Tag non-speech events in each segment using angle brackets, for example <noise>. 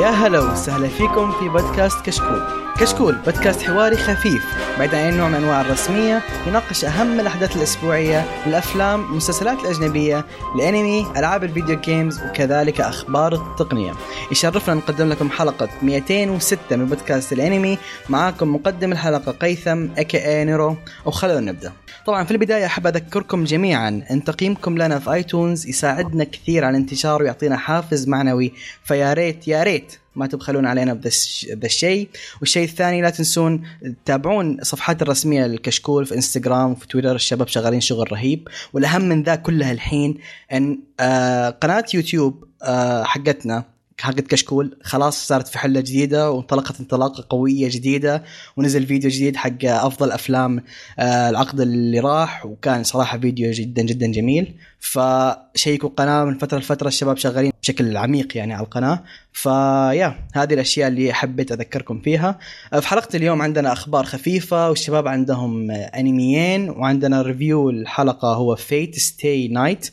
يا هلا وسهلا فيكم في بودكاست كشكول. كشكول بودكاست حواري خفيف بعيد عن أي نوع من أنواع الرسمية يناقش أهم الأحداث الأسبوعية الأفلام المسلسلات الأجنبية الأنمي ألعاب الفيديو games وكذلك أخبار التقنية. يشرفنا نقدم لكم حلقة 206 من بودكاست الأنمي. معاكم مقدم الحلقة قيثم أكي نيرو. وخلونا نبدأ. طبعا في البداية أحب أذكركم جميعا أن تقييمكم لنا في iTunes يساعدنا كثير على الانتشار ويعطينا حافز معنوي. فيا ريت يا ريت. ما تبخلون علينا بذا الشيء. والشيء الثاني لا تنسون تتابعون صفحات الرسمية للكشكول في إنستغرام وفي تويتر الشباب شغالين شغل رهيب. والأهم من ذا كله الحين إن آه قناة يوتيوب آه حقتنا حقت كشكول. خلاص صارت في حلة جديدة وانطلقت انطلاقة قوية جديدة ونزل فيديو جديد حق أفضل أفلام آه العقد اللي راح وكان صراحة فيديو جدا جدا جميل. فشيكوا القناه من فترة لفترة الشباب شغالين بشكل عميق يعني على القناة. فيا هذه الأشياء اللي حبيت أذكركم فيها. في حلقة اليوم عندنا أخبار خفيفة والشباب عندهم انميين وعندنا review الحلقة هو Fate/stay night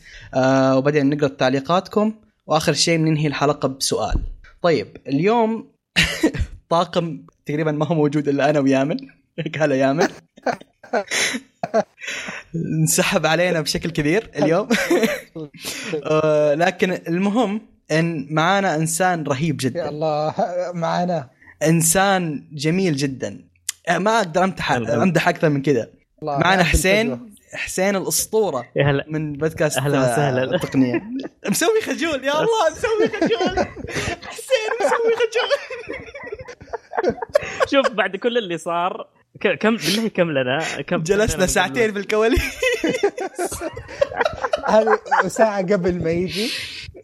وبعدين نقرأ تعليقاتكم. وآخر شيء بننهي الحلقة بسؤال. طيب اليوم <laughs> طاقم تقريبا ما هو موجود إلا أنا ويامن. <laughs> هلا يامن. <laughs> انسحب علينا بشكل كبير اليوم. آه، لكن المهم إن معانا إنسان رهيب جدا. يا الله معانا. إنسان جميل جدا. ما أقدر امدح أمدح أكثر من كذا معانا حسين. حسين الأسطورة هلا. من بودكاست أهلا وسهلا. التقنية. <laughs> مسوي خجول يا الله مسوي خجول. حسين مسوي خجول. <laughs> شوف بعد كل اللي صار كم بالله كم لنا؟ كم جلسنا ساعتين في الكواليس. <laughs> هذه ساعة قبل ما يجي.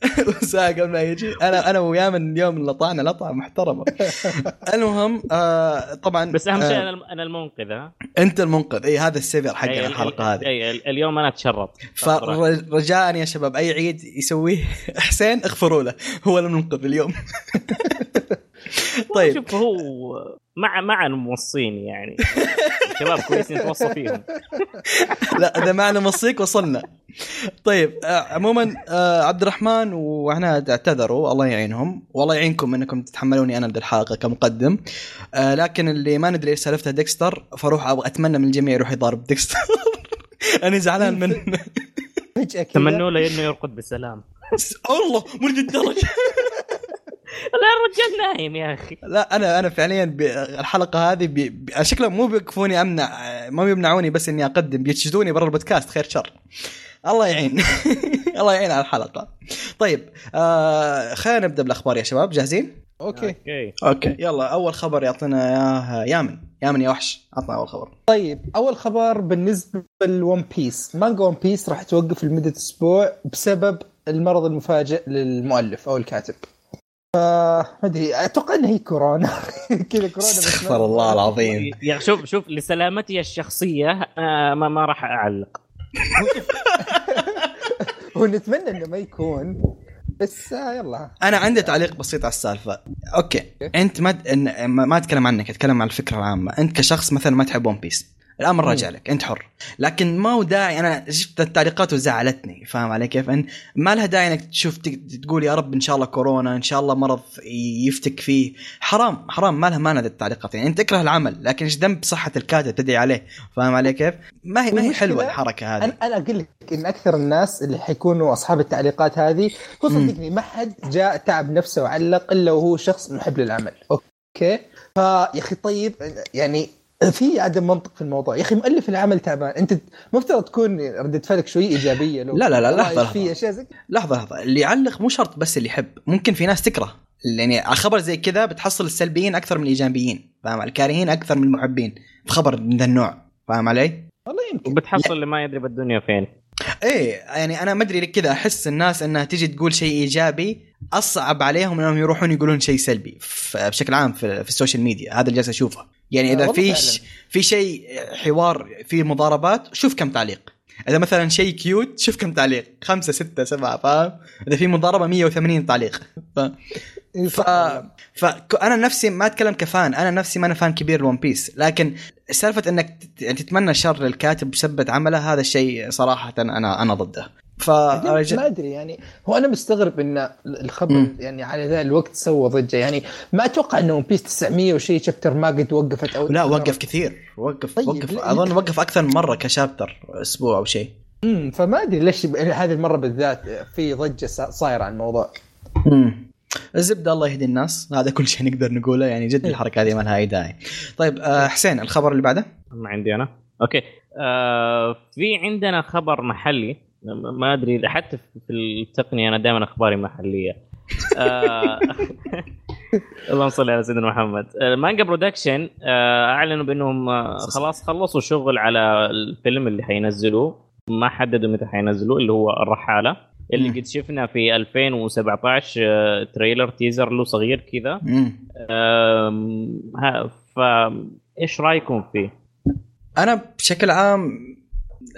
<laughs> وساعة قبل ما يجي. أنا أنا ويامن اليوم لطعنا لطعة محترمة. <laughs> المهم آه طبعا بس أهم شيء أنا أنا المنقذ ها؟ أنت المنقذ. إي هذا السيفر حق أي الحلقة هذه. أي اليوم أنا اتشرط فرجاء يا شباب أي عيد يسويه حسين اغفروا له. هو المنقذ اليوم. طيب. شوف هو مع مع الموصين يعني. <laughs> شباب كويسين توصوا فيهم. <laughs> لا إذا معنا موصيك وصلنا. طيب عموما عبد الرحمن وعناد اعتذروا الله يعينهم. والله يعينكم إنكم تتحملوني أنا بالحلقة كمقدم. لكن اللي ما ندري إيش سالفته ديكستر فاروح أتمنى من الجميع يروح يضارب ديكستر. <laughs> أنا زعلان منه. تمنوا له إنه يرقد بسلام. الله مو الدرجه <laughs> لا الرجال نايم يا أخي. لا أنا أنا فعليا الحلقة هذه بي... شكلهم مو بيوقفوني أمنع ما بيمنعوني بس إني أقدم بيتشدوني برا البودكاست خير شر. الله يعين. <laughs> الله يعين على الحلقة. طيب آه خلينا نبدأ بالأخبار يا شباب جاهزين؟ okay. okay. okay يلا أول خبر يعطينا إياه يامن. يامن يا وحش عطنا أول خبر. طيب أول خبر بالنسبة ل One Piece. مانجا One Piece راح توقف لمدة أسبوع بسبب المرض المفاجئ للمؤلف أو الكاتب. ما أدري أتوقع إنها هي كورونا. <laughs> كذا كورونا استغفر الله العظيم. يا شوف شوف لسلامتي الشخصية آه ما, ما راح أعلق. <laughs> ونتمنى إنه ما يكون بس آه يلا. أنا عندي تعليق بسيط على السالفة. okay. أنت ما ما أتكلم عنك أتكلم عن الفكرة العامة. أنت كشخص مثلا ما تحب One Piece الأمر راجع لك أنت حر. لكن ما هو داعي أنا شفت التعليقات وزعلتني فاهم علي كيف؟ أن ما لها داعي إنك تشوف تقول يا رب إن شاء الله كورونا إن شاء الله مرض يفتك فيه. حرام حرام ما لها معنى التعليقات. يعني أنت تكره العمل لكن إيش ذنب صحة الكاتب تدعي عليه؟ فاهم علي كيف؟ ما هي ما هي حلوة الحركة هذه. أنا أنا أقول لك إن أكثر الناس اللي حيكونوا أصحاب التعليقات هذه هو صدقني ما حد جاء تعب نفسه وعلق الا وهو شخص محب للعمل. أوكي؟ فيا أخي طيب يعني في عدم منطق في الموضوع. يا أخي مؤلف العمل تعبان أنت مفترض تكون ردة فعلك شوي إيجابية لو لا لا لا لحظة في أشياء زي لحظة لحظة. اللي يعلق مو شرط بس اللي يحب. ممكن في ناس تكره. يعني على خبر زي كذا بتحصل السلبيين أكثر من الإيجابيين. فاهم؟ الكارهين أكثر من المحبين. في خبر من ذا النوع. فاهم علي؟ والله يمكن. وبتحصل اللي ما يدري بالدنيا فين. إيه يعني أنا ما أدري كذا. أحس الناس إنها تيجي تقول شيء إيجابي أصعب عليهم إنهم يروحون يقولون شيء سلبي بشكل عام في, في ال social media. هذا اللي جالس أشوفه. يعني إذا في في شيء حوار فيه مضاربات شوف كم تعليق. إذا مثلا شيء cute شوف كم تعليق. خمسة ستة سبعة فاهم؟ إذا في مضاربة 180 تعليق. ف... ف... فانا نفسي ما أتكلم ك fan. أنا نفسي ما أنا fan كبير ل One Piece لكن سالفة إنك تتمنى شر للكاتب بسبب عمله هذا الشيء صراحة أنا أنا ضده. فرجع ما أدري يعني هو أنا مستغرب إن الخبر مم. يعني على ذا الوقت سوى ضجة. يعني ما أتوقع إنه One Piece 900 وشيء chapter ما قد وقفت أو لا وقف كثير. وقف طيب، وقف. لا- أظن وقف أكثر من مرة ك chapter أسبوع أو شيء. امم فما أدري ليش هذه المرة بالذات في ضجة صا- صايرة عن الموضوع. امم الزبدة الله يهدي الناس. هذا كل شيء نقدر نقوله. يعني جد الحركة هذه ما لها أي داعي. طيب آه حسين الخبر اللي بعده؟ ما عندي أنا. okay. آه في عندنا خبر محلي. م- ما أدري حتى في التقنية أنا دائما أخباري محلية آه <laughs> اللهم صل على سيدنا محمد آه، Manga Production آه، أعلنوا بأنهم آه، خلاص خلصوا شغل على الفيلم اللي حينزلوه ما حددوا متى حينزلوه اللي هو الرحالة اللي. قد شفنا في 2017 آه، trailer teaser له صغير كذا مم. آم، ها- ف إيش رأيكم فيه؟ أنا بشكل عام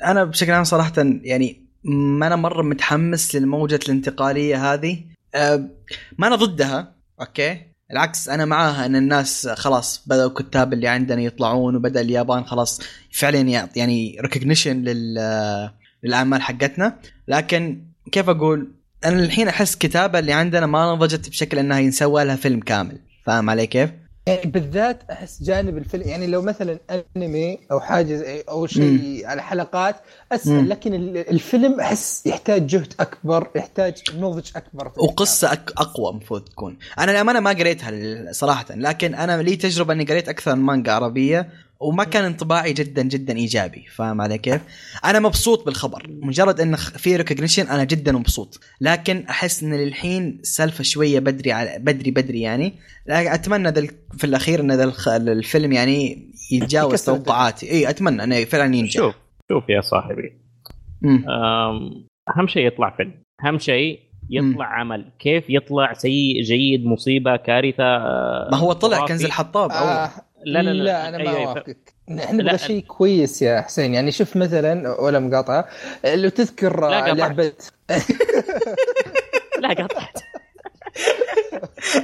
أنا بشكل عام صراحة يعني ما أنا مرة متحمس للموجة الانتقالية هذه. أه ما أنا ضدها okay؟ العكس أنا معاها إن الناس خلاص بدأوا الكتاب اللي عندنا يطلعون وبدأ اليابان خلاص فعلا يعني recognition لل للأعمال حقتنا. لكن كيف أقول؟ أنا الحين أحس كتابة اللي عندنا ما نضجت بشكل إنها يتسوى لها فيلم كامل. فاهم علي كيف؟ يعني بالذات أحس جانب الفيلم يعني لو مثلا أنمي أو حاجة أو شيء على حلقات مم. اسهل لكن ال- الفيلم أحس يحتاج جهد أكبر يحتاج نضج أكبر وقصة أك... أقوى المفروض تكون. أنا للامانه ما قريتها صراحة لكن أنا لي تجربة إني قريت أكثر من مانجا عربية. وما كان انطباعي جدا جدا إيجابي. فاهم علي كيف؟ أنا مبسوط بالخبر. مجرد انه خ- في recognition أنا جدا مبسوط. لكن أحس إن للحين السالفه شوية بدري على بدري بدري يعني. لكن أتمنى ال- في الأخير إن ذا الفيلم يعني يتجاوز. توقعاتي. إي أتمنى إنه فعلا ينجح. شوف شوف يا صاحبي. مم. أهم شيء يطلع فيلم. أهم شيء يطلع عمل. كيف يطلع سيء جيد مصيبة كارثة آه، ما هو طلع. كنز الحطاب أول. آه لا لا لا, لا أنا ما أيوة،. أوافقك. إحنا لا، نبغى شيء كويس يا حسين. يعني شوف مثلا ولا مقاطعة لو تذكر لا، قاطعت. لعبة <laughs> لا قطعت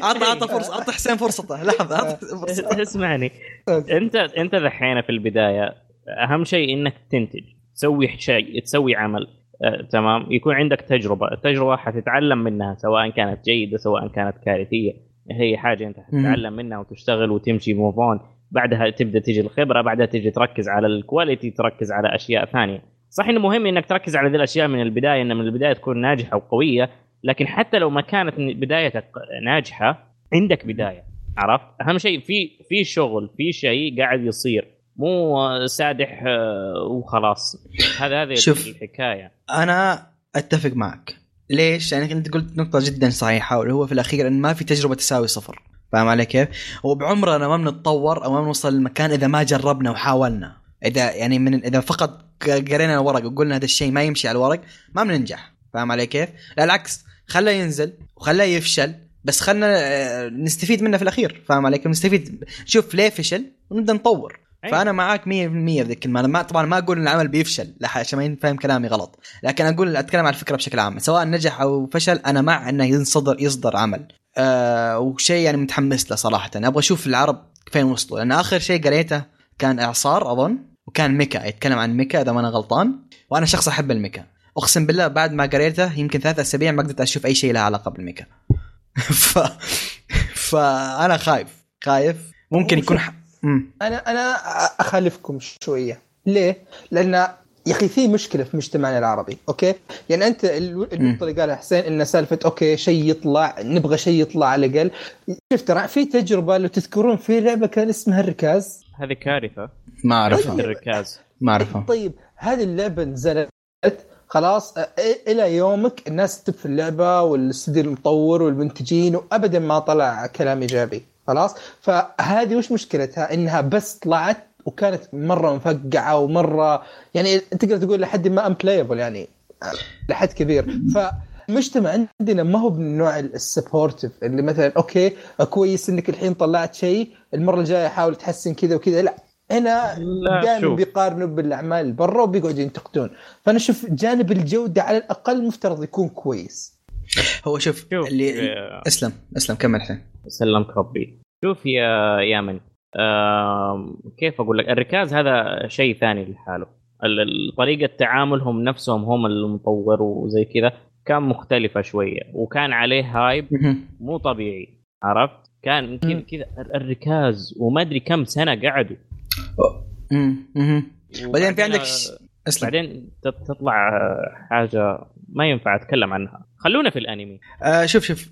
اعطى اعطى فرصة اعطى حسين فرصته. لحظة اعطى فرصه <laughs> اسمعني. أنت أنت ذحين في البداية أهم شيء إنك تنتج تسوي شيء تسوي عمل. آه، تمام؟ يكون عندك تجربة. التجربة حتتعلم منها سواء كانت جيدة سواء كانت كارثية. هي حاجة أنت حتتعلم منها وتشتغل وتمشي move on بعدها تبدأ تجي الخبرة بعدها تجي تركز على ال quality تركز على أشياء ثانية. صح إنه مهم إنك تركز على ذي الأشياء من البداية إن من البداية تكون ناجحة وقوية لكن حتى لو ما كانت بدايتك ناجحة عندك بداية عرفت؟ أهم شيء في في شغل في شيء قاعد يصير. مو سادح آه، وخلاص. هذا هذه شوف. الحكاية. أنا أتفق معك. ليش؟ يعني أنت قلت نقطة جدا صحيحة واللي هو في الأخير إن ما في تجربة تساوي صفر فاهم علي كيف؟ وبعمرنا ما بنتطور أو ما بنوصل للمكان إذا ما جربنا وحاولنا إذا يعني من إذا فقط قرينا الورق وقلنا هذا الشيء ما يمشي على الورق ما بننجح فاهم علي كيف؟ لا العكس خلاه ينزل وخلاه يفشل بس خلنا آه، نستفيد منه في الأخير فاهم علي كيف؟ نستفيد شوف ليه فشل ونبدأ نطور فأنا معاك 100% في ذيك الكلمة أنا ما طبعا ما أقول إن العمل بيفشل عشان ما ينفهم كلامي غلط. لكن أقول أتكلم عن الفكرة بشكل عام. سواء نجح أو فشل أنا مع إنه ينصدر يصدر عمل. آه وشيء يعني متحمس له صراحة. أبغى أشوف العرب فين وصلوا. لأن آخر شيء قريته كان إعصار أظن. وكان ميكا يتكلم عن ميكا إذا ما أنا غلطان. وأنا شخص أحب الميكا. أقسم بالله بعد ما قريته يمكن ثلاثة أسابيع ما قدرت أشوف أي شيء له علاقة بالميكا. <laughs> ف... فأنا خايف. خايف. ممكن يكون ح... مم. أنا أنا أخالفكم شوية. ليه؟ لأن يا أخي في مشكلة في مجتمعنا العربي okay؟ يعني أنت ال- النقطة اللي قالها حسين إن سالفة okay شيء يطلع نبغى شيء يطلع على الأقل. شفت ترى في تجربة لو تذكرون في لعبة كان اسمها الركاز. هذه كارثة. ما أعرفها. <laughs> الركاز. ما أعرفها. طيب هذه اللعبة نزلت خلاص إلى يومك الناس تكتب في اللعبة والاستوديو المطور والمنتجين وابدا ما طلع كلام إيجابي. خلاص. فهذه وش مشكلتها؟ إنها بس طلعت وكانت مرة مفقعة ومرة يعني تقدر تقول لحد ما امبلايبل يعني لحد كبير. فالمجتمع عندنا ما هو من النوع ال supportive اللي مثلا okay كويس إنك الحين طلعت شيء المرة الجاية حاول تحسن كذا وكذا. لا هنا لا، دائما. بيقارنوا بالأعمال اللي برا وبيقعدوا ينتقدون. فأنا أشوف جانب الجودة على الأقل مفترض يكون كويس. هو شوف, شوف اللي آه، أسلم أسلم كمل الحين سلمك ربي. شوف يا يامن آم، كيف أقول لك؟ الركاز هذا شيء ثاني لحاله. ال- ال- طريقة تعاملهم نفسهم هم المطور وزي كذا كان مختلفة شوية وكان عليه هايب. مو طبيعي عرفت؟ كان كذا. كذا الركاز وما أدري كم سنة قعدوا. بعدين في عندك اسلم. بعدين تط- تطلع آه، حاجة ما ينفع أتكلم عنها. خلونا في الأنمي. آه شوف شوف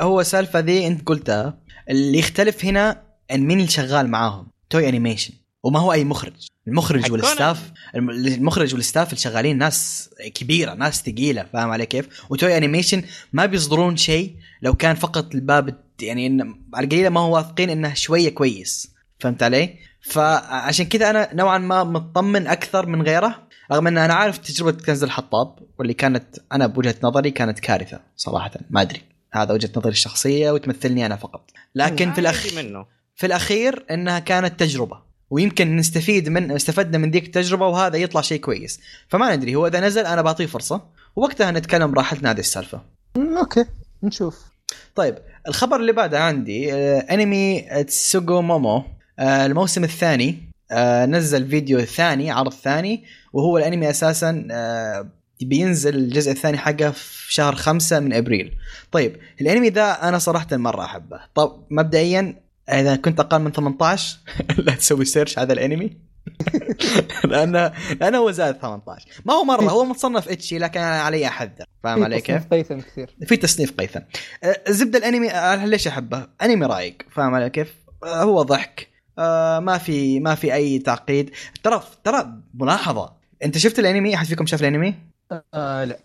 هو سالفه ذي أنت قلتها. اللي يختلف هنا إن مين اللي شغال معاهم. Toei Animation. وما هو أي مخرج. المخرج وال staff الم- المخرج وال staff اللي شغالين ناس كبيرة ناس ثقيلة فاهم علي كيف؟ و Toei Animation ما بيصدرون شيء لو كان فقط الباب يعني إن على القليلة ما هو واثقين إنه شوية كويس. فهمت علي؟ فعشان كذا أنا نوعا ما مطمن أكثر من غيره رغم إن أنا عارف تجربة كنز الحطاب واللي كانت أنا بوجهة نظري كانت كارثة صراحة. ما أدري. هذا وجهة نظري الشخصية وتمثلني أنا فقط. لكن في الاخ عادي منه. في الأخير إنها كانت تجربة ويمكن نستفيد من استفدنا من ذيك التجربة وهذا يطلع شيء كويس. فما ندري هو إذا نزل أنا بعطيه فرصة ووقتها نتكلم براحتنا هذه السالفة. أوكي نشوف. طيب الخبر اللي بعده عندي آه، أنمي تسوغو مومو آه، الموسم الثاني آه، نزل فيديو ثاني عرض ثاني وهو الأنمي أساسا آه، بينزل الجزء الثاني حقه في شهر خمسة من أبريل. طيب الأنمي ذا أنا صراحة مرة أحبه. طب مبدئيا إذا كنت أقل من 18 <laughs> لا تسوي search هذا الأنمي. <laughs> لأنه لأنه هو زائد 18 ما هو مرة هو متصنف ecchi لكن أنا علي أحذر. فاهم علي كيف؟ قيثم كثير. في تصنيف قيثم. آه، زبدة الأنمي آه، ليش أحبه؟ أنمي رايق فاهم علي كيف؟ آه، هو ضحك. آه، ما في ما في أي تعقيد. ترى ترى ملاحظة. أنت شفت الأنمي؟ أحد فيكم شاف الأنمي؟ آه لا.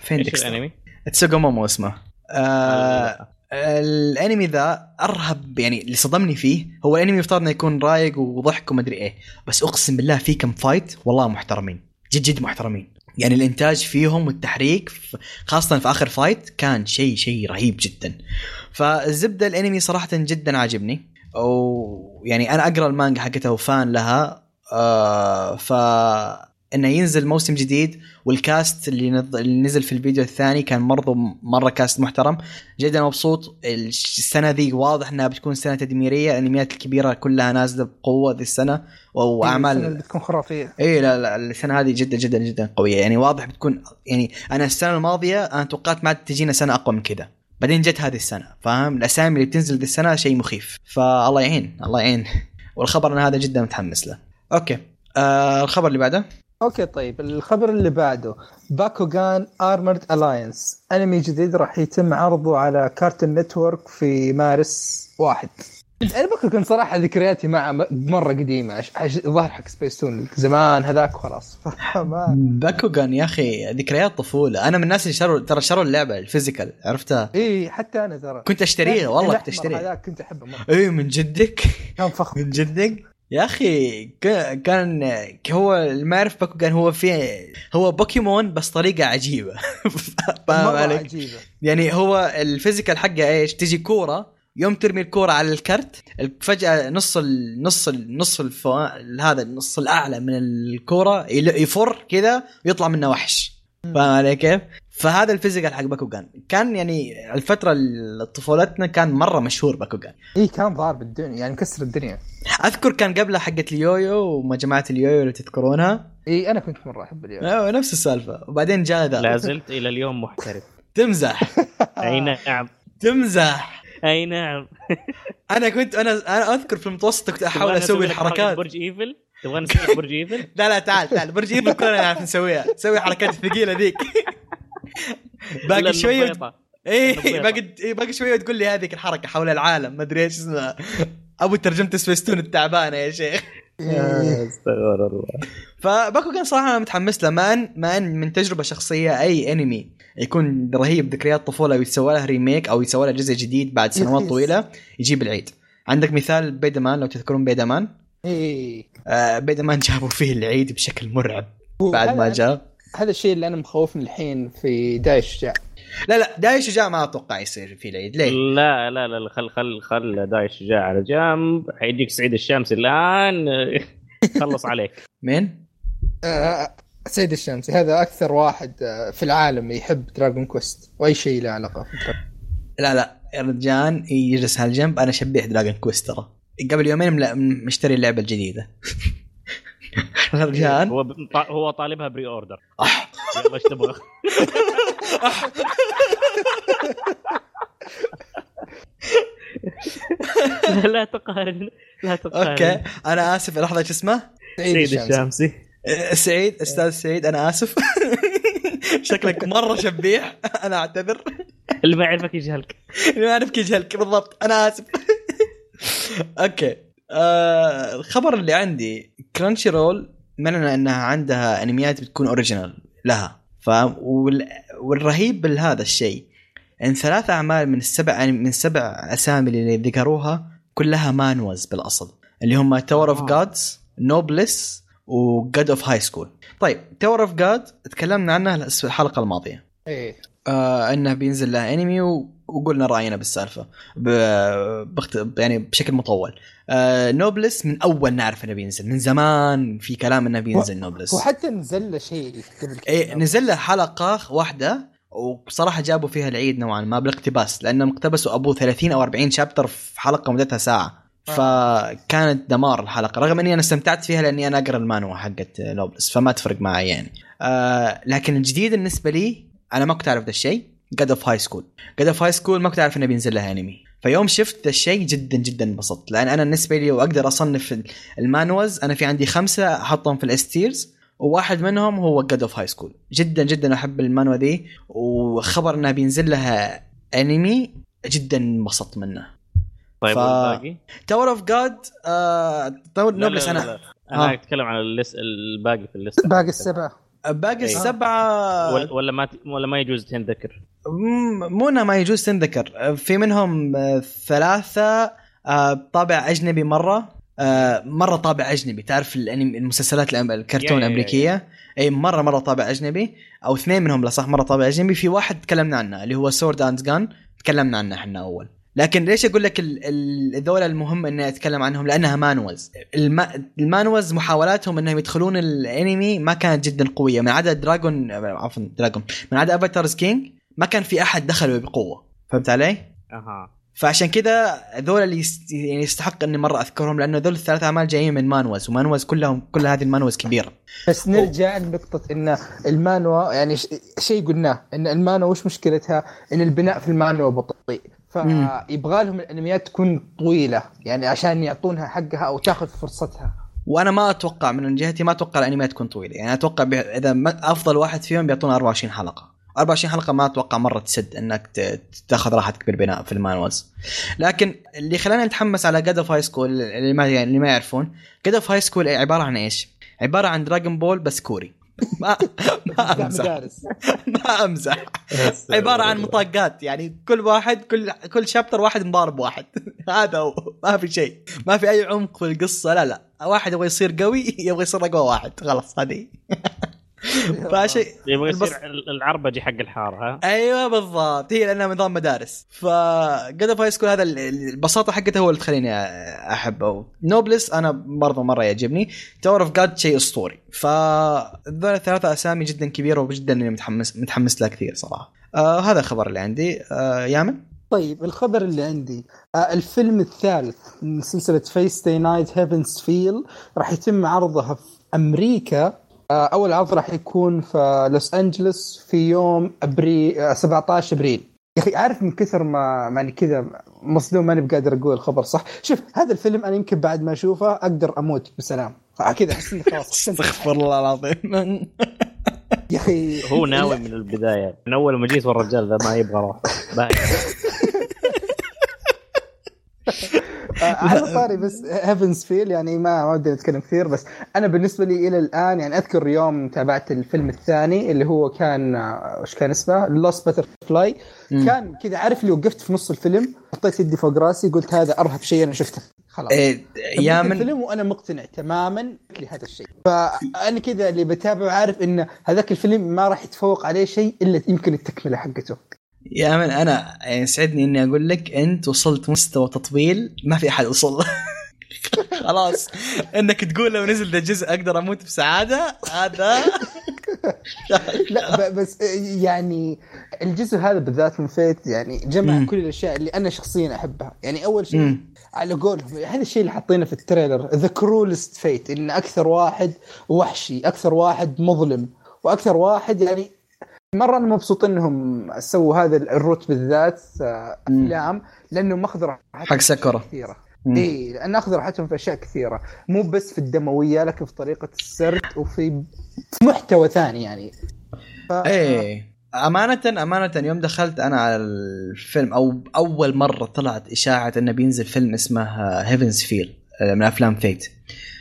فين إيش؟ الأنمي؟ Tsugumomo اسمه. آه الأنمي ذا أرهب يعني اللي صدمني فيه هو الأنمي يفترض إنه يكون رايق وضحك ومدري إيه. بس أقسم بالله في كم fight والله محترمين. جد جد محترمين. يعني الإنتاج فيهم والتحريك خاصة في آخر fight كان شيء شيء رهيب جدا. فالزبدة الأنمي صراحة جدا عاجبني. ويعني أنا أقرأ المانجا حقته وفان لها. آه ف إنه ينزل موسم جديد والكاست اللي, نض... اللي نزل في الفيديو الثاني كان برضو مرة كاست محترم. جدا مبسوط السنة ذي واضح إنها بتكون سنة تدميرية الأنميات الكبيرة كلها نازلة بقوة ذي السنة السنة واعمال اللي بتكون خرافية. اي لا لا السنة هذه جدا جدا جدا قوية. يعني واضح بتكون يعني أنا السنة الماضية أنا توقعت ما تجينا سنة أقوى من كذا. بعدين جت هذه السنة فاهم؟ الأسامي اللي بتنزل ذي السنة شيء مخيف. فالله يعين الله يعين. والخبر أنا هذا جدا متحمس له. okay. آه الخبر اللي بعده؟ okay طيب. الخبر اللي بعده. باكوغان Armored Alliance أنمي جديد راح يتم عرضه على Cartoon Network في مارس واحد. أنا باكوغان صراحة ذكرياتي معه مرة قديمة. ظهر حق سبيس تون زمان هذاك خلاص <laughs> ما باكوغان يا أخي ذكريات طفولة. أنا من الناس اللي شروا ترى شروا اللعبة ال physical عرفتها؟ إي حتى أنا ترى. كنت أشتريها والله كنت أشتريها. هذاك كنت أحبه مرة. إي من جدك؟ كان فخم. من جدك؟ يا أخي كان هو ما يعرف باكوغان هو في هو بوكيمون بس طريقة عجيبة <laughs> فاهم عليك؟ عجيبة يعني هو ال physical حقه إيش؟ تجي كورة يوم ترمي الكورة على الكرت فجأة نص ال نص ال نص. هذا النص الأعلى من الكورة يفر كذا ويطلع منه وحش فاهم علي كيف؟ فهذا ال physical حق باكوغان كان يعني الفترة ال- طفولتنا كان مرة مشهور باكوغان إي كان ضارب الدنيا يعني مكسر الدنيا. أذكر كان قبلها حقت اليويو ومجموعة اليويو اللي تذكرونها. إي أنا كنت مرة أحب اليويو آه، نفس السالفة. وبعدين جاء لا لا زلت إلى اليوم محترف. <laughs> تمزح. <laughs> أي نعم. تمزح. أي نعم. أنا كنت أنا أنا أذكر في المتوسط كنت أحاول أسوي الحركات. برج إيفل. تبغى نسوي برج إيفل؟ <laughs> لا لا تعال تعال. برج إيفل كلنا نعرف نسويها. نسوي الحركات الثقيله ذيك. <laughs> باقي شوية. إيه النبيطة. باقي إيه، باقي شوية تقول لي هذيك الحركة حول العالم. ما أدري إيش اسمها. أبو ترجمه سبيستون التعبانة يا شيخ. إيه. استغفر الله. فباكوغان صراحة أنا متحمس له. ما ان ما أن من تجربة شخصية أي أنمي يكون رهيب ذكريات طفولة ويتسوى له remake أو يتسوى له جزء جديد بعد سنوات. <laughs> طويلة يجيب العيد. عندك مثال بيدمان لو تذكرون بيدمان؟ اي آه بيدمان جابوا فيه العيد بشكل مرعب بعد ما جاء. هذا الشيء اللي أنا مخوفني الحين في داي الشجاع لا لا داي الشجاع ما أتوقع يصير فيه العيد. ليه؟ لا لا لا خل خل خل داي الشجاع على جنب. حيجيك سعيد الشمس الآن. <laughs> خلص عليك. مين؟ آه، سعيد الشامسي هذا أكثر واحد آه، في العالم يحب Dragon Quest وأي شيء له علاقة في Dragon لا لا يا رجال يجلس هالجنب أنا شبيح Dragon Quest ترى. قبل يومين مشتري اللعبة الجديدة. <laughs> رجال هو هو طالبها pre-order يلا إيش تبغى؟ لا لا تقارن لا تقارن. أوكي. أنا آسف. لحظة شو اسمه؟ سعيد الشامسي. سعيد أستاذ سعيد. أنا آسف. <laughs> شكلك مرة شبيح. أنا أعتذر. اللي ما يعرفك يجهلك. ما اعرف كيف جهلك بالضبط. أنا آسف. <laughs> أوكي. آه الخبر اللي عندي Crunchyroll معلنة إنها عندها أنميات بتكون original لها. ف وال... والرهيب بهذا الشيء إن ثلاث أعمال من السبع من سبع أسامي اللي ذكروها كلها manhwas بالأصل اللي هم Tower of. God Noblesse و God of High School طيب Tower of God تكلمنا عنها الحلقة الماضية. إيه. آه إنه بينزل له انمي و... وقلنا رأينا بالسالفة. بخت... يعني بشكل مطول. آه Noblesse من أول نعرف إنه بينزل. من زمان في كلام إنه بينزل Noblesse وحتى نزل له شيء. إيه نزل له حلقة واحدة وبصراحه جابوا فيها العيد نوعا ما بالاقتباس لأنهم اقتبسوا أبو 30 أو 40 chapter في حلقة مدتها ساعة. فكانت دمار الحلقة رغم إني أنا استمتعت فيها لأني أنا أقرأ المانوا حقت Noblesse فما تفرق معي يعني. آه لكن الجديد بالنسبة لي أنا ما كنت أعرف ذا الشيء. God of High School God of High School ما كنت أعرف إنه بينزل لها انمي فيوم شفت ذا الشيء جدا جدا انبسطت. لأن أنا بالنسبة لي وأقدر أصنف ال manhwas أنا في عندي خمسة أحطهم في ال S tiers وواحد منهم هو God of High School جدا جدا أحب المانوا ذي وخبر إنها بينزل لها انمي جدا انبسطت منه. طيب ف- والباقي؟ Tower of God Tower لا، لا، أنا. لا. أنا آه. أتكلم عن اللس... الباقي في اللسته باقي السبعة. باقي إيه. السبعه ولا, ولا ما. ولا ما يجوز تنذكر. مو انها ما يجوز تنذكر. في منهم آه، ثلاثة آه، طابع أجنبي مرة. آه، مرة طابع أجنبي. تعرف المسلسلات الكرتون الأمريكية؟ إي مره مرة طابع أجنبي. أو اثنين منهم لا صح مرة طابع أجنبي. في واحد تكلمنا عنه اللي هو Sword and Gun تكلمنا عنه إحنا أول. لكن ليش أقول لك ال- ال- ذولا المهم إني أتكلم عنهم؟ لأنها manhwas الم... ال manhwas محاولاتهم إنهم يدخلون الأنمي ما كانت جدا قوية. من عدا Dragon عفوا Dragon من عدا Avatar's King ما كان في أحد دخلوا بقوة. فهمت علي؟ أها. فعشان كذا ذول اللي يست... يعني يستحق إني مرة أذكرهم لأنه ذول الثلاث أعمال جايين من manhwas و manhwas كلهم كل هذه ال manhwas كبيرة. بس نرجع لنقطة إن المانوا يعني ش- شيء قلناه إن المانوا وش مشكلتها؟ إن البناء في المانوا بطيء. فيبغى لهم الانميات تكون طويلة يعني عشان يعطونها حقها أو تاخذ فرصتها وأنا ما أتوقع من جهتي ما أتوقع الأنميات تكون طويلة يعني أتوقع. إذا. أفضل واحد فيهم بيعطونا 24 حلقة 24 حلقة ما أتوقع مرة تسد إنك. تاخذ راحتك بالبناء في ال manhwas لكن اللي خلاني أتحمس على God of High School اللي ما يعني اللي ما يعرفون God of High School عبارة عن إيش؟ عبارة عن Dragon Ball بس كوري ما ما أمزح. <laughs> ما أمزح. عبارة عن مطاقات يعني كل واحد كل كل chapter واحد مضارب واحد. <laughs> هذا هو ما في شيء. ما في أي عمق في القصة لا لا. واحد يبغى يصير قوي <laughs> يبغى يصير أقوى واحد. خلاص هذه. <laughs> فشيء يبغى البص- يصير العربجي حق الحارة ها؟ أيوه بالضبط. هي لأنها نظام مدارس ف God of High School هذا ال- البساطة حقته هو اللي تخليني أحبه. Noblesse أنا برضه مرة يعجبني. Tower of God شيء أسطوري. فذول الثلاثة أسامي جدا كبيرة وجدا إني متحمس متحمس لها كثير صراحة. آه هذا الخبر اللي عندي. آه يامن؟ طيب الخبر اللي عندي. آه الفيلم الثالث من سلسلة Fate/stay night Heaven's Feel راح يتم عرضها في أمريكا آه أول عرض راح يكون في لوس أنجلوس في يوم أبريل آه 17 أبريل. يا أخي عارف من كثر ما يعني كذا مصدوم ماني بقادر أقول الخبر صح. شوف هذا الفيلم أنا يمكن بعد ما أشوفه أقدر أموت بسلام. آه، كذا أحس إني خلاص. <laughs> استغفر الله العظيم. يا أخي هو ناوي من البداية. من أول ما جيت والرجال ذا ما يبغى. آه، <laughs> على طاري بس Heaven's Feel يعني ما ما ودي نتكلم كثير بس أنا بالنسبة لي إلى الآن يعني أذكر يوم تابعت الفيلم الثاني اللي هو كان آه، وش كان اسمه؟ Lost Butterfly. كان كذا عارف اللي وقفت في نص الفيلم حطيت يدي فوق راسي قلت هذا أرهب شيء أنا شفته. خلاص. إيه، كملت يامن الفيلم وأنا مقتنع تماما لهذا الشيء. فأنا كذا اللي بتابعه عارف إن هذاك الفيلم ما راح يتفوق عليه شيء إلا يمكن التكملة حقته. يا من أنا يعني يسعدني إني أقول لك أنت وصلت مستوى تطبيل ما في أحد وصل له. <laughs> خلاص إنك تقول لو نزل ذا الجزء أقدر أموت بسعادة هذا <laughs> لا بس يعني الجزء هذا بالذات من Fate يعني جمع مم. كل الأشياء اللي أنا شخصيا أحبها يعني أول شيء مم. على قولهم هذا الشيء اللي حاطينه في ال trailer ذا cruelest Fate إن أكثر واحد وحشي أكثر واحد مظلم وأكثر واحد يعني مرة أنا مبسوط إنهم سووا هذا ال route بالذات آه،. أفلام لأنه ماخذ راحتهم حق أشياء كثيرة. إي لأن أخذ راحتهم في أشياء كثيرة. مو بس في الدموية لكن في طريقة السرد وفي في محتوى ثاني يعني. ف... إيه امانه أمانة يوم دخلت أنا على الفيلم أو أول مرة طلعت إشاعة إنه بينزل فيلم اسمه Heaven's Feel من أفلام Fate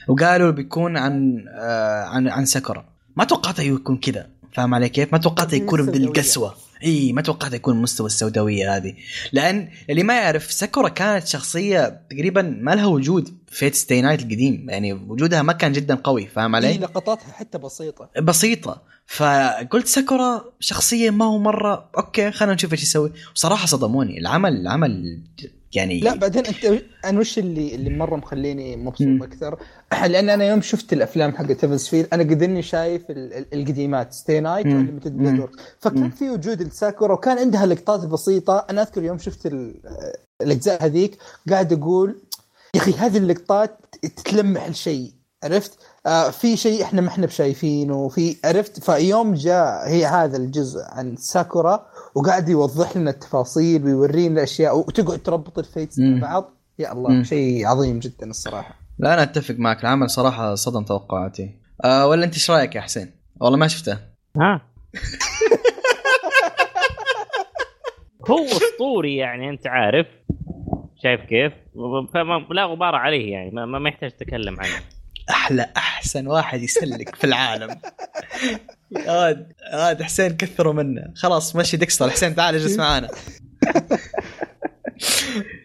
وقالوا بيكون عن آه، عن عن ساكورا ما توقعته يكون كذا. فاهم علي كيف؟ ما توقعته يكون السوداوية. القسوه إي ما توقعته يكون مستوى السوداوية هذه. لأن اللي ما يعرف ساكورا كانت شخصية تقريبا ما لها وجود في Fate Stay Night القديم. يعني وجودها ما كان جدا قوي فاهم علي؟ إي لقطاتها حتى بسيطة. بسيطة. فقلت ساكورا شخصية ما هو مرة okay خلينا نشوف إيش يسوي. وصراحة صدموني. العمل العمل يعني لا بعدين أنت أنا وش اللي اللي مرة مخليني مبسوط. أكثر <clears throat> لأن أنا يوم شفت الأفلام حقت Heaven's Feel أنا قد إني شايف ال- ال- القديمات Stay Night. و Unlimited. Blade فكان. في وجود الساكورا وكان عندها لقطات بسيطة أنا أذكر يوم شفت ال- الأجزاء هذيك قاعد أقول يا أخي هذه اللقطات تلمح الشيء عرفت؟ آه في شيء إحنا ما إحنا بشايفينه في عرفت فيوم جاء هي هذا الجزء عن ساكورا وقاعد يوضح لنا التفاصيل ويورينا الأشياء وتقعد تربط الفيتس. مع بعض. يا الله. شيء عظيم جدا الصراحة. لا أنا أتفق معك. العمل صراحة صدم توقعاتي. آه ولا أنت إيش رأيك يا حسين؟ والله ما شفته. ها؟ هو أسطوري يعني أنت عارف. شايف كيف؟ فما لا غبار عليه يعني ما, ما ما يحتاج تتكلم عنه. أحلى أحسن واحد يسلك في العالم. <laughs> يا ولد حسين كثروا منه. خلاص مشي ديكستر. حسين تعال اجلس <laughs> معانا.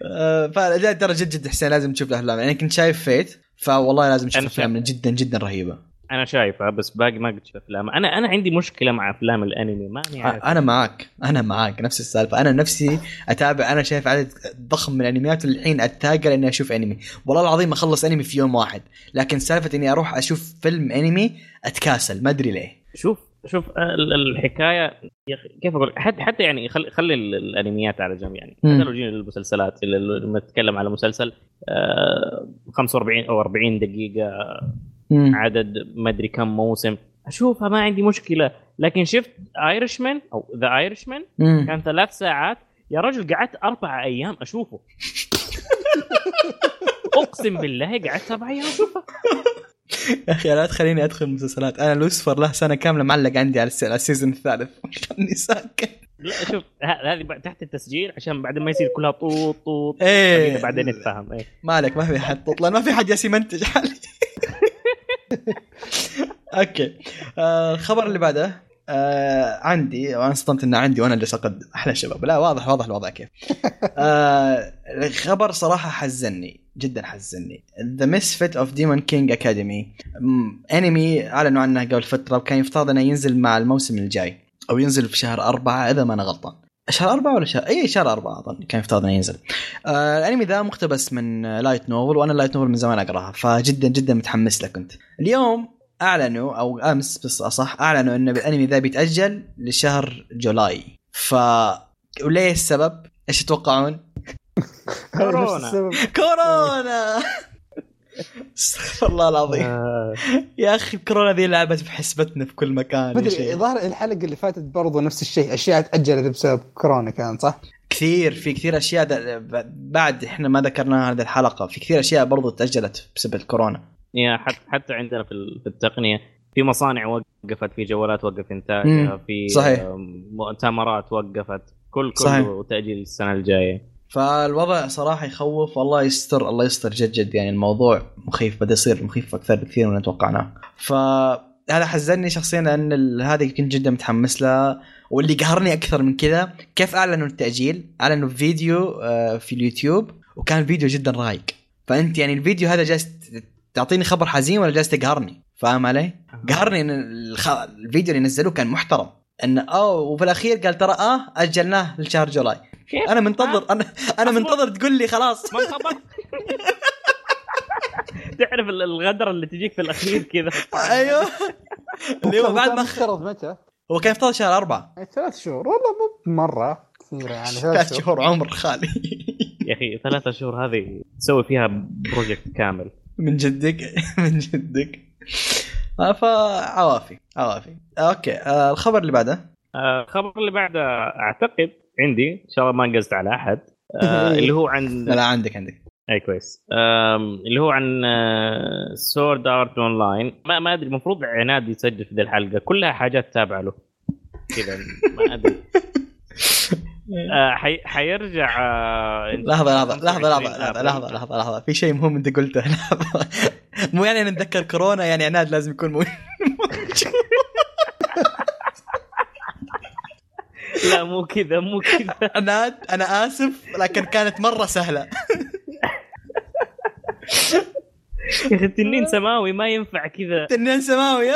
آه، فلا ترى جد جد حسين لازم تشوف الأفلام. يعني كنت شايف Fate فوالله لازم تشوف. أفلام جدا جدا رهيبة. أنا شايفها بس باقي ما قد شفت أفلام. أنا أنا عندي مشكلة مع أفلام الأنمي ماني عارف. أنا معك أنا معك نفس السالفة. أنا نفسي اتابع أنا شايف عدد ضخم من الأنميات والحين اتاقل اني أشوف أنمي. والله العظيم أخلص أنمي في يوم واحد. لكن سالفة إني أروح أشوف فيلم أنمي أتكاسل. ما أدري ليه. شوف شوف ال- الحكاية يا أخي كيف أقول؟ حتى حتى يعني خلي خلي ال- الأنميات على جنب يعني. حتى لو جينا للمسلسلات لما نتكلم على مسلسل آه، 45 أو 40 دقيقة مم. عدد ما أدري كم موسم. أشوفها ما عندي مشكلة. لكن شفت Irishman أو The Irishman. كان ثلاث ساعات. يا رجل قعدت أربع أيام أشوفه. <laughs> أقسم بالله قعدت أربع أيام أشوفه. يا <laughs> أخي لا تخليني أدخل مسلسلات. أنا لوسفر له سنة كاملة معلق عندي على الس- على ال season الثالث. <laughs> خلني ساكت. لا شوف هذه تحت التسجيل عشان بعد ما يصير كلها طوط طوط. إيه. بعدين- نتفاهم إيه. مالك ما في حد تطلع ما في حد جالس يمنتج حالي. <laughs> okay. آه، الخبر اللي بعده. آه عندي وأنا صدمت انه عندي وأنا جالس اقدم أحلى شباب لا واضح واضح الوضع كيف. <laughs> آه الخبر صراحة حزني جدا حزني The Misfit of Demon King Academy انمي أعلنوا عنه قبل فترة وكان يفترض إنه ينزل مع الموسم الجاي أو ينزل في شهر أربعة إذا ما أنا غلطان. شهر أربعة ولا شهر؟ اي شهر أربعة أظن كان يفترض إنه ينزل. آه الأنمي ذا مقتبس من آه، light novel وأنا light novel من زمان أقراها فجدا جدا متحمس له كنت. اليوم أعلنوا أو أمس بس أصح أعلنوا إن الأنمي ذا بيتأجل لشهر جولاي ف وليه السبب؟ إيش تتوقعون؟ <laughs> كورونا. كورونا <laughs> استغفر الله العظيم آه، يا أخي كورونا ذي لعبت بحسبتنا في كل مكان مدري. الظاهر الحلقة اللي فاتت برضو نفس الشيء أشياء تأجلت بسبب كورونا كان صح؟ كثير في كثير أشياء بعد إحنا ما ذكرناها هذه الحلقة في كثير أشياء برضو تأجلت بسبب الكورونا يا حتى حتى عندنا في ال- في التقنية في مصانع وقفت في جوالات وقف انتاجها. في صحيح. مؤتمرات وقفت كل. كله تأجيل السنة الجاية فالوضع صراحة يخوف والله يستر الله يستر جد جد يعني الموضوع مخيف بدا يصير مخيف أكثر بكثير من توقعناه فهذا حزني شخصيا لأن هذه كنت جدا متحمس لها واللي قهرني أكثر من كذا كيف أعلنوا التأجيل أعلنوا فيديو آه، في اليوتيوب وكان الفيديو جدا رايق فأنت يعني الفيديو هذا جالس تعطيني خبر حزين ولا جالس تقهرني؟ فاهم علي؟ قهرني إن الخ... الفيديو اللي نزلوه كان محترم. انه آه وفي الأخير قال ترى آه أجلناه لشهر جولاي. كيف؟ أنا منتظر أنا أنا أصبر. منتظر تقول لي خلاص. <laughs> تعرف ال- الغدره اللي تجيك في الأخير كذا. أيوه. <laughs> اللي هو بعد ما. افترض متى؟ هو كان افترض شهر أربعة. يعني ثلاث شهور. والله مو مره كثيرة يعني ثلاث شهور. عمر خالي. يا أخي ثلاثة شهور هذه تسوي فيها project كامل. من جدك؟ <laughs> من جدك. آه، فعوافي عوافي. okay. آه الخبر اللي بعده؟ آه، الخبر اللي بعده أعتقد عندي إن شاء الله ما انقزت على أحد. آه، <laughs> اللي هو عن لا عندك عندك. اي كويس. اللي هو عن Sword Art Online ما ما أدري المفروض عناد يسجل في ذي الحلقة. كلها حاجات تابعة له. كذا ما أدري. آه، <laughs> حي... حيرجع آه، لحظة لحظة لحظة 25 لحظة. لحظة لحظة لحظة. في شيء مهم أنت قلته. <laughs> لحظة. مو يعني نتذكر كورونا يعني عناد لازم يكون مو... <laughs> لا مو كذا مو كذا. عناد أنا آسف لكن كانت مرة سهلة. <laughs> يا أخي التنين سماوي ما ينفع كذا. تنين سماوي.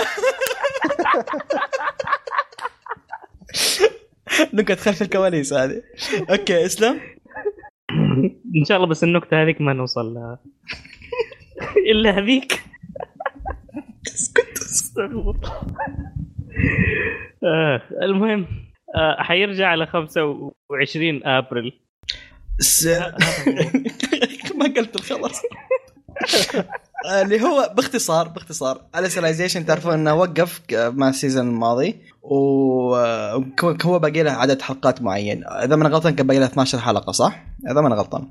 <laughs> نكت خلف الكواليس هذه أوكي اسلم إن شاء الله بس النكته هذيك ما نوصل لها <laughs> إلا هذيك اسكت. آه المهم آه حيرجع على 25 أبريل. <laughs> ما قلت الخبر اللي هو باختصار باختصار. Alicization تعرفون إنه وقف مع ال season الماضي وهو باقي له عدد حلقات معين. إذا ما أنا غلطان كان باقي له 12 حلقة صح؟ إذا ما أنا غلطان.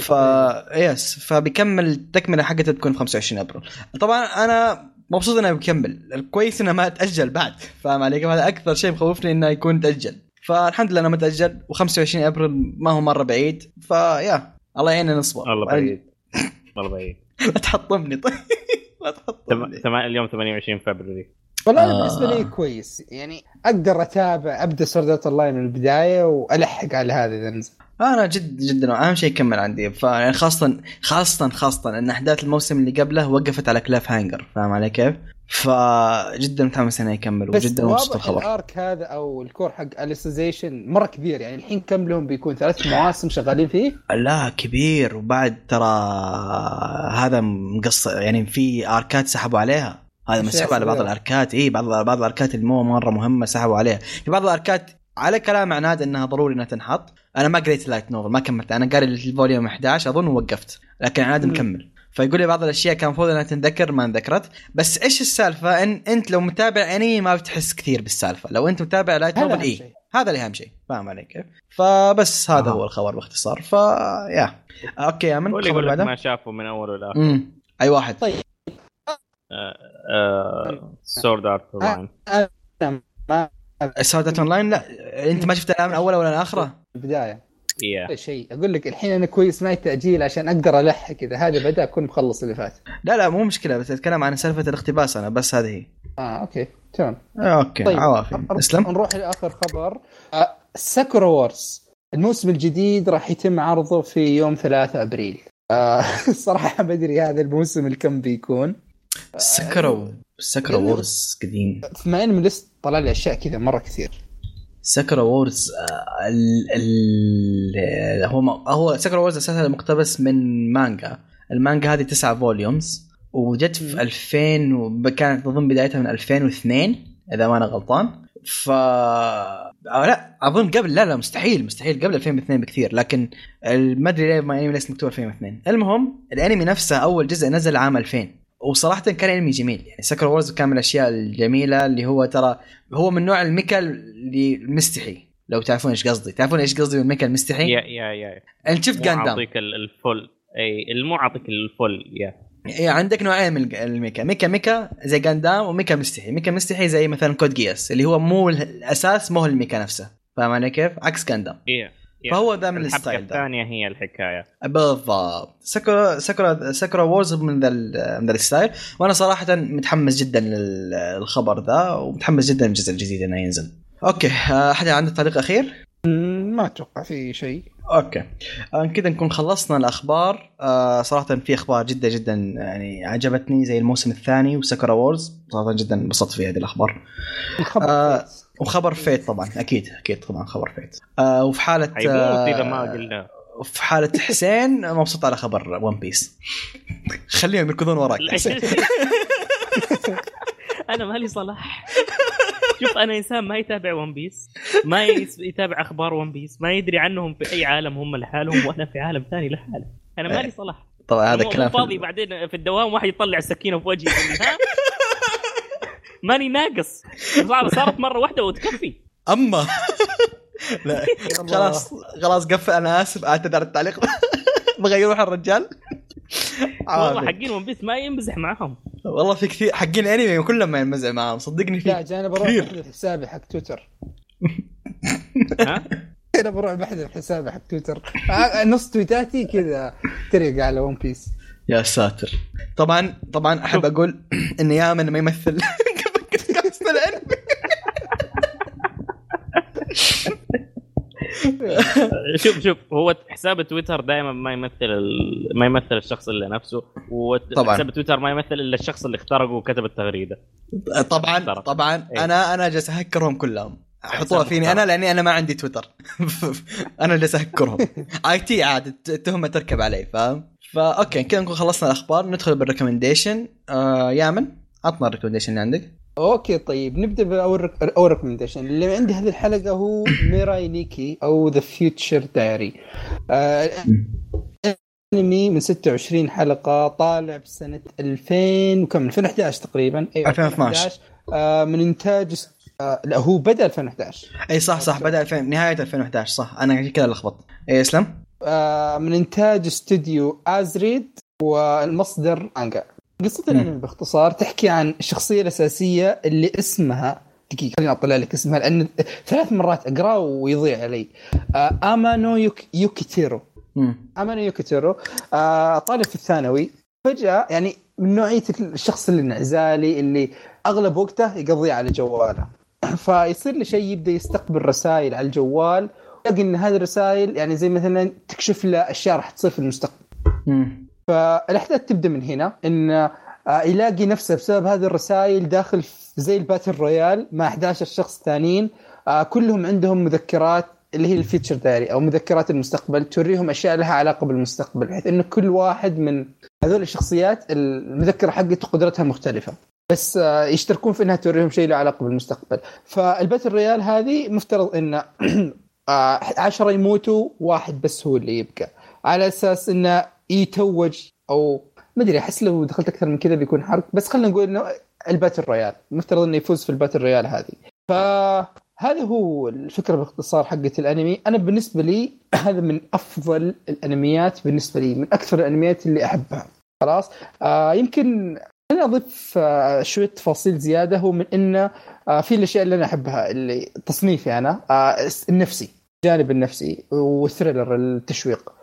ف yes فبيكمل التكملة حقته تكون 25 أبريل. طبعا أنا مبسوط إنه بيكمل. الكويس إنه ما تأجل بعد. فاهم علي؟ هذا أكثر شيء مخوفني إنه يكون تأجل. فالحمد لله إنه ما تأجل و25 أبريل ما هو مرة بعيد. فيا الله يعيننا نصبر. والله بعيد. والله بعيد. لا تحطمني طيب. <laughs> لا. تحطمني. تم... اليوم 28 فبراير. والله آه. أنا بالنسبة لي كويس. يعني أقدر أتابع أبدأ Sword Art Online من البداية وألحق على هذا إذا نزل. أنا جد جدا أهم شيء يكمل عندي. فيعني خاصه خاصه خاصه إن أحداث الموسم اللي قبله وقفت على cliffhanger فاهم علي كيف؟ فجدا متحمس إنه يكمل وجدا مبسوط واضح بالخبر ال arc هذا أو ال cour حق Alicization مرة كبير يعني الحين كم لهم بيكون؟ ثلاث مواسم شغالين فيه؟ لا كبير. وبعد ترى هذا مقصر يعني في آركات سحبوا عليها. هذا إيش مسحوب على بعض؟ الآركات. اي بعض بعض الآركات اللي مو مرة مهمة سحبوا عليها. في بعض الآركات على كلام عناد إنها ضروري إنها تنحط. أنا ما قريت light novel ما كملت. أنا قاري ال volume 11 أظن ووقفت لكن عناد. مكمل. فيقول لي بعض الاشياء كان المفروض انها تنذكر ما انذكرت بس إيش السالفه ان انت لو متابع انمي ما بتحس كثير بالسالفه لو انت متابع light أهم اي شيء. هذا اللي اهم شيء فاهم علي كيف فبس هذا آه. هو الخبر باختصار ف يا أوكي يا من الخبر يقول لك بعده ما شافه من اول امم اي واحد طيب سورد ارت لاين أنا ما سودات اون لاين لا انت ما شفت من اول ولا من اخره البدايه يا ولا شيء. أقول لك الحين أنا كويس معي تأجيل عشان أقدر ألحق اذا هذا بدأ أكون مخلص اللي فات. لا لا مو مشكلة بس أتكلم عن سالفة الاقتباس أنا بس هذه هي. آه أوكي. تمام. أوكي طيب. عوافي. اسلم نروح لآخر خبر. آه ساكورا وورز. الموسم الجديد راح يتم عرضه في يوم 3 أبريل. آه <laughs> الصراحه ما أدري هذا الموسم الكم بيكون. سكرو سكرو وورز قديم. مع انه من لست طلع لي أشياء كذا مرة كثير. وورز آه، ال ال هو هو سكرو وورز أساسا مقتبس من مانجا المانجا هذه تسعة فوليومز وجت. في 2000 وكانت اظن بدايتها من 2002 إذا ما أنا غلطان. ف أو لا أظن قبل لا لا مستحيل مستحيل قبل 2002 بكثير لكن ما أدري ليه ما انمي ليش مكتوب 2002 المهم الأنمي نفسه أول جزء نزل عام 2000 وصراحة كان أنمي جميل. يعني سكر وورز كان من الأشياء الجميلة اللي هو ترى هو من نوع الميكا اللي المستحي لو تعرفون إيش قصدي. تعرفون إيش قصدي بالميكا المستحي؟ يا يا يا. انت شفت مو جاندام أعطيك ال- الفل. أي المو أعطيك الفل يا. عندك نوعين من ال mecha. mecha mecha زي Gundam و mecha مستحي. mecha مستحي زي مثلا Code Geass اللي هو مو الأساس مو ال mecha نفسه. فاهم علي كيف؟ عكس جاندام يا. فهو ذا من الحبكة ال style الثانية هي الحكاية. بالضبط. Sakura Sakura Sakura Wars من ذا من ذا ال style. وأنا صراحة متحمس جدا للخبر ذا ومتحمس جدا للجزء الجديد إنه ينزل. okay آه، أحد عنده تعليق أخير؟ مم، ما أتوقع في شيء. okay. آه، كذا نكون خلصنا الأخبار. آه صراحة في أخبار جدا جدا يعني عجبتني زي الموسم الثاني و Sakura Wars صراحة جدا انبسطت في هذه الأخبار. الخبر آه،. وخبر Fate طبعا أكيد أكيد طبعا خبر Fate. آه وفي حالة حيموت إذا ما آه قلنا. وفي حالة حسين مبسوط على خبر One Piece خليهم يركضون وراك. <laughs> أنا مالي صلاح. شوف أنا إنسان ما يتابع One Piece ما يتابع أخبار One Piece ما يدري عنهم في أي عالم هم لحالهم وأنا في عالم ثاني لحالي. أنا مالي صلاح. طبعا هذا كلام فاضي بعدين في الدوام واحد يطلع السكينة في وجهي. ها <laughs> ماني ناقص. صار- صارت مرة واحدة وتكفي. أما. <laughs> لا. خلاص خلاص قفل أنا آسف اعتذر التعليق. <laughs> بغى يروح الرجال؟ والله. حقين One Piece ما ينمزح معاهم. والله في كثير حقين انمي كلهم ما ينمزح معاهم. صدقني لا في جاي أنا بروح. بحذف حسابي حق تويتر. <laughs> ها؟ أنا بروح بحذف حسابي حق تويتر. آه، نص تويتاتي كذا تريق على ون بيس يا ساتر. طبعا طبعا أحب أقول إن يامن ما يمثل. الانمي شوف شوف هو حساب تويتر دائما ما يمثل ال... ما يمثل الشخص الا نفسه طبعاً. وحساب تويتر ما يمثل إلا الشخص اللي اخترقه وكتب التغريدة. طبعا. طبعا. إيه. أنا أنا جالس أهكرهم كلهم. حطوها فيني. أنا لأني أنا ما عندي تويتر. <laughs> أنا جالس أهكرهم. IT عاد الت- التهمه تركب علي فاهم؟ فا okay كذا نكون خلصنا الأخبار. ندخل بال recommendation آه يامن عطنا ال recommendation اللي عندك. okay طيب. نبدأ بأول أول recommendation اللي عندي هذه الحلقة هو Mirai Nikki أو The Future Diary أنمي من 26 حلقة طالع بسنة 2000 وكم؟ 2011 تقريبا. أيوه 2012. آه من إنتاج آه لا هو بدأ 2011 أي صح صح بدأ 2000 نهاية 2011 صح. أنا كذا لخبطت. اي اسلم آه من إنتاج استوديو Asread والمصدر مانجا قصة. الأنمي باختصار تحكي عن الشخصية الأساسية اللي اسمها دقيقة خليني أطلع لك اسمها لأن ثلاث مرات أقراه ويضيع علي آه أمانو يوك يوكيتيرو. أمانو يوكيتيرو. آه طالب في الثانوي. فجأة يعني من نوعية الشخص اللي انعزالي اللي أغلب وقته يقضيه على جواله. <clears throat> فيصير له شيء يبدأ يستقبل رسائل على الجوال. يلاقي إن هذه الرسائل يعني زي مثلا تكشف له أشياء راح تصير في المستقبل. فالاحداث تبدأ من هنا إن آه، يلاقي نفسه بسبب هذه الرسائل داخل زي ال battle royale مع 11 شخص ثانيين آه، كلهم عندهم مذكرات اللي هي ال Future Diary أو مذكرات المستقبل توريهم أشياء لها علاقة بالمستقبل بحيث إنه كل واحد من هذول الشخصيات المذكرة حقته قدرتها مختلفة. بس آه، يشتركون في إنها توريهم شيء له علاقة بالمستقبل. فال battle royale هذه مفترض ان <clears throat> عشرة يموتوا واحد بس هو اللي يبقى. على أساس إنه يتوج أو ما أدري أحس لو دخلت أكثر من كذا بيكون حرق. بس خلينا نقول إنه ال battle royale. مفترض إنه يفوز في ال battle royale هذه. فهذا هو الفكرة باختصار حقت الأنمي. أنا بالنسبة لي <clears throat> هذا من أفضل الأنميات بالنسبة لي من أكثر الأنميات اللي أحبها. خلاص؟ آه يمكن أنا أضيف آه شوية تفاصيل زيادة. هو من إنه آه في الأشياء اللي أنا أحبها اللي تصنيفي أنا آه النفسي الجانب النفسي وال thriller التشويق.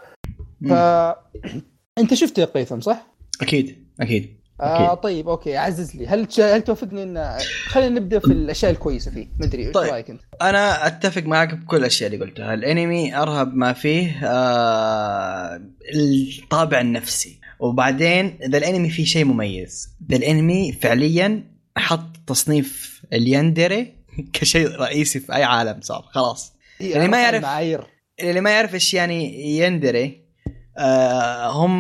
ف <clears throat> انت شفته يا هيثم صح؟ أكيد أكيد آه. طيب okay عزز لي. هل هل توافقني ان خلينا نبدأ في الأشياء الكويسة فيه. مدري إيش طيب. رأيك أنت؟ أنا أتفق معك بكل الأشياء اللي قلتها. الأنمي أرهب ما فيه آه الطابع النفسي. وبعدين ذا الأنمي فيه شيء مميز. ذا الأنمي فعليا حط تصنيف ال yandere <laughs> كشيء رئيسي في أي عالم صار. خلاص. يعني ما يعرف- معايير اللي ما يعرف إيش يعني yandere هم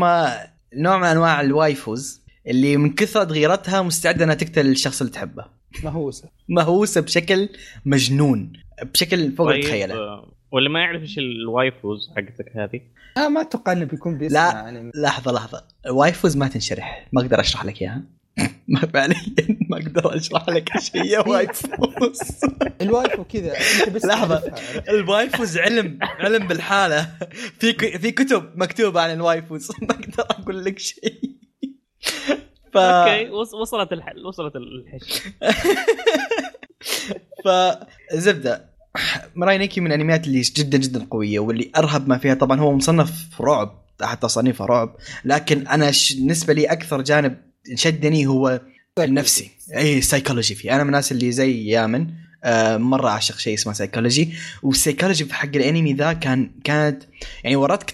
نوع من أنواع ال waifus اللي من كثره غيرتها مستعدة إنها تقتل الشخص اللي تحبه. مهووسة. مهووسة بشكل مجنون بشكل فوق طيب الخيال آه، واللي ما يعرف إيش ال waifus حقتك هذه؟ آه ما أتوقع إنه بيكون بيسمع لا. يعني. لحظة لحظة. ال waifus ما تنشرح. ما أقدر أشرح لك إياها. <laughs> ما فعليا ما أقدر أشرح لك إيش هي <laughs> waifus <laughs> ال wife وكذا أنت بس لحظة. تعرفها، عرفت؟ ال waifus علم علم بالحالة. في ك- في كتب مكتوبة عن ال waifus. ما أقدر أقول لك شيء. ف okay وص- وصلت الحل وصلت الحش. فزبده Mirai Nikki من الأنميات اللي جدا جدا قوية واللي أرهب ما فيها؟ طبعا هو مصنف رعب تحت تصنيفه رعب لكن أنا ش... بالنسبة لي أكثر جانب شدني هو النفسي اي سايكولوجي فيه. أنا من الناس اللي زي يامن آه مرة أعشق شيء اسمه سايكولوجي والسايكولوجي في حق الأنمي ذا كان كانت يعني ورتك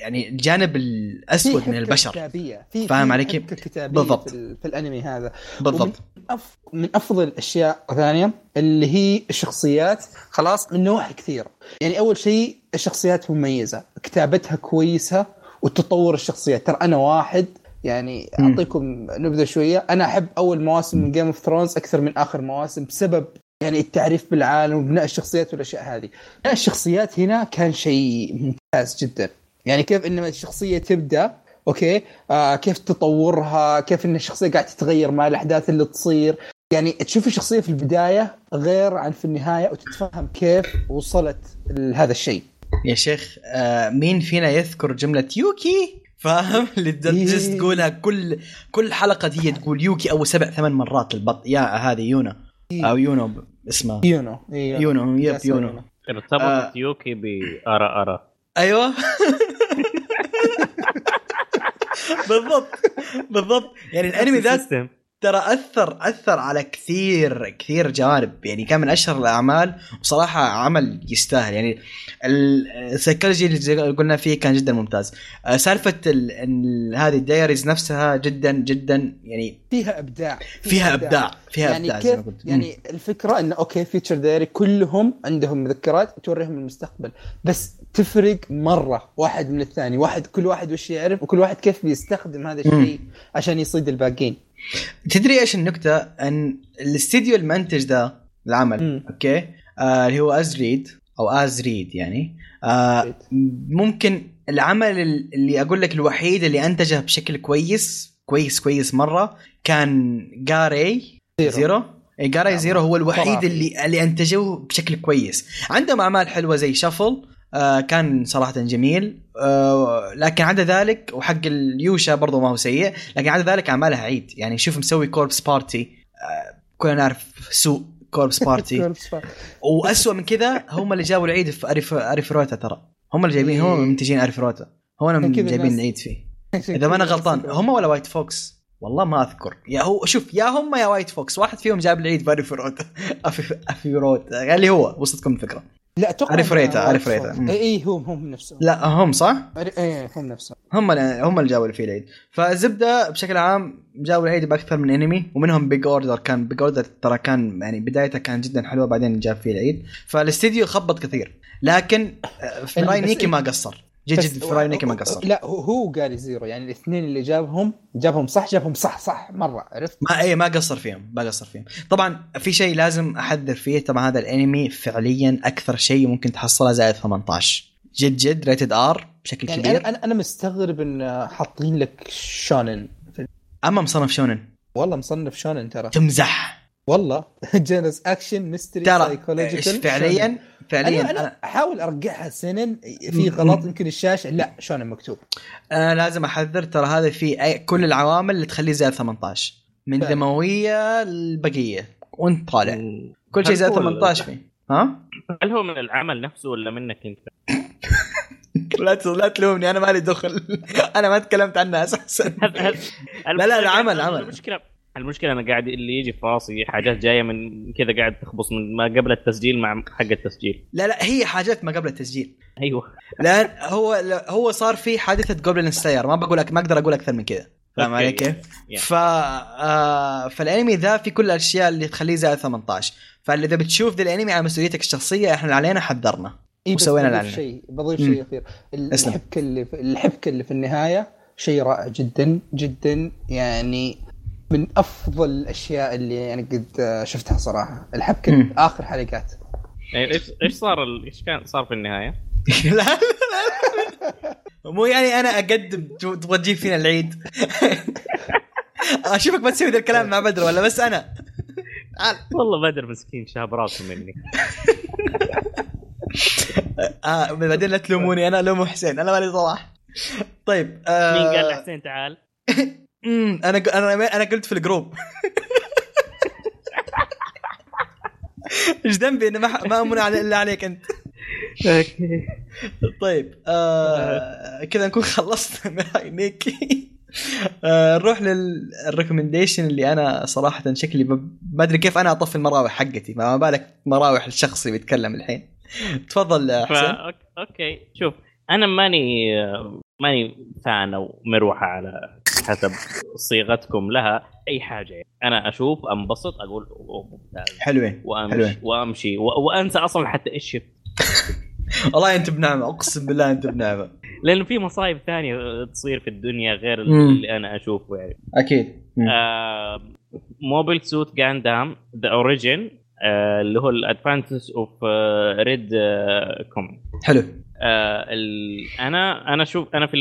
يعني الجانب الأسود من البشر. كتابية. في فاهم في علي كيف؟ حبكة كتابية بالضبط. في, في الأنمي هذا. بالضبط. أف... من أفضل الأشياء ثانية اللي هي الشخصيات. خلاص من نواحي كثيرة. يعني أول شيء الشخصيات مميزة. كتابتها كويسة وتطور الشخصيات. ترى أنا واحد يعني. أعطيكم نبذة شوية. أنا أحب أول مواسم من Game of Thrones أكثر من آخر مواسم بسبب يعني التعريف بالعالم وبناء الشخصيات والأشياء هذه. بناء الشخصيات هنا كان شيء ممتاز جدا. يعني كيف إن الشخصية تبدأ okay آه كيف تطورها كيف إن الشخصية قاعدة تتغير مع الأحداث اللي تصير. يعني تشوف الشخصية في البداية غير عن في النهاية وتتفهم كيف وصلت لهذا الشيء. يا شيخ آه مين فينا يذكر جملة يوكي؟ فاهم؟ <laughs> اللي تجلس إيه. تقولها كل كل حلقة هي تقول يوكي أو سبع ثمان مرات البط. يا هذه يونا إيه. أو يونو اسمها يونو. إيه. يونو. yep yes، يونو. ارتبطت آه. يوكي بأرا أرا أيوه. <laughs> بالضبط. بالضبط. يعني الأنمي ذات. ترى اثر أثر على كثير كثير جوانب. يعني كان من أشهر الأعمال وصراحة عمل يستاهل. يعني ال- السيكولوجي اللي قلنا فيه كان جدا ممتاز. آه، سالفة ال- ال- هذه ال diaries نفسها جدا جدا يعني فيها إبداع. فيها إبداع. فيها يعني إبداع كيف يعني الفكرة انه okay Future Diary كلهم عندهم مذكرات توريهم المستقبل. بس تفرق مرة. واحد من الثاني. واحد كل واحد وش يعرف وكل واحد كيف بيستخدم هذا الشيء عشان يصيد الباقيين. تدري إيش النكتة؟ أن الاستديو المنتج ذا العمل مم. okay آه اللي هو Asread أو Asread يعني آه ممكن العمل اللي أقول لك الوحيد اللي أنتجه بشكل كويس كويس كويس مرة كان Ga-Rei Zero. Ga-Rei. Zero هو الوحيد. اللي اللي انتجوه بشكل كويس عندهم أعمال حلوة زي Shuffle آه كان صراحة جميل. آه لكن عدا ذلك وحق اليوشا برضو ما هو سيء لكن عدا ذلك أعمالها عيد. يعني شوف مسوي Corpse Party آه كلنا نعرف سوء Corpse Party واسوء من كذا هم اللي جابوا العيد في اريف اريفوريتا ترى. هم اللي جايبين هم منتجين اريفوريتا هم اللي جايبين العيد فيه. إذا ما أنا غلطان هم ولا White Fox والله ما أذكر. يا هو شوف يا هم يا White Fox واحد فيهم جاب العيد في اريفوريتا <laughs> افي اريفوريتا اللي هو وصلتكم الفكرة. لا أتوقع إنه ريتا، وايت ريتا. اي اي هم هم نفسهم. لا هم صح؟ اي هم نفسهم. هم هم اللي جابوا اللي فيه العيد فالزبدة بشكل عام جابوا العيد بأكثر من انمي ومنهم Big Order كان Big Order ترى كان يعني بدايته كان جدا حلوة بعدين جاب فيه العيد فالاستديو خبط كثير. لكن آه، في بس- ميراي نيكي ما قصر. جد في ميراي نيكي ما قصر. لا هو هو قال زيرو يعني الاثنين اللي جابهم جابهم صح جابهم صح صح مرة عرفت؟ ما اي ما قصر فيهم ما قصر فيهم. طبعا في شيء لازم أحذر فيه طبعا هذا الأنمي فعليا أكثر شيء ممكن تحصلها زائد 18 جد جد rated R بشكل يعني كبير. أنا أنا أنا مستغرب إن حاطين لك شونن. أما مصنف شونن. والله مصنف شونن ترى. تمزح. والله. <laughs> genres action mystery psychological فعليا؟ فعليا أنا أحاول أرجعها سنن. في غلط يمكن الشاشه لا شونن مكتوب أنا لازم أحذر. ترى هذا في كل العوامل اللي تخليه زائد 18 من فعلا. دموية البقيه وأنت طالع. كل شيء زائد هو 18 فيه. ها؟ هل هو من العمل نفسه ولا منك أنت؟ <laughs> لا لا تلومني. أنا مالي دخل. <laughs> أنا ما تكلمت عنها أساسا هل هل لا، لا، العمل- العمل. المشكلة المشكلة أنا قاعد اللي يجي في راسي حاجات جاية من كذا قاعد تخبص من ما قبل التسجيل مع حق التسجيل لا لا هي حاجات ما قبل التسجيل أيوه لأن هو هو صار في حادثة Goblin Slayer ما بقول لك ما أقدر أقول أكثر من كذا فاهم. علي كيف؟ ف آه فالأنمي ذا في كل الأشياء اللي تخليه زائد 18 فاذا بتشوف ذا الأنمي على مسؤوليتك الشخصية إحنا اللي علينا حذرنا إيه وسوينا بضيف العلم. شيء بضيف. شيء اخير. الحبكة اللي في الحبكة اللي في النهاية شيء رائع جدا جدا يعني من أفضل الأشياء اللي يعني قد شفتها صراحة. الحبكة مم. آخر حلقات. إيه، إيش إيش صار ال- إيش كان صار في النهاية؟ <laughs> لا لا لا. مو يعني أنا أقدم تبغى تجيب فينا العيد. <laughs> أشوفك ما تسوي ذا الكلام مع بدر ولا بس أنا؟ تعال والله بدر مسكين شاب راسه مني. <laughs> آه بعدين لا تلوموني أنا الوم حسين. أنا مالي صلاح. طيب آه مين قال لحسين تعال؟ مم، أنا أنا أنا قلت في الجروب. إيش ذنبي انه ما ما امن إلا عليك أنت؟ طيب آه كذا نكون خلصنا <laughs> من ميراي نيكي. آه نروح لل recommendation اللي أنا صراحة شكلي ما أدري كيف أنا أطفي المراوح حقتي. ما بالك مراوح الشخص اللي بيتكلم الحين. تفضل فا حسين okay شوف. أنا ماني ماني fan أو مروحة على حسب صيغتكم لها أي حاجة يعني. أنا أشوف أنبسط أقول ممتاز حلوين وأمشي حلوين. وأمشي. وأنسى أصلا حتى إيش شفت <laughs> والله أنت بنعمة أقسم بالله أنت بنعمة لأنه في مصايب ثانية تصير في الدنيا غير. اللي أنا أشوفه يعني أكيد. آه Mobile Suit Gundam The Origin اللي هو ال Advent of Red Comet حلو آه. أنا أنا شوف أنا في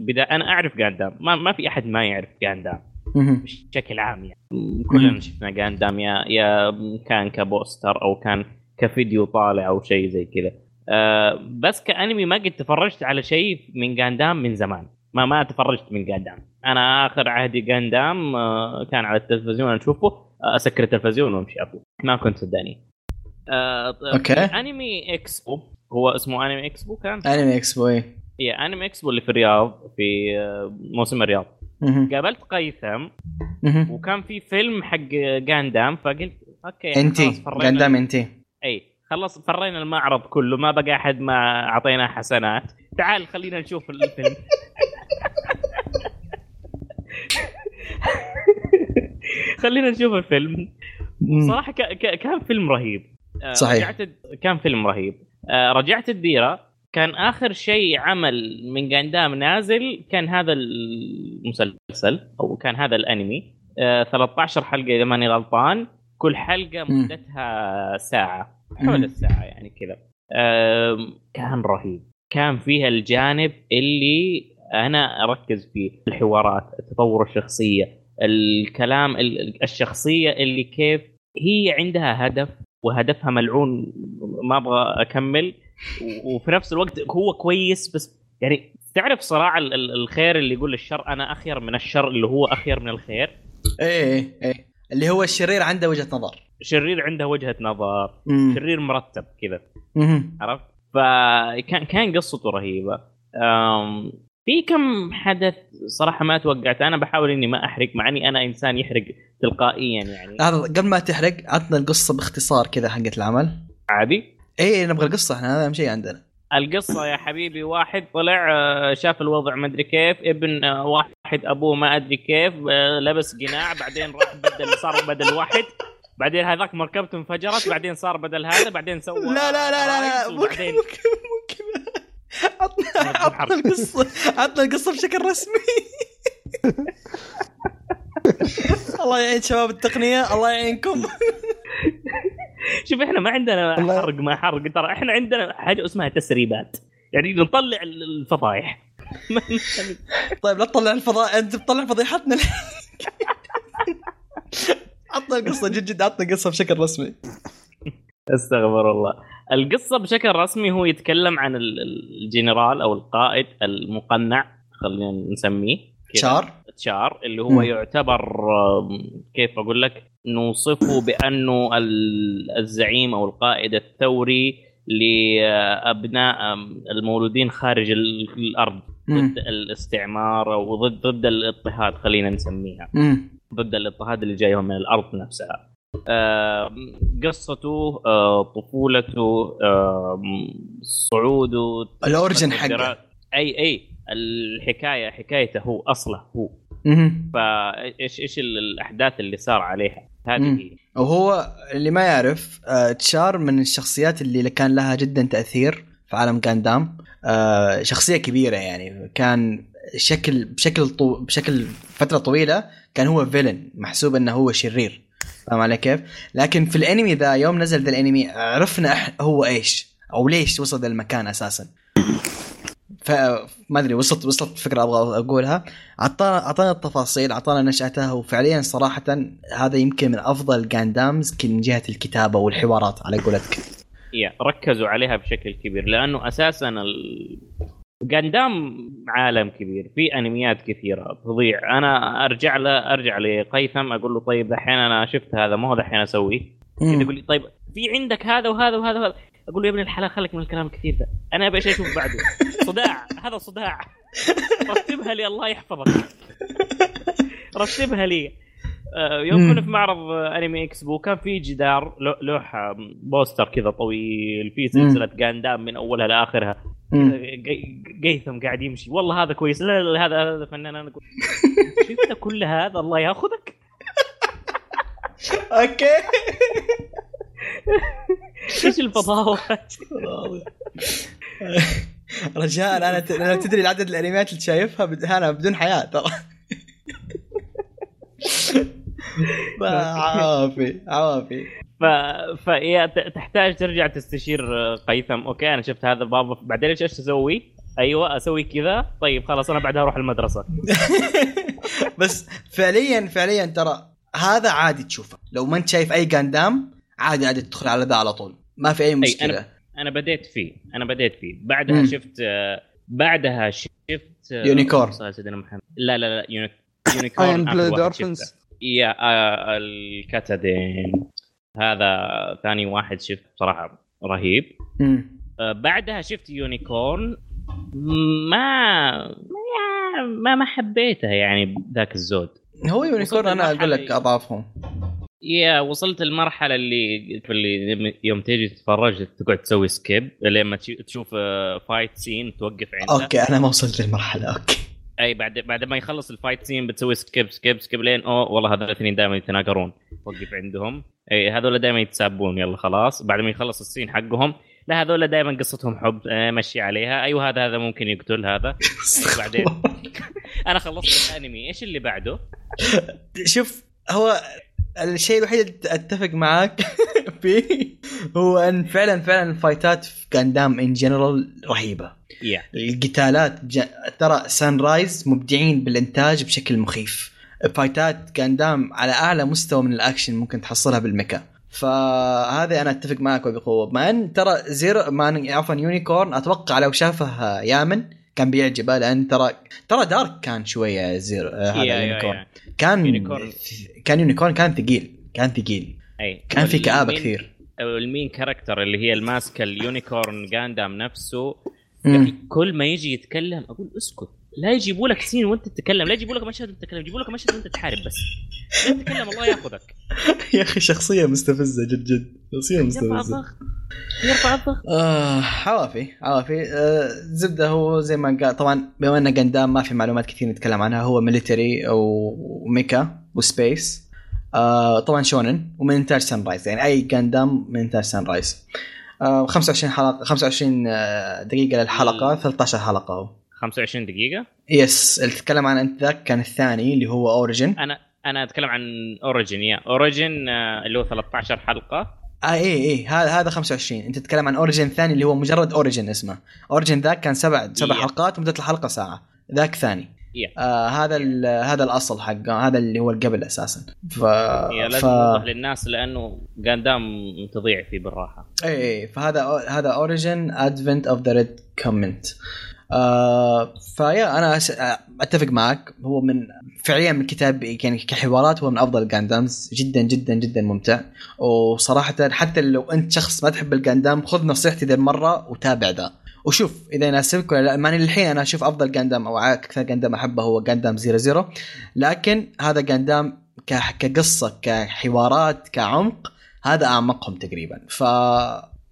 البدايه أنا أعرف جاندام ما, ما في أحد ما يعرف جاندام. بشكل عام يعني كلنا. شفنا جاندام يا يا كان ك poster أو كان كفيديو طالع أو شيء زي كذا آه بس كأنمي ما قد تفرجت على شيء من جاندام من زمان ما ما تفرجت من جاندام أنا آخر عهدي جاندام آه كان على التلفزيون أشوفه آه، أسكر التلفزيون وأمشي اطلع ما كنت صدقني آه okay. Anime Expo هو اسمه Anime Expo كان Anime Expo إيه. هي Anime Expo اللي في الرياض في آه، موسم الرياض. قابلت هيثم. وكان في فيلم حق جاندام فقلت okay يعني إنتي قدام إنتي اي خلص فرينا المعرض كله ما بقى أحد ما اعطيناه حسنات تعال خلينا نشوف الفيلم <laughs> خلينا نشوف الفيلم. صراحة ك- ك- كان فيلم رهيب آه، صحيح. كان فيلم رهيب رجعت الديرة. كان آخر شيء عمل من جاندام نازل كان هذا المسلسل أو كان هذا الأنمي. آه، 13 حلقة إذا ماني غلطان. كل حلقة. مدتها ساعة. حول الساعة يعني كذا. كان رهيب. كان فيها الجانب اللي أنا أركز فيه. الحوارات تطور الشخصية الكلام ال- الشخصية اللي كيف هي عندها هدف وهدفها ملعون ما أبغى أكمل. وفي نفس الوقت هو كويس بس يعني تعرف صراع ال- ال- الخير اللي يقول الشر أنا أخير من الشر اللي هو أخير من الخير؟ إيه إيه إيه. اللي هو الشرير عنده وجهة نظر. شرير عنده وجهة نظر مم. شرير مرتب كذا. عرفت؟ فكان كان قصته رهيبة. في كم حدث صراحة ما توقعت. أنا بحاول إني ما أحرق مع إني أنا إنسان يحرق تلقائيا يعني. هذا قبل ما تحرق عطنا القصة باختصار كذا حقت العمل. عادي؟ إيه نبغى القصة إحنا هذا أهم شيء عندنا. القصة يا حبيبي واحد طلع آه، شاف الوضع ما أدري كيف ابن آه، واحد أبوه ما أدري كيف آه، لبس قناع بعدين راح بدل صار بدل واحد. بعدين هذاك مركبته انفجرت بعدين صار بدل هذا بعدين سوى لا لا لا لا لا رايدز مو كذا. وبعدين عطنا عطنا القصة. عطنا القصة بشكل رسمي. الله يعين شباب التقنية. الله يعينكم. شوف إحنا ما عندنا. حرق ما حرق. ترى إحنا عندنا حاجة اسمها تسريبات. يعني نطلع ال- الفضايح. <laughs> طيب لا تطلع الفضاء. أنت بتطلع فضيحتنا. عطنا القصة جد جد عطنا القصة بشكل رسمي. استغفر الله. القصة بشكل رسمي هو يتكلم عن ال- ال- الجنرال أو القائد المقنع خلينا نسميه كذا. شار تشار اللي هو مم. يعتبر كيف أقول لك نوصفه بأنه ال- الزعيم أو القائد الثوري لأبناء المولودين خارج ال- الأرض. ضد الاستعمار أو ضد ضد الاضطهاد خلينا نسميها. ضد الاضطهاد اللي جايهم من الأرض نفسها قصته طفولته صعوده الأوريجن حقه. أي أي الحكاية حكايته هو أصله هو. فايش إيش ال- الأحداث اللي صار عليها؟ هذه. هي. وهو اللي ما يعرف آه، تشار من الشخصيات اللي كان لها جدا تأثير في عالم جاندام آه، شخصية كبيرة يعني. كان شكل بشكل طو بشكل فترة طويلة كان هو villain. محسوب إنه هو شرير. فاهم علي كيف؟ لكن في الانمي ذا يوم نزل ذا الانمي عرفنا هو إيش أو ليش وصل ذا المكان أساسا. فما أدري وصلت وصلت فكرة أبغى أقولها. اعطانا أعطانا التفاصيل أعطانا نشاتها وفعليا صراحة هذا يمكن من أفضل جاندامز من جهة الكتابة والحوارات على قولتك. ركزوا عليها بشكل كبير لأنه أساسا ال... جاندام عالم كبير في أنميات كثيرة تضيع. أنا أرجع له أرجع لقيثم أقول له طيب دحين أنا شفت هذا ما هو دحين اسويه. يقول لي طيب في عندك هذا وهذا وهذا وهذا. أقول له يا ابن الحلال خليك من الكلام الكثير ذا أنا أبي شيء أشوف بعده. <laughs> صداع هذا صداع. رتبها لي الله يحفظك. رتبها لي. يوم مم. كنا في معرض آه، Anime Expo كان في جدار لو- لوحه poster كذا طويل في سلسلة جاندام من أولها لآخرها. قيثم قاعد يمشي. والله هذا كويس. لا لا هذا هذا فنان أنا <laughs> شفت كل هذا؟ الله ياخذك. <laughs> أوكي. <laughs> إيش الفضاوة؟ رجاء أنا تدري العدد الأنميات اللي شايفها أنا بدون حياة ترى. <laughs> عوافي عوافي. ف... فهي تحتاج ترجع تستشير آه، قيثم. okay أنا شفت هذا بابا بعدين إيش إيش أسوي؟ أيوه أسوي كذا. طيب خلاص أنا بعدها أروح المدرسة. <laughs> بس فعليا فعليا ترى هذا عادي تشوفه. لو ما أنت شايف أي جاندام عادي عادي تدخل على ذا على طول. ما في أي مشكلة. أنا بديت فيه. أنا بديت فيه. بعدها مم. شفت آه، بعدها شفت آه، Unicorn. صار سيدنا محمد. لا لا لا يونيك Unicorn. Orphans. شفته. يا آه، الكتدين هذا ثاني واحد شفت بصراحة رهيب. آه، بعدها شفت Unicorn. ما ما ما, ما حبيته يعني ذاك الزود. هو Unicorn أنا أقول لك أضعفهم. يا وصلت المرحلة اللي اللي يوم تيجي تتفرج تقعد تسوي skip لما تشوف fight scene توقف عنده okay أنا ما وصلت للمرحلة okay. أي بعد بعد ما يخلص ال fight scene بتسوي skip skip skip لين اوه والله هذول الاثنين دائما يتناقرون. وقف عندهم. أي هذول دائما يتسابون. يلا خلاص. بعد ما يخلص ال scene حقهم. لا هذول دائما قصتهم حب آه، مشي عليها. أيوه هذا هذا ممكن يقتل هذا. <laughs> بعدين <laughs> أنا خلصت الأنمي. إيش اللي بعده؟ شوف هو الشيء الوحيد اللي أتفق معاك <laughs> فيه هو أن فعلا فعلا الفايتات في جاندام in general رهيبة. يا القتالات ج... ترى Sunrise مبدعين بالإنتاج بشكل مخيف. فايتات جاندام على أعلى مستوى من الأكشن ممكن تحصلها بال mecha. فهذا أنا أتفق معك وبقوة. مع أن ترى زيرو ما عفوا Unicorn أتوقع لو شافه يامن كان بيعجبه لأن ترى ترى dark كان شوية زيرو آه، هذا Unicorn. كان Unicorn. كان Unicorn كان ثقيل كان ثقيل أي كان في كآبة كثير ال main character اللي هي الماسكة ال Unicorn جاندام نفسه. كل ما يجي يتكلم أقول اسكت لا يجيبوا لك سين وانت تتكلم لا يجيبوا لك مشهد وانت تتكلم يجيبوا لك مشهد وانت تحارب بس. لا تتكلم الله ياخذك. يا أخي شخصية مستفزة جد جد. شخصية مستفزة. يرفع الضغط. آه عوافي عوافي آه زبدة هو زي ما قال طبعا بما انه قندام ما في معلومات كثير نتكلم عنها هو military و mecha و space آه طبعا shonen ومن انتاج Sunrise يعني أي قندام من انتاج Sunrise آه 25 حلقه 25 آه، دقيقة للحلقة 13 حلقة. 25 دقيقة. Yes اللي تتكلم عن أنت ذاك كان الثاني اللي هو Origin أنا أنا أتكلم عن Origin يا Origin اللي هو 13 حلقة. آه اي اي هذا هذا 25 أنت تتكلم عن Origin ثاني اللي هو مجرد Origin اسمه. Origin ذاك كان سبع سبع Yeah. حلقات ومدة الحلقة ساعة. ذاك ثاني. Yeah. آه هذا هذا الأصل حقه هذا اللي هو اللي قبل أساسا. ف يا لازم ف نوضح للناس لأنه قدام تضيع فيه بالراحة. اي اي فهذا هذا Origin Advent of the Red Comet آه فيا أنا أتفق معك. هو من فعليا من كتاب يعني كحوارات هو من أفضل ال Gundams جدا جدا جدا ممتع. وصراحه حتى لو أنت شخص ما تحب الجاندام خذ نصيحتي ذي المرة وتابع ذا وشوف إذا يناسبك ولا لا. ماني الحين أنا أشوف أفضل جاندام أو أكثر جاندام أحبه هو جاندام Zero Zero لكن هذا جاندام كقصة كحوارات كعمق هذا أعمقهم تقريبا.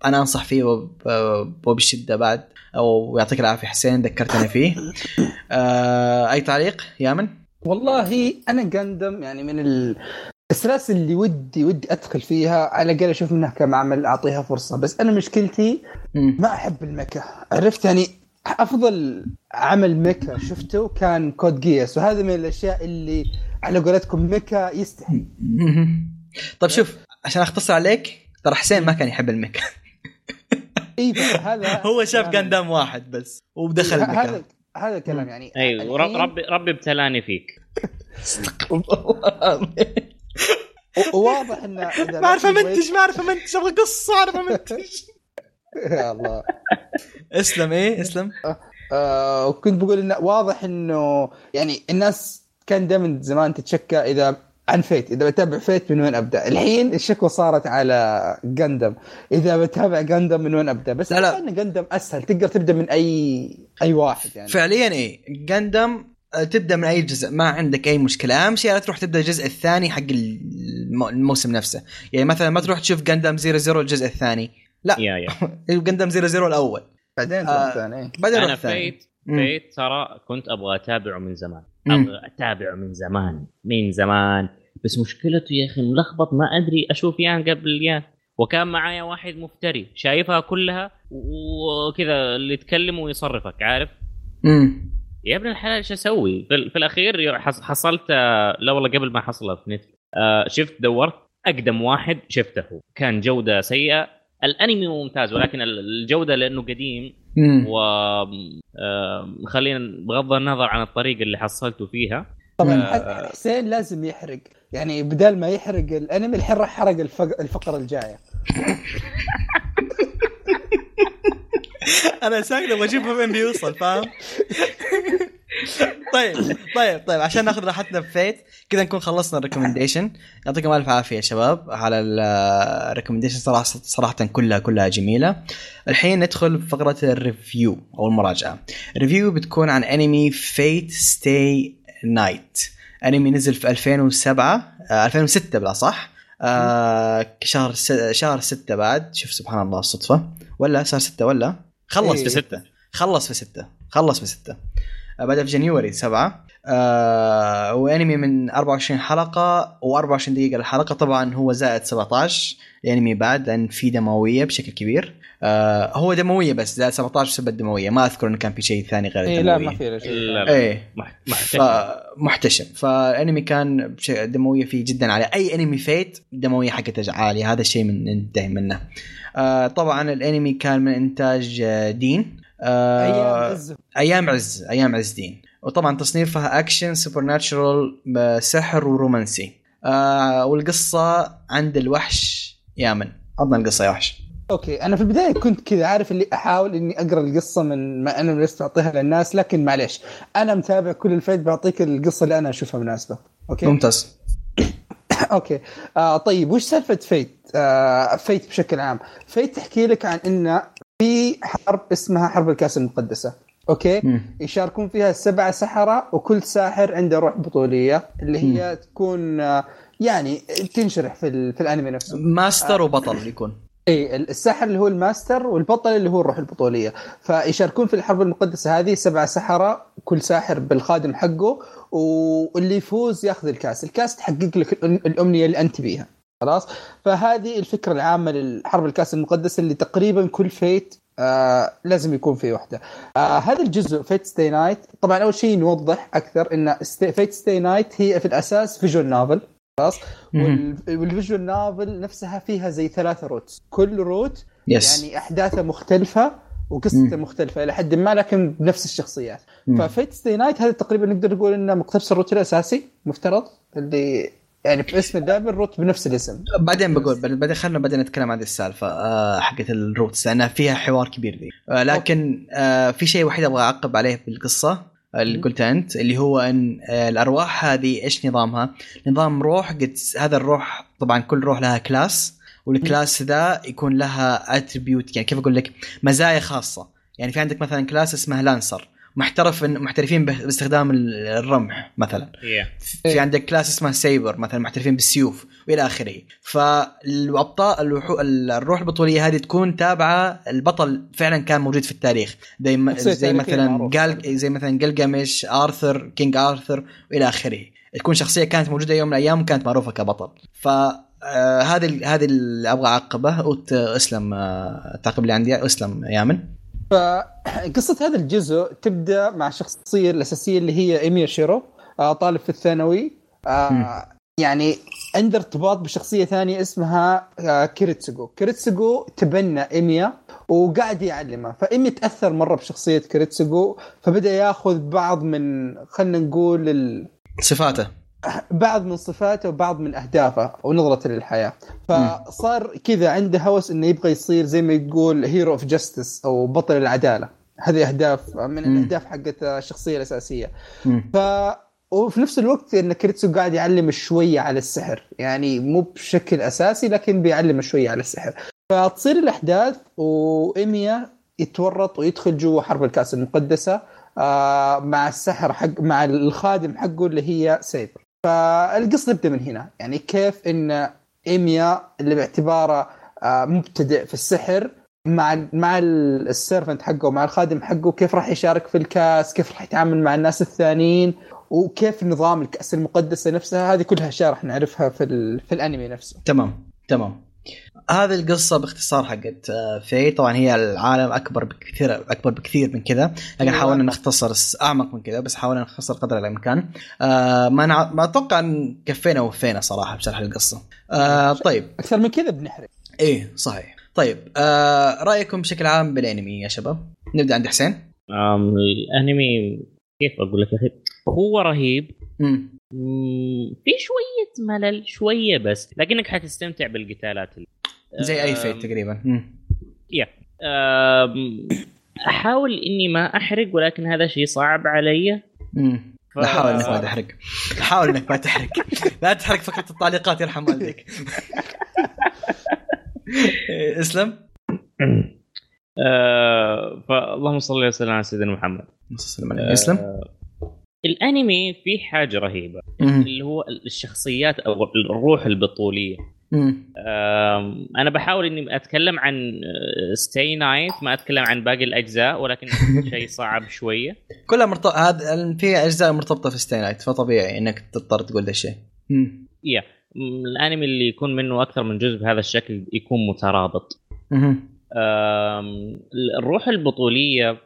فانا أنصح فيه وب- وبشده بعد أو يعطيك العافية حسين ذكرتني فيه. <coughs> آه أي تعليق؟ يامن؟ والله أنا جندم يعني من ال... السلاسل اللي ودي ودي أدخل فيها على الأقل أشوف منها كم عمل أعطيها فرصة. بس أنا مشكلتي. ما أحب الميكا. عرفت؟ يعني أفضل عمل ميكا شفته كان كود جياس وهذا من الأشياء اللي على قولتكم ميكا يستحي. طيب شوف عشان أختصر عليك ترى حسين ما كان يحب الميكا. اي <laughs> هذا هو شاف كلام- جاندام واحد بس ودخل ه- الميكا هذا هذا الكلام يعني أيوه ربي ربي ابتلاني فيك. <laughs> و- وواضح انه إذا ما أعرف أمنتج ما أعرف أمنتج أبغى قصة أعرف أمنتج. <laughs> يا الله. اسلم إيه اسلم. آه وكنت بقول انه واضح إنه يعني الناس كان دائما زمان تتشكى إذا عن Fate. إذا بتابع Fate من وين أبدأ؟ الحين الشكوى صارت على جندم إذا بتابع جندم من وين أبدأ؟ بس لا، لا. إن جندم أسهل. تقدر تبدأ من أي أي واحد يعني. فعليا إيه. جاندام آه، تبدأ من أي جزء. ما عندك أي مشكلة. أهم شيء لا تروح تبدأ الجزء الثاني حق الم- الموسم نفسه. يعني مثلا ما تروح تشوف جاندام Zero Zero الجزء الثاني. لا. يا يا. <laughs> جاندام Zero Zero الأول. بعدين آه. بعدين أنا روح الثاني. Fate. Fate ترى كنت أبغى أتابعه من زمان. أبغى أتابعه من زمان. من زمان. بس مشكلته يا أخي ملخبط ما أدري أشوف يان قبل يان. وكان معايا واحد مفتري. شايفها كلها وكذا اللي يتكلم ويصرفك عارف؟ امم يا ابن الحلال إيش أسوي؟ في, في الأخير حص- حصلت آه، لا والله قبل ما حصلها في نت آه، شفت دورت. أقدم واحد شفته. كان جودة سيئة. الأنمي ممتاز ولكن ال- الجودة لأنه قديم و خلينا بغض النظر عن الطريقة اللي حصلته فيها. طبعا حسين لازم يحرق. يعني بدال ما يحرق الأنمي الحين راح حرق الفق- الفقرة الجاية. <laughs> أنا ساكت أبغى أشوف وين بيوصل فاهم؟ <laughs> طيب طيب طيب عشان ناخذ راحتنا ب Fate كذا نكون خلصنا ال recommendation. يعطيكم ألف عافية يا شباب على ال recommendation صراحة صراحة كلها كلها جميلة. الحين ندخل فقرة ال review أو المراجعة. ال review بتكون عن أنمي فيت ستي نايت أنمي نزل في 2007 آه 2006 بلى صح. آه شهر. شهر 6 بعد. شوف سبحان الله الصدفة. ولا شهر 6 ولا؟ خلص إيه. في 6 خلص في 6 خلص في 6 آه، بدا في January 7 آه وأنمي من 24 حلقة و24 دقيقة الحلقة طبعا هو زائد 17 الأنمي بعد لأن في دموية بشكل كبير. آه هو دموية بس زائد 17 بسبب الدموية. ما أذكر إنه كان في شيء ثاني غير إيه الدموية. لا ما في لا شيء إيه. مح- محتشم. فمحتشم فالأنمي كان بش- دموية فيه جدا عاليه أي أنمي فيت دموية حقته عالية. هذا الشيء من ننتهي منه. آه طبعا الأنمي كان من إنتاج آه، دين. آه أيام عز. أيام عز أيام عز دين وطبعا تصنيفها action supernatural سحر ورومانسي. آه والقصة عند الوحش يامن. عطنا القصة يا وحش. أوكي أنا في البداية كنت كذا عارف اللي أحاول إني أقرأ القصة من ما أنا لسه اعطيها للناس لكن معليش. أنا متابع كل الفيت بعطيك القصة اللي أنا أشوفها مناسبة. أوكي؟ ممتاز. <coughs> أوكي. آه طيب وش سالفة فيت؟ آه فيت بشكل عام. فيت تحكي لك عن ان في حرب اسمها حرب الكأس المقدسة أوكي؟ مم. يشاركون فيها سبعة سحرة وكل ساحر عنده روح بطولية اللي هي تكون آه، يعني تنشرح في, في الأنمي نفسه. ماستر وبطل يكون. إي الساحر اللي هو الماستر والبطل اللي هو الروح البطولية. فيشاركون في الحرب المقدسة هذه سبعة سحرة كل ساحر بالخادم حقه واللي يفوز ياخذ الكأس. الكأس تحقق لك الأمنية اللي أنت تبيها. خلاص. فهذه الفكرة العامة للحرب الكأس المقدسه اللي تقريبا كل فيت آه لازم يكون في وحدة. آه هذا الجزء فيت ستي نايت. طبعا أول شيء نوضح أكثر إن فيت ستي نايت هي في الأساس visual novel. خلاص. وال visual novel نفسها فيها زي ثلاثة routes. كل route يس يعني أحداثه مختلفة وقصته مختلفة إلى حد ما لكن بنفس الشخصيات. ففيت ستي نايت هذا تقريبا نقدر نقول إنه مقتبس ال route الأساسي مفترض اللي يعني باسم اللعبه ال route بنفس الاسم. بعدين بقول بعدين خلينا بعدين نتكلم عن السالفة آه حقت ال routes لأنها فيها حوار كبير ذي. آه لكن آه في شيء وحيد أبغى أعقب عليه بالقصة اللي مم. قلتها أنت اللي هو إن الأرواح هذه إيش نظامها؟ نظام روح قد هذا الروح طبعا كل روح لها class وال class ذا يكون لها attribute يعني كيف أقول لك؟ مزايا خاصة. يعني في عندك مثلا class اسمه Lancer محترف محترفين باستخدام الرمح مثلا Yeah. في عندك class اسمها Saber مثلا محترفين بالسيوف وإلى آخره فالابطال. الروح البطولية هذه تكون تابعة البطل فعلا كان موجود في التاريخ زي زي مثلا. قال زي مثلا جلجامش آرثر King آرثر وإلى آخره تكون شخصية كانت موجودة يوم من الأيام وكانت معروفة كبطل ف آه، هذا ال- هذا اللي أبغى أعقبه أسلم آه، التعقيب اللي عندي أسلم يامن فقصة هذا الجزء تبدأ مع الشخصية الأساسية اللي هي إيميا شيرو آه، طالب في الثانوي. آه، يعني عنده ارتباط بشخصية ثانية اسمها آه، كيريتسوغو. كيريتسوغو تبنى إيميا وقاعد يعلمها فإيميا تأثر مرة بشخصية كيريتسوغو فبدأ ياخذ بعض من خلينا نقول ال... صفاته. بعض من صفاته وبعض من أهدافه ونظرته للحياة. فصار كذا عنده هوس إنه يبغى يصير زي ما يقول hero of justice أو بطل العدالة. هذه أهداف من. الأهداف حقت الشخصية الأساسية. ف وفي نفس الوقت إن كيريتسو قاعد يعلم شوية على السحر. يعني مو بشكل أساسي لكن بيعلم شوية على السحر. فتصير الأحداث وإيميا يتورط ويدخل جوا حرب الكأس المقدسة آه مع السحر حق مع الخادم حقه اللي هي Saber. فالقصة تبدا من هنا يعني كيف إن إيميا اللي باعتباره آه مبتدئ في السحر مع مع ال servant حقه ومع الخادم حقه كيف راح يشارك في الكاس كيف راح يتعامل مع الناس الثانيين وكيف نظام الكأس المقدسة نفسها هذه كلها اشياء راح نعرفها في. في الأنمي نفسه تمام تمام هذه القصة باختصار حقت آه، في طبعا هي العالم أكبر بكثير أكبر بكثير من كذا. لكن أيوة. حاولنا نختصر أعمق من كذا بس حاولنا نختصر قدر الإمكان. آه ما نع... ما أتوقع أن كفينا ووفينا صراحة بشرح القصة. آه طيب. أكثر من كذا بنحرق. إيه صحيح. طيب آه رأيكم بشكل عام بالأنمي يا شباب؟ نبدأ عند حسين. أم الأنمي كيف أقول لك هو رهيب. مم. مم، في شوية ملل شوية بس لكنك حتستمتع بالقتالات ال- زي أي أم، فيت تقريبا. يا. أحاول إني ما أحرق ولكن هذا شيء صعب علي. ف- لا حاول إنك ما تحرق. حاول إنك ما تحرق. لا تحرق فقره التعليقات يرحم والديك. <laughs> إسلم. آه، فاللهم صل وسلم على سيدنا محمد. وسلم عليه. إسلم. الأنمي فيه حاجة رهيبة. اللي هو الشخصيات أو الروح البطولية. أنا بحاول إني أتكلم عن ستي نايت ما أتكلم عن باقي الأجزاء ولكن <laughs> شيء صعب شوية. كلها مرتبطه هذا في أجزاء مرتبطة في ستي نايت فطبيعي إنك تضطر تقول ذا الشيء. يا الأنمي اللي يكون منه أكثر من جزء بهذا الشكل يكون مترابط. الروح البطولية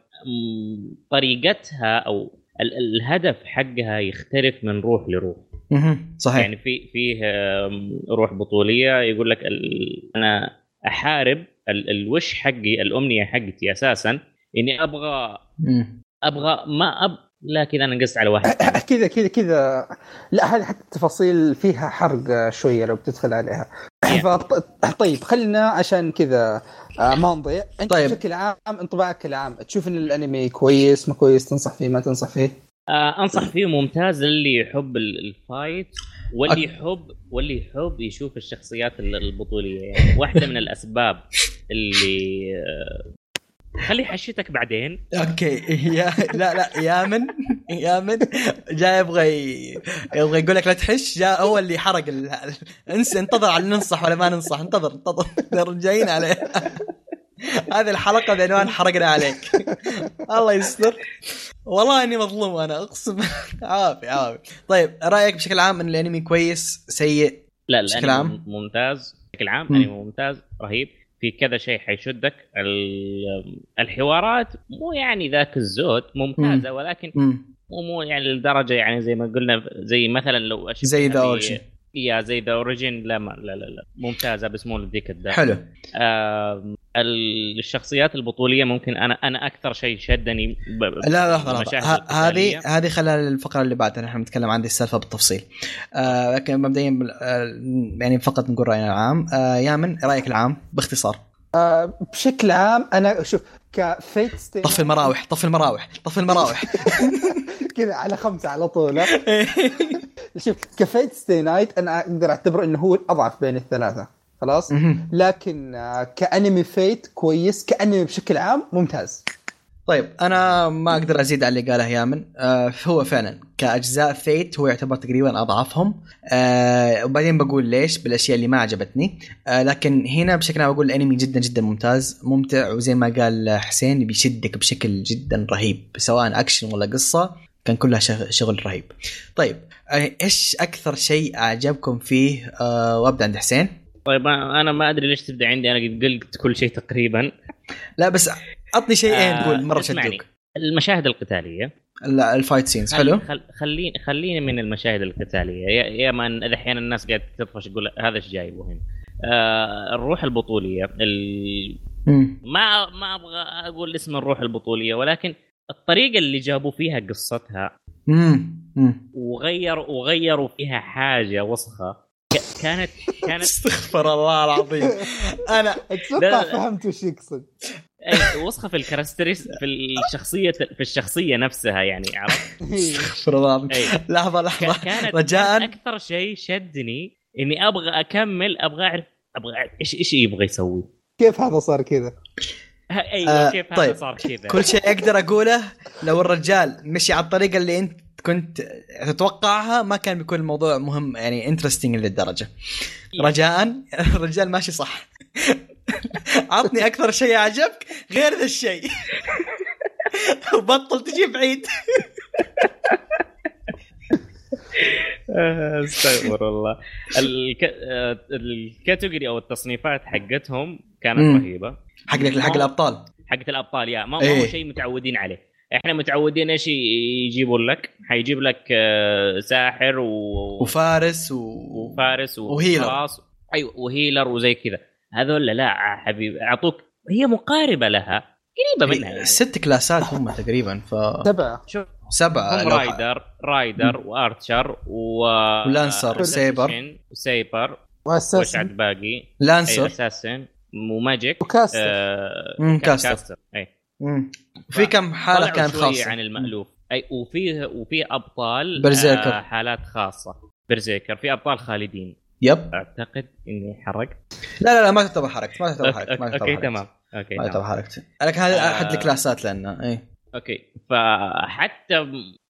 طريقتها أو ال- الهدف حقها يختلف من روح لروح. صحيح. يعني في فيه روح بطولية يقول لك أنا أحارب ال- الوش حقي الأمنية حقتي أساسا. إني أبغى. أبغى ما اب لا كذا أنا نقصت على واحد. ثاني. كذا كذا كذا. لا هذه حتى التفاصيل فيها حرق شوية لو بتدخل عليها. فط- طيب خلينا عشان كذا آه، ما نضيع. أنت طيب. بشكل عام انطباعك العام تشوف إن الأنمي كويس ما كويس تنصح فيه ما تنصح فيه؟ آه أنصح فيه ممتاز للي يحب ال- ال fight واللي يحب واللي يحب يشوف الشخصيات ال- البطولية. يعني <laughs> واحدة من الأسباب اللي آه، خلي حشيتك بعدين. أوكي. يا لا لا يامن يامن جاي يبغى يبغى يقول لك لا تحش. جاء هو اللي حرق ال... انسى انتظر على ننصح ولا ما ننصح. انتظر انتظر. <laughs> جايين عليه. هذه الحلقة بعنوان حرقنا عليك. الله يستر. والله إني مظلوم أنا. أقسم عافي عافي. طيب رأيك بشكل عام إن الأنمي كويس سيء؟ لا بشكل عام؟ ممتاز. بشكل عام. انمي ممتاز رهيب. في كذا شيء حيشدك. ال- الحوارات مو يعني ذاك الزود ممتازة ولكن. مو مو يعني لدرجة يعني زي ما قلنا زي مثلا لو زي ذا ب- origin يا زي the origin لا ما لا لا لا. ممتازة بس مو لذيك الدرجه حلو. ال- الشخصيات البطولية ممكن أنا أنا أكثر شيء شدني ب- ب- لا لحظه هذه. هذه خلال الفقرة اللي بعدها. نحن نتكلم عن دي السالفة بالتفصيل. آه لكن مبدئيا آه، يعني فقط نقول رأينا العام. آه يامن رأيك العام باختصار. آه، بشكل عام أنا شوف ك Fate stay طفي المراوح طفي المراوح طفي المراوح. <laughs> كذا على خمسة على طول؟ <laughs> شوف ك Fate stay night أنا أقدر أعتبره إنه هو الأضعف بين الثلاثة. خلاص. لكن آه، كأنمي Fate كويس كأنمي بشكل عام ممتاز. طيب أنا ما أقدر أزيد على اللي قاله يامن. آه هو فعلا كأجزاء Fate هو يعتبر تقريبا أضعفهم. آه وبعدين بقول ليش؟ بالأشياء اللي ما عجبتني. آه لكن هنا بشكل عام بقول الأنمي جدا جدا ممتاز ممتع وزي ما قال حسين بيشدك بشكل جدا رهيب سواء أكشن ولا قصة كان كلها شغ- شغل رهيب. طيب إيش أكثر شيء أعجبكم فيه؟ آه وأبدأ عند حسين. طيب أنا ما أدري ليش تبدأ عندي. أنا قد قلت كل شيء تقريبا. لا بس عطني شيئين آه، تقول مرة. شدوك. المشاهد القتالية. لا، ال fight scenes حلو. خل... خليني خليني من المشاهد القتالية. يا, يا ما أحيانا الناس قاعدة تطفش تقول هذا إيش جايبه هنا. آه الروح البطولية. ال... ما ما أبغى أقول اسم الروح البطولية ولكن الطريقة اللي جابوا فيها قصتها مم. مم. وغيروا وغيروا فيها حاجة وسخة. كانت كانت استغفر الله العظيم أنا أتوقع. فهمت وش يقصد أي وسخة في الكاركترس في الشخصيه في الشخصية نفسها يعني عرفت؟ استغفر الله العظيم أي. لحظة لحظة كانت رجاء كانت أكثر شيء شدني إني أبغى أكمل أبغى اعرف أبغى إيش إيش يبغى يسوي كيف هذا صار كذا؟ أيوه آه، كيف طيب. هذا صار كذا كل شيء أقدر أقوله لو الرجال مشي على الطريقة اللي أنت كنت تتوقعها ما كان بيكون الموضوع مهم يعني interesting للدرجة. رجاء؟ <laughs> الرجال ماشي صح. <laughs> عطني أكثر شيء عجبك غير ذا الشيء. <laughs> وبطل تجيب عيد آه، استغفر الله. الك... آه، الكاتيجوري أو التصنيفات حقتهم كانت. رهيبة. حق حق الأبطال. حقت الأبطال يا ما, ما إيه. هو شيء متعودين عليه. إحنا متعودين إيش يجيبوا لك؟ حيجيب لك آه، ساحر و... وفارس و... وفارس و... وهيلر. أيوه وهيلر وزي كذا. هذول لا حبيبي أعطوك. هي مقاربة لها قريبة منها يعني. ست كلاسات هم <laughs> تقريبا ف سبعة. شوف. سبعة هم رايدر رايدر وارشر و ولانسر. وسيبر. وسيبر. واساسا وشعد باقي؟ أي لانسر أساسن. وماجيك. وكاستر. آه كاستر. أي. مم. في كم حالة كانت شوية خاصة. عن المألوف. أي وفيه وفي أبطال Berserker. آه حالات خاصة. Berserker. في أبطال خالدين. yep. أعتقد إني حرقت. لا لا لا ما تعتبر حرقت ما تعتبر okay, حرقت ما تعتبر حرقت. تمام. okay ما تعتبر حرقت. لكن هذه آه. أحد الكلاسات لأنه اي Okay. فحتى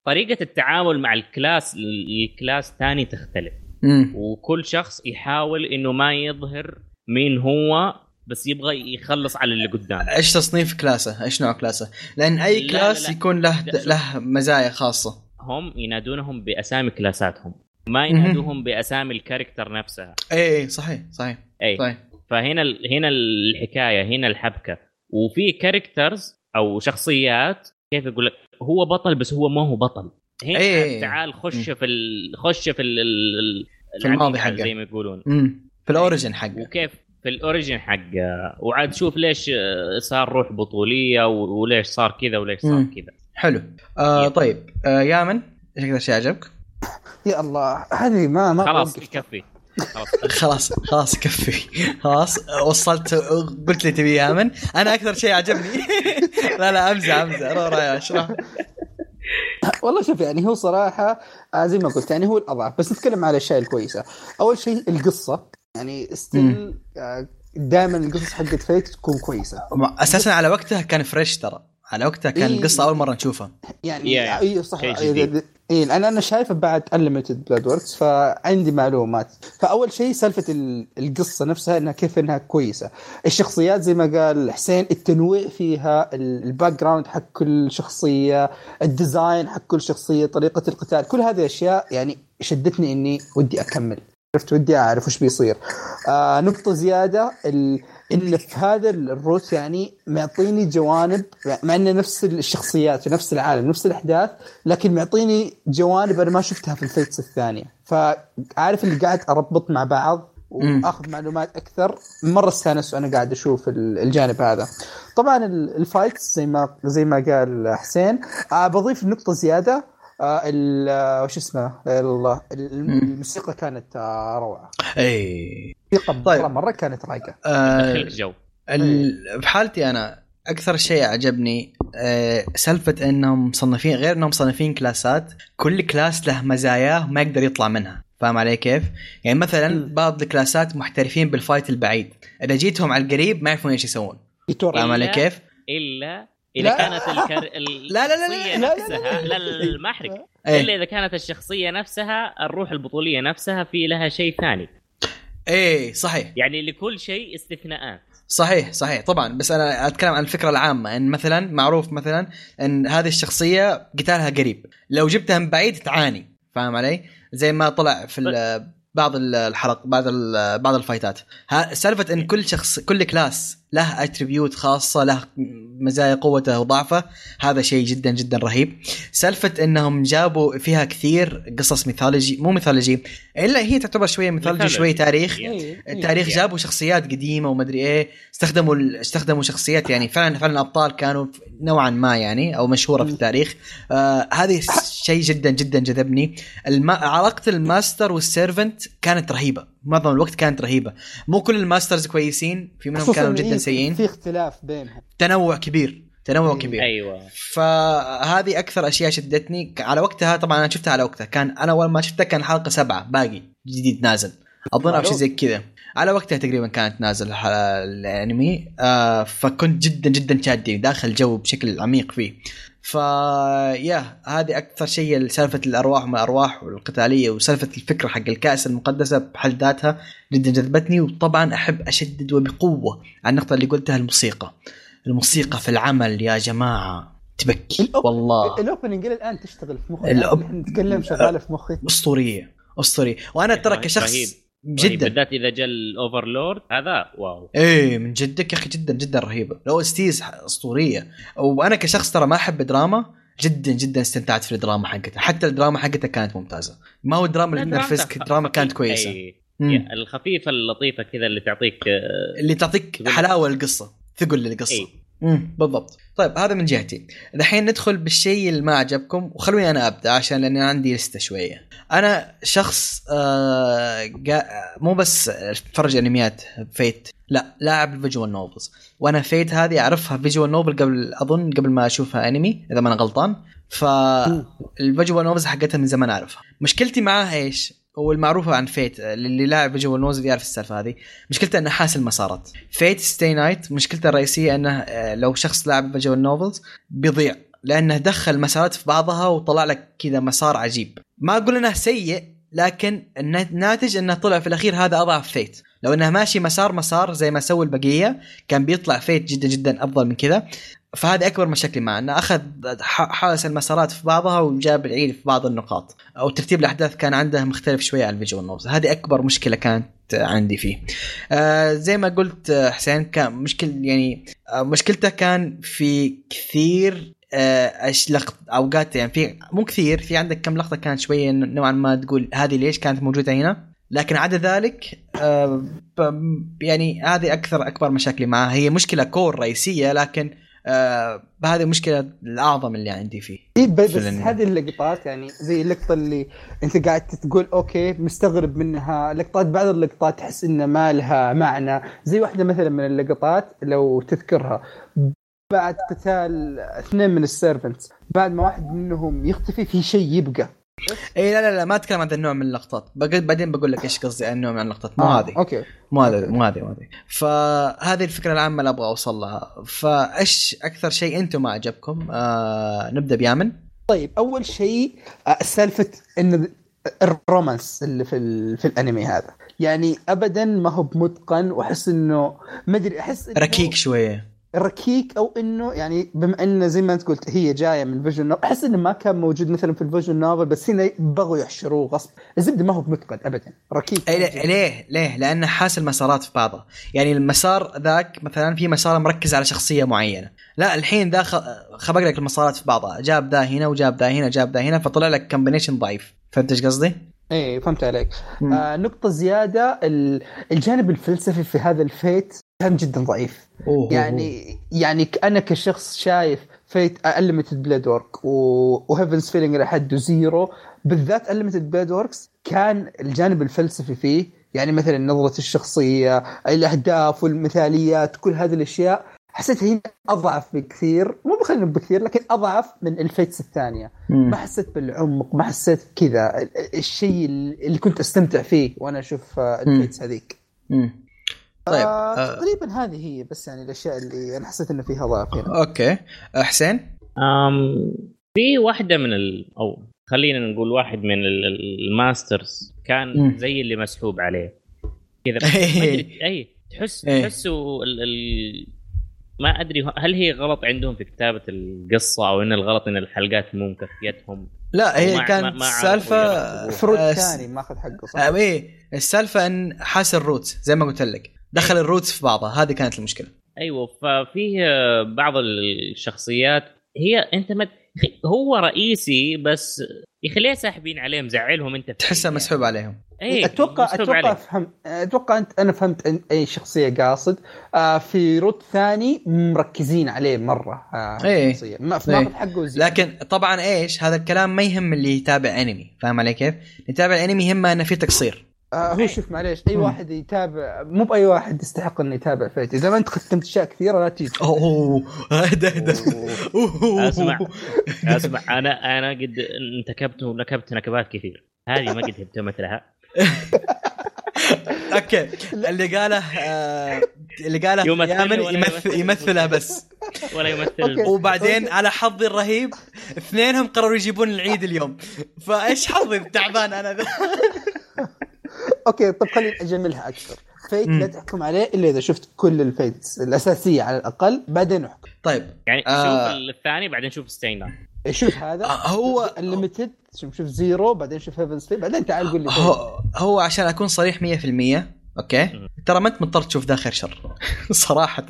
طريقة التعامل مع ال class ال class ثاني تختلف. امم وكل شخص يحاول إنه ما يظهر مين هو بس يبغى يخلص على اللي قدامه. إيش تصنيف كلاسة؟ إيش نوع كلاسة؟ لأن أي لا، لا، كلاس لا. يكون له لا،. له مزايا خاصة. هم ينادونهم بأسامي كلاساتهم. ما ينادوهم بأسامي ال character نفسها. اي اي صحيح صحيح. اي صحيح. فهنا ال- هنا الحكاية هنا الحبكة. وفي characters أو شخصيات كيف أقول لك؟ هو بطل بس هو ما هو بطل. هنا إيه. تعال خش في ال... خش في ال... في الماضي حقه. زي ما يقولون. في ال origin حقه. وكيف في ال origin حقه وعاد شوف ليش صار روح بطولية وليش صار كذا وليش صار. كذا. حلو. آه yep. طيب. آه يامن إيش أكثر شيء عجبك؟ يا الله هذه ما ما خلاص. يكفي. <laughs> خلاص. خلاص يكفي. خلاص وصلت قلت لي تبي يامن. أنا أكثر شيء عجبني. <laughs> لا لا أمزح أمزح. روح روح اشرح <laughs> والله شوف يعني هو صراحة آه زي ما قلت يعني هو الأضعف. بس نتكلم على الاشياء الكويسة. أول شيء القصة. يعني still دائما القصص حقت Fate تكون كويسة. أساسا على وقتها كان fresh ترى. على وقتها كان إيه. القصة أول مرة نشوفها. يعني Yeah, أي صح. اي لأن أنا شايفه بعد Unlimited Blade Works فعندي معلومات. فأول شيء سالفة ال- القصة نفسها إنها كيف إنها كويسة. الشخصيات زي ما قال حسين التنويع فيها ال- ال background حق كل شخصية ال design حق كل شخصية طريقة القتال كل هذه الاشياء يعني شدتني إني ودي أكمل. عرفت ودي أعرف وش بيصير. آه نقطة زيادة ال... إن في هذا ال route يعني معطيني جوانب مع إنه نفس الشخصيات في نفس العالم نفس الأحداث لكن معطيني جوانب أنا ما شفتها في ال Fates الثانية. فعارف اللي قاعد أربط مع بعض وأخذ معلومات أكثر. مرة استانس وأنا قاعد أشوف ال- الجانب هذا. طبعا ال- ال fights زي ما زي ما قال حسين. آه بضيف نقطة زيادة. آه ال- آه، وش اسمه؟ الله الموسيقى كانت آه روعة. اي الموسيقى طيب. مرة كانت رايقة. آه دخلك جو ال- بحالتي أنا أكثر شيء عجبني آه، سالفة إنهم مصنفين غير إنهم مصنفين كلاسات كل class له مزاياه ما يقدر يطلع منها. فاهم علي كيف؟ يعني مثلا. بعض الكلاسات محترفين بال fight البعيد. إذا جيتهم على القريب ما يعرفون إيش يسوون. فاهم علي إلا- كيف؟ إلا اذا لا. كانت الكر... ال- لا- لا- لا- لا- لا- نفسها لا لا ما احرق إيه الا اذا كانت الشخصيه نفسها الروح البطوليه نفسها في لها شيء ثاني إيه صحيح يعني لكل شيء استثناءات صحيح صحيح طبعا بس أنا اتكلم عن الفكرة العامه ان مثلا معروف مثلا ان هذه الشخصيه قتالها قريب لو جبتها من بعيد تعاني فاهم علي زي ما طلع في بعض ال- الحلق بعض بعض الفايتات سالفه ان كل شخص كل class له attribute خاصة له مزايا قوته وضعفه هذا شيء جدا جدا رهيب سالفة إنهم جابوا فيها كثير قصص mythology مو mythology إلا هي تعتبر شوية mythology. شوية تاريخ إيه، إيه. التاريخ يعني. جابوا شخصيات قديمة ومدري إيه استخدموا استخدموا شخصيات يعني فعلا فعلا ابطال كانوا نوعا ما يعني أو مشهورة في. التاريخ آه هذه شيء جدا جدا جذبني. علاقة ال master وال servant كانت رهيبة معظم الوقت كانت رهيبة. مو كل ال masters كويسين في منهم كانوا جدا سيئين. في اختلاف بينهم. تنوع كبير تنوع إيه. كبير. أيوه. فهذه أكثر أشياء شدتني. على وقتها طبعا أنا شفتها على وقتها. كان أنا أول ما شفتها كان حلقة سبعة باقي جديد نازل. أظن أو شيء زي كذا. على وقتها تقريبا كانت نازل الأنمي. آه فكنت جدا جدا شادي داخل جو بشكل عميق فيه. ف يا هذه أكثر شيء سالفة الأرواح وما الأرواح والقتالية وسالفة الفكرة حق الكأس المقدسة بحد ذاتها جدا جذبتني وطبعا أحب أشدد وبقوة على النقطة اللي قلتها الموسيقى. الموسيقى في العمل يا جماعة تبكي الأوب- والله. الأوبننج إلى الآن تشتغل في مخي. الأوب- نتكلم شغالة في مخي. أسطورية اسطوري وأنا ترى رهيب- كشخص رهيب، جدا. بالذات إذا جاء الأوفرلورد هذا wow. إيه من جدك يا أخي جدا جدا رهيبه ال OSTs أسطورية. وأنا كشخص ترى ما أحب الدراما جدا جدا استمتعت في الدراما حقتها حتى الدراما حقتها كانت ممتازة. ما هو الدراما اللي درامته نرفزك الدراما كانت. كويسة. أي. يا الخفيفة اللطيفة كذا اللي تعطيك آه، اللي تعطيك حلاوة للقصه ثقل للقصة. امم بالضبط. طيب هذا من جهتي. الحين ندخل بالشيء اللي ما عجبكم وخلوني أنا أبدأ عشان لاني عندي لستة شوية. أنا شخص آه مو بس أتفرج أنميات Fate لا لاعب ال visual novels وأنا Fate هذه أعرفها visual novel قبل أظن قبل ما أشوفها أنمي إذا ما أنا غلطان فال visual novels حقتها من زمان أعرفها. مشكلتي معاها إيش؟ والمعروفه عن Fate اللي لاعب visual novels يعرف السالفة هذه. مشكلته إنه حاس المسارات Fate Stay Night مشكلته الرئيسية إنه آه، لو شخص لاعب visual novels بيضيع لأنه دخل مسارات في بعضها وطلع لك كذا مسار عجيب. ما أقول إنه سيء لكن الناتج إنه طلع في الأخير هذا أضعف Fate. لو انه ماشي مسار مسار زي ما سوى البقية كان بيطلع Fate جدا جدا أفضل من كذا. فهذه أكبر مشاكلي معه إنه أخذ حاس المسارات في بعضها وجاب العيد في بعض النقاط. أو ترتيب الأحداث كان عنده مختلف شوية عن ال visual novels هذه أكبر مشكلة كانت عندي فيه. آه زي ما قلت آه، حسين كان مشكل يعني آه مشكلته كان في كثير آه أش لقط أوقات يعني في مو كثير في عندك كم لقطة كانت شوية نوعا ما تقول هذه ليش كانت موجودة هنا؟ لكن عدا ذلك آه يعني هذه أكثر أكبر مشاكلي معها. هي مشكلة core رئيسية لكن آه هذه المشكلة الأعظم اللي عندي فيه. إيه ب- بس الأنمي. هذه اللقطات يعني زي اللقطة اللي أنت قاعد تقول okay مستغرب منها. لقطات بعض اللقطات تحس انها ما لها معنى. زي واحدة مثلا من اللقطات لو تذكرها. بعد قتال اثنين من ال servants بعد ما واحد منهم يختفي في شيء يبقى. اي لا لا لا ما أتكلم عن النوع من اللقطات. بعدين بقول لك إيش قصدي عن نوع من اللقطات. مو آه، هذه. okay. مو هذا مو هذه مو هذه. فهذه الفكرة العامة اللي أبغى أوصل لها. فإيش أكثر شيء أنتم ما عجبكم؟ آه نبدأ بيامن. طيب أول شيء آه، سالفة انه ال romance اللي في ال... في الأنمي هذا. يعني ابدا ما هو بمتقن وأحس إنه ما أدري أحس إنه ركيك شوية. ركيك أو إنه يعني بما إنه زي ما أنت قلت هي جاية من visual novel أحس إنه ما كان موجود مثلا في ال visual novel بس هنا بغوا يحشروه غصب. الزبدة ما هو بمتقن ابدا. ركيك أي ليه- ليه ليه؟ لأنه حاس المسارات في بعضها. يعني المسار ذاك مثلا في مسار مركز على شخصية معينة. لا الحين ذا خبق لك المسارات في بعضها. جاب ذا هنا وجاب ذا هنا جاب ذا هنا فطلع لك combination ضعيف. فهمت إيش قصدي؟ إيه فهمت عليك. مم. آه نقطة زيادة ال- الجانب الفلسفي في هذا ال Fate كان جدا ضعيف. أوه يعني يعني ك- أنا كشخص شايف Fate Unlimited Blade Works و Heaven's Feel لحد Zero بالذات Unlimited Blade Works كان الجانب الفلسفي فيه. يعني مثلا نظرة الشخصية الأهداف والمثاليات كل هذه الأشياء. حسيتها هنا أضعف بكثير. مو بخلينا بكثير لكن أضعف من ال Fates الثانية. مم. ما حسيت بالعمق ما حسيت كذا. ال- ال- الشيء اللي كنت أستمتع فيه وأنا أشوف آه، ال Fates هذيك. مم. طيب آه آه تقريبا هذه هي بس يعني الأشياء اللي أنا حسيت إنه فيها ضعف هنا okay آه، حسين أم في واحدة من ال... أو خلينا نقول واحد من ال- ال- ال masters كان. زي اللي مسحوب عليه كذا <laughs> أي تحس إيه. تحسوا ال... ال... ما أدري هل هي غلط عندهم في كتابة القصة أو إن الغلط إن الحلقات مو مكفيتهم لا هي كانت ما- ما عرفوا سالفة يرتبوها. في route آه، ثاني ماخذ حقه صح؟ إيه السالفة إن حاس ال routes زي ما قلت لك دخل ال routes في بعضها هذه كانت المشكلة أيوه ففيه بعض الشخصيات هي أنت ما هو رئيسي بس يا أخي ليه ساحبين عليه مزعلهم أنت في تحسها يعني. مسحوب عليهم إيه أتوقع أتوقع عليه. فهم أتوقع أنت أنا فهمت أي شخصية قاصد آه في route ثاني مركزين عليه مرة آه إيه. الشخصية. ما إيه. ماخذ حقه. لكن طبعا إيش هذا الكلام ما يهم اللي يتابع أنمي فاهم علي كيف؟ اللي يتابع الأنمي يهمه إنه في تقصير آه هو شوف معليش أي. واحد يتابع مو بأي واحد يستحق إنه يتابع Fate إذا ما أنت ختمت أشياء كثيرة لا تجي أوه اهدى اهدى أوه. أسمع أسمع. أنا أنا قد انتكبت ونكبت نكبات كثير. هذه ما قد اهتمت لها <laughs> أوكي. اللي قاله آه اللي قاله يمثل يامن يمثل يمثل. يمثلها بس. ولا يمثل. وبعدين على حظي الرهيب اثنينهم قرروا يجيبون العيد اليوم. فإيش حظي؟ تعبان أنا. ذا أوكي طب خليني أجملها أكثر Fate. لا تحكم عليه إلا إذا شفت كل ال Fates الأساسية على الأقل بعدين أحكم طيب يعني آه. شوف الثاني بعدين شوف Stay Night شوف هذا آه، هو Unlimited شوف شوف Zero بعدين شوف Heaven's Feel بعدين تعال قول لي هو هو عشان أكون صريح 100% أوكي ترى ما أنت مضطر تشوف ذا خير شر <laughs> صراحة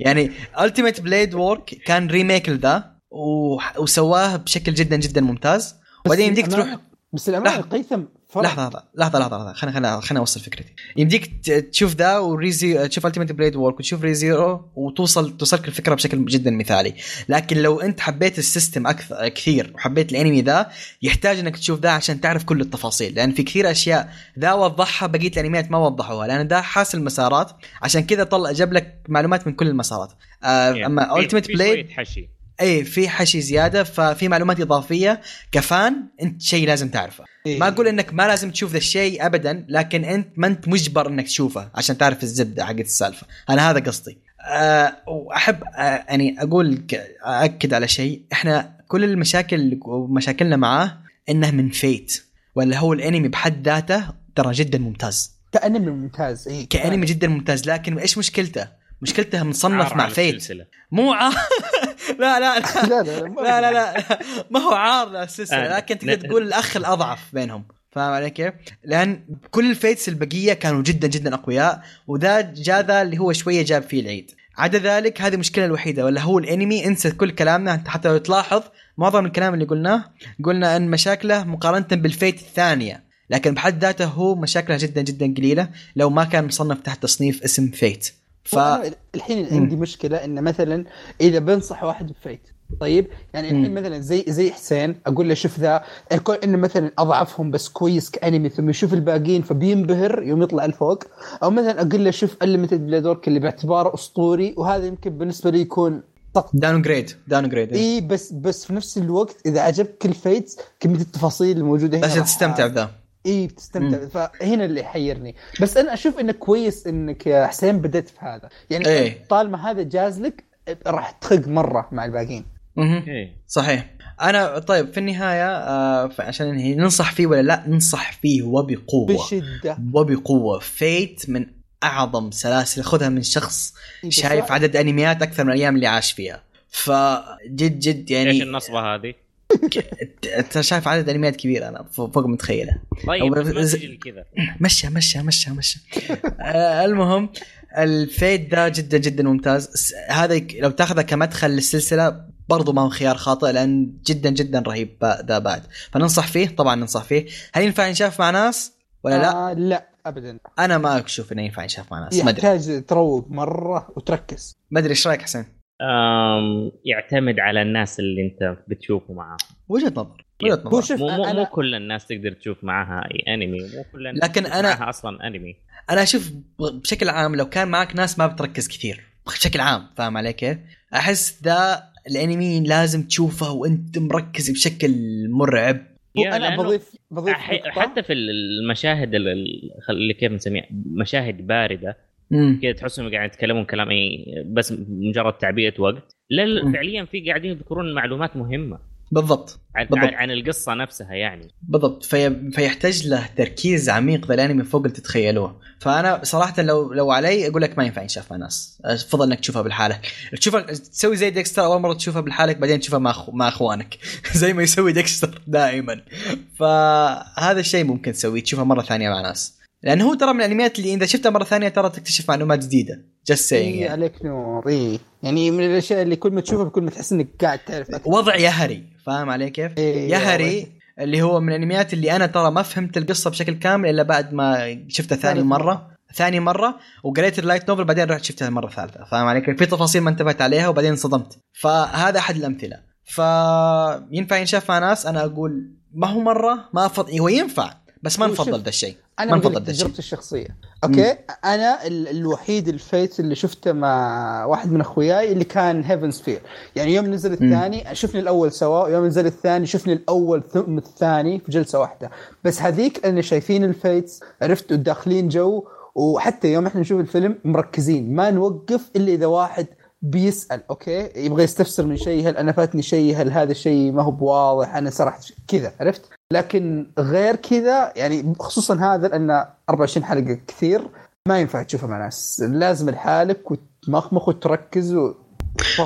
يعني Unlimited Blade Works كان remake لذا و- وسواه بشكل جدا جدا ممتاز وبعدين يمديك تروح بس الأمانة. قيثم. لحظة لحظة لحظة لحظة لحظة. خلينا خلينا خلينا أوصل فكرتي. يمديك تشوف ذا وريزي تشوف Unlimited Blade Works وتشوف Zero وتوصل توصلك الفكرة بشكل جدا مثالي. لكن لو أنت حبيت ال system أكثر كثير وحبيت الأنمي ذا يحتاج إنك تشوف ذا عشان تعرف كل التفاصيل. لأن في كثير أشياء ذا وضحها بقية الأنميات ما وضحوها. لأن ذا حاس المسارات. عشان كذا طلع جاب لك معلومات من كل المسارات. آه أما في Blade حشي. اي في حشي زيادة ففي معلومات إضافية. كفان أنت شيء لازم تعرفه. إيه. ما أقول إنك ما لازم تشوف ذا الشيء ابدا لكن أنت ما أنت مجبر إنك تشوفه عشان تعرف الزبدة حقت السالفة. أنا هذا قصدي. أه وأحب أه يعني أقول أأكد على شيء. إحنا كل المشاكل ومشاكلنا معاه إنه من Fate ولا هو الأنمي بحد ذاته ترى جدا ممتاز. كأنمي ممتاز اي كأنمي جدا ممتاز لكن إيش مشكلته؟ مشكلته مصنف مع Fate السلسلة. مو عار. لا لا لا. لا <laughs> لا لا لا لا ما هو عار للسلسله آه، لكن تقدر تقول الأخ الأضعف بينهم. فاهم علي كيف؟ لأن كل ال Fates البقية كانوا جدا جدا أقوياء. وذا جاء ذا اللي هو شوية جاب فيه العيد. عدا ذلك هذه المشكلة الوحيدة ولا هو الانمي. انسى كل كلامنا. انت حتى لو تلاحظ معظم الكلام اللي قلناه قلنا إن مشاكله مقارنة بال Fate الثانية. لكن بحد ذاته هو مشاكله جدا جدا قليلة. لو ما كان مصنف تحت تصنيف اسم Fate. ف الحين عندي مشكلة إن مثلا إذا بنصح واحد ب Fate طيب؟ يعني الحين. مثلا زي زي حسين أقول له شوف ذا يكون إنه مثلا أضعفهم بس كويس كأنمي ثم يشوف الباقيين فبينبهر يوم يطلع لفوق أو مثلا أقول له شوف Unlimited Blade Works اللي باعتباره أسطوري وهذا يمكن بالنسبة لي يكون سقط downgrade downgrade إي بس بس في نفس الوقت إذا عجبك كل Fates كمية التفاصيل الموجودة هنا عشان تستمتع بذا. اي بتستمتع فهنا اللي يحيرني. بس أنا أشوف انك كويس إنك يا حسين بدأت في هذا. يعني إيه. طالما هذا جاز لك راح تخق مرة مع الباقيين. إيه. صحيح. أنا طيب في النهاية آه عشان ننهي ننصح فيه ولا لا؟ ننصح فيه وبقوة. بشدة. وبقوة. Fate من أعظم سلاسل. خذها من شخص إيه، شايف عدد أنميات أكثر من الأيام اللي عاش فيها. فجد جد إيش يعني النصبة هذه؟ <laughs> انت شايف عدد انميات كبير أنا فوق متخيلة. طيب كذا. مشى مشى مشى مشى. آه المهم الفيت ده جدا جدا ممتاز. هذا لو تاخذه كمدخل للسلسلة برضو ما هو خيار خاطئ لأن جدا جدا رهيب ذا بعد فننصح فيه طبعا ننصح فيه. هل ينفع ينشاف مع ناس ولا لا؟ آه لا ابدا. أنا ما أشوف إنه ينفع ينشاف مع ناس. ما أدري. يحتاج تروق مرة وتركز. ما أدري إيش رأيك حسين؟ يعتمد على الناس اللي انت بتشوفه معاهم. وجهة نظر وجهة هو نظر شوف مو مو, كل الناس تقدر تشوف معاها أي انمي مو كل الناس لكن تشوف أنا- معاها أصلا انمي أنا أشوف بشكل عام لو كان معك ناس ما بتركز كثير بشكل عام فاهم علي كيف؟ أحس ذا الانمي لازم تشوفه وأنت مركز بشكل مرعب. أنا بضيف بضيف. حتى في المشاهد ال- ال- خل- اللي كيف نسميها مشاهد باردة كذا تحسهم قاعد يتكلمون كلام اي بس مجرد تعبئه وقت. لا. فعليا في قاعدين يذكرون معلومات مهمة. بالضبط. عن, بالضبط. عن, عن القصة نفسها يعني. بالضبط. في... فيحتاج له تركيز عميق ذا الانمي فوق اللي تتخيلوه. فأنا صراحة لو لو علي أقول لك ما ينفع ينشاف مع ناس. أفضل إنك تشوفها بالحالك. تشوفها تسوي زي ديكستر أول مرة تشوفها بالحالك بعدين تشوفها مع أخو... مع أخوانك. <laughs> زي ما يسوي ديكستر دائما. فهذا الشيء ممكن تسويه تشوفها مرة ثانية مع ناس. لأنه هو ترى من الأنميات اللي إذا شفتها مرة ثانية ترى تكتشف معلومات جديدة. just اي يعني. عليك نور. اي يعني من الأشياء اللي كل ما تشوفها كل ما تحس إنك قاعد تعرف أكثر. وضع يهري فاهم علي كيف؟ إيه، يهري اللي هو من الأنميات اللي أنا ترى ما فهمت القصة بشكل كامل إلا بعد ما شفتها ثاني مرة. ثاني مرة وقريت ال light novel بعدين رحت شفتها المره الثالثه فاهم علي كيف؟ في تفاصيل ما انتبهت عليها وبعدين انصدمت. فهذا أحد الأمثلة. فينفع ينشاف مع ناس؟ أنا أقول ما هو مرة ما افضل هو ينفع. بس ما نفضل ذا الشيء. أنا ما نفضل ذا الشيء. الشخصية. أوكي؟ أنا ال- الوحيد ال Fate اللي شفته مع واحد من أخوياي اللي كان Heaven's Feel يعني يوم نزل الثاني شفنا الأول سوا ويوم نزل الثاني شفنا الأول ثم الثاني في جلسة واحدة. بس هذيك اللي شايفين ال Fates عرفت وداخلين جو وحتى يوم إحنا نشوف الفيلم مركزين. ما نوقف إلا إذا واحد بيسأل أوكي يبغى يستفسر من شيء هل أنا فاتني شيء هل هذا الشيء ما هو بواضح أنا سرحت كذا عرفت؟ لكن غير كذا يعني خصوصا هذا لأن 24 حلقة كثير ما ينفع تشوفها مع ناس. لازم لحالك وتمخمخ وتركز و...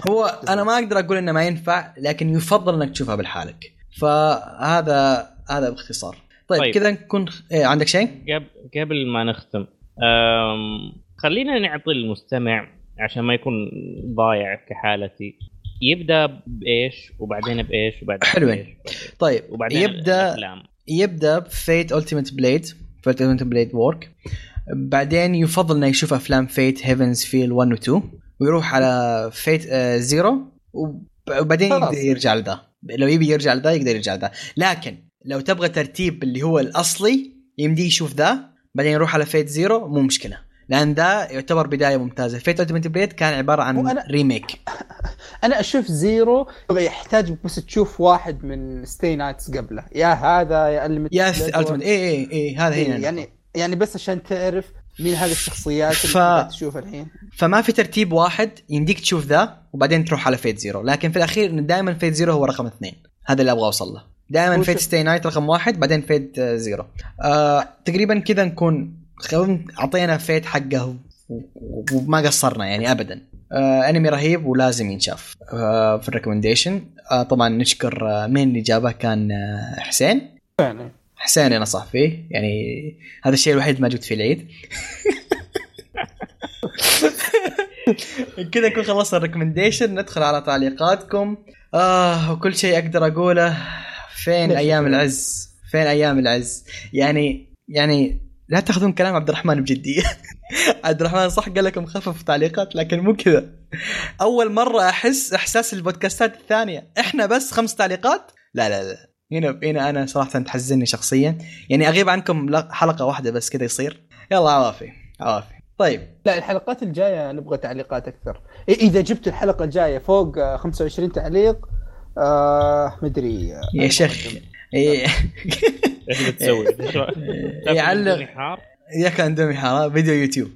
هو أنا ما أقدر أقول إنه ما ينفع لكن يفضل إنك تشوفها بالحالك. فهذا هذا باختصار. طيب, طيب. كذا نكون إيه عندك شيء؟ قبل قبل ما نختم أم... خلينا نعطي المستمع عشان ما يكون ضايع كحالتي. يبدأ بإيش وبعدين بإيش وبعدين حلوين. وبعدين- طيب وبعدين يبدا الأفلام. يبدأ ب Fate Unlimited Blade Fate Unlimited Blade Works بعدين يفضل إنه يشوف أفلام Fate Heaven's Feel 1 و 2 ويروح على Fate Zero وبعدين خلاص. يقدر يرجع لذا لو يبي يرجع لذا يقدر يرجع لذا لكن لو تبغى ترتيب اللي هو الأصلي يمديه يشوف ذا. بعدين يروح على Fate Zero مو مشكلة. لأن ذا يعتبر بداية ممتازة. Fate Unlimited Blade كان عبارة عن وأنا- remake <laughs> أنا أشوف Zero يحتاج بس تشوف واحد من Stay Nights قبله. يا هذا يا Unlimited يا Unlimited اي اي اي هذا هنا يعني يعني بس عشان تعرف مين هذه الشخصيات اللي ف- تقدر تشوفها الحين. فما في ترتيب واحد يمديك تشوف ذا وبعدين تروح على Fate Zero لكن في الأخير دائما Fate Zero هو رقم اثنين. هذا اللي أبغى أوصل له. دائما Fate Stay Night رقم واحد بعدين Fate Zero آه تقريبا كذا نكون أعطينا Fate حقه وما قصرنا يعني ابدا. آه أنمي رهيب ولازم ينشاف. آه في ال recommendation. آه طبعا نشكر آه مين اللي جابه كان آه حسين. حسين. أنا صح فيه. يعني هذا الشيء الوحيد ما جبت فيه العيد. <laughs> كذا نكون خلصنا ال recommendation. ندخل على تعليقاتكم. آه وكل شيء أقدر أقوله فين أيام؟ العز؟ فين أيام العز؟ يعني يعني لا تاخذون كلام عبد الرحمن بجدية. <laughs> عبد الرحمن صح قال لكم خفف تعليقات لكن مو كذا. أول مرة أحس إحساس البودكاستات الثانية. إحنا بس خمس تعليقات؟ لا لا لا. هنا هنا أنا صراحة تحزني شخصيا. يعني أغيب عنكم حلقة واحدة بس كذا يصير. يلا عوافي عوافي. طيب. لا الحلقات الجاية نبغى تعليقات أكثر. إذا جبت الحلقة الجاية فوق آه، 25 تعليق آه مدري. يا شيخ. <laughs> <laughs> إيش بتسوي؟ تاكل يعلق اندومي حار؟ حارة فيديو يوتيوب.